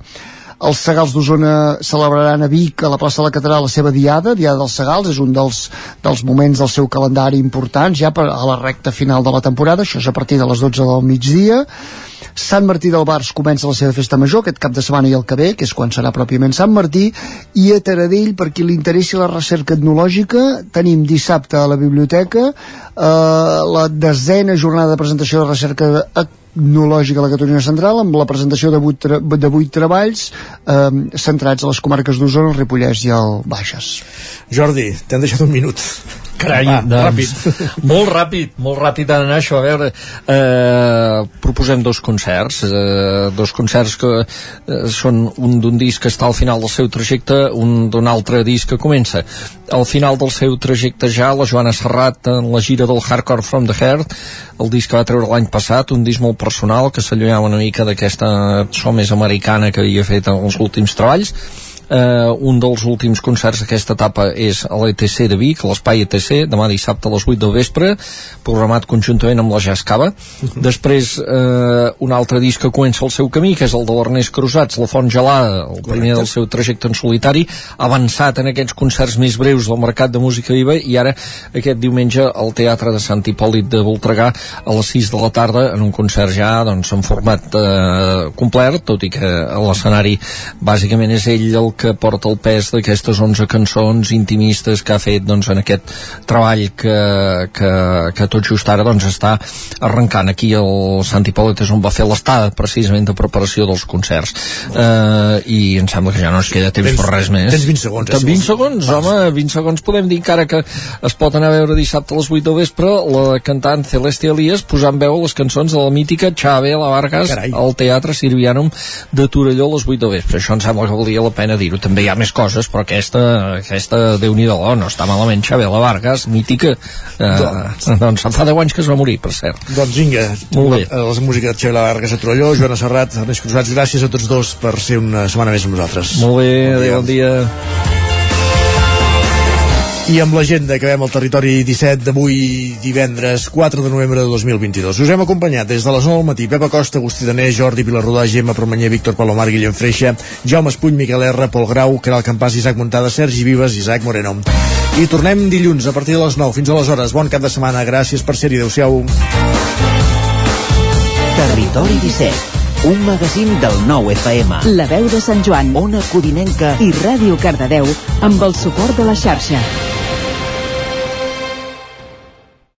els Segals d'Osona celebraran a Vic, a la plaça de la Catedral, la seva diada, Diada dels Segals, és un dels, dels moments del seu calendari importants, ja per, a la recta final de la temporada, això és a partir de les 12 del migdia. Sant Martí del Bars comença la seva festa major aquest cap de setmana i el que ve, que és quan serà pròpiament Sant Martí, i a Taradell, per qui li interessi la recerca etnològica, tenim dissabte a la biblioteca eh, la desena jornada de presentació de recerca etnològica a la Catalunya Central amb la presentació de vuit, de vuit treballs eh, centrats a les comarques d'Osona, el Ripollès i el Bages. Jordi, t'han deixat un minut. Carai, Va, doncs, ràpid. molt ràpid, molt ràpid en això. A veure, eh, proposem dos concerts, eh, dos concerts que eh, són un d'un disc que està al final del seu trajecte, un d'un altre disc que comença. Al final del seu trajecte ja, la Joana Serrat en la gira del Hardcore from the Heart, el disc que va treure l'any passat, un disc molt personal que s'allunyava una mica d'aquesta so més americana que havia fet en els últims treballs, eh, un dels últims concerts d'aquesta etapa és a l'ETC de Vic, l'Espai ETC, demà dissabte a les 8 del vespre, programat conjuntament amb la Jazz Cava. Uh mhm. -huh. Després, eh, un altre disc que comença el seu camí, que és el de l'Ernest Cruzats, La Font Gelada, el Correcte. primer del seu trajecte en solitari, avançat en aquests concerts més breus del Mercat de Música Viva, i ara, aquest diumenge, al Teatre de Sant Hipòlit de Voltregà, a les 6 de la tarda, en un concert ja, doncs, en format eh, complet, tot i que l'escenari, bàsicament, és ell el que porta el pes d'aquestes 11 cançons intimistes que ha fet doncs, en aquest treball que, que, que tot just ara doncs, està arrencant. Aquí el Sant Hipòlit és on va fer l'estada precisament de preparació dels concerts. Uh, i em sembla que ja no es queda temps tens, per res més. tens 20 segons eh, 20 segons, home, 20 segons podem dir encara que es pot anar a veure dissabte a les 8 del vespre la cantant Celeste Elias posant veu les cançons de la mítica Xabela Vargas Carai. al Teatre Sirvianum de Torelló a les 8 del vespre. Això em sembla que valia la pena dir dir-ho, també hi ha més coses, però aquesta, aquesta déu nhi oh, no està malament, Xabela Vargas, mítica, eh, doncs, doncs fa 10 anys que es va morir, per cert. Doncs vinga, Molt bé. La, la música de Xabela Vargas a Trolló, Joana Serrat, Ernest Cruzats, gràcies a tots dos per ser una setmana més amb nosaltres. Molt bé, bon adéu, bon dia. I amb l'agenda acabem el territori 17 d'avui divendres 4 de novembre de 2022. Us hem acompanyat des de les 9 del matí Pepa Costa, Agustí Danés, Jordi Vilarrodà, Gemma Promanyer, Víctor Palomar, Guillem Freixa, Jaume Espuny, Miquel R, Pol Grau, Caral Campàs, Isaac Montada, Sergi Vives, Isaac Moreno. I tornem dilluns a partir de les 9 fins a les hores. Bon cap de setmana, gràcies per ser-hi, adeu-siau. Territori 17 un magazín del nou FM. La veu de Sant Joan, Ona Codinenca i Ràdio Cardedeu amb el suport de la xarxa.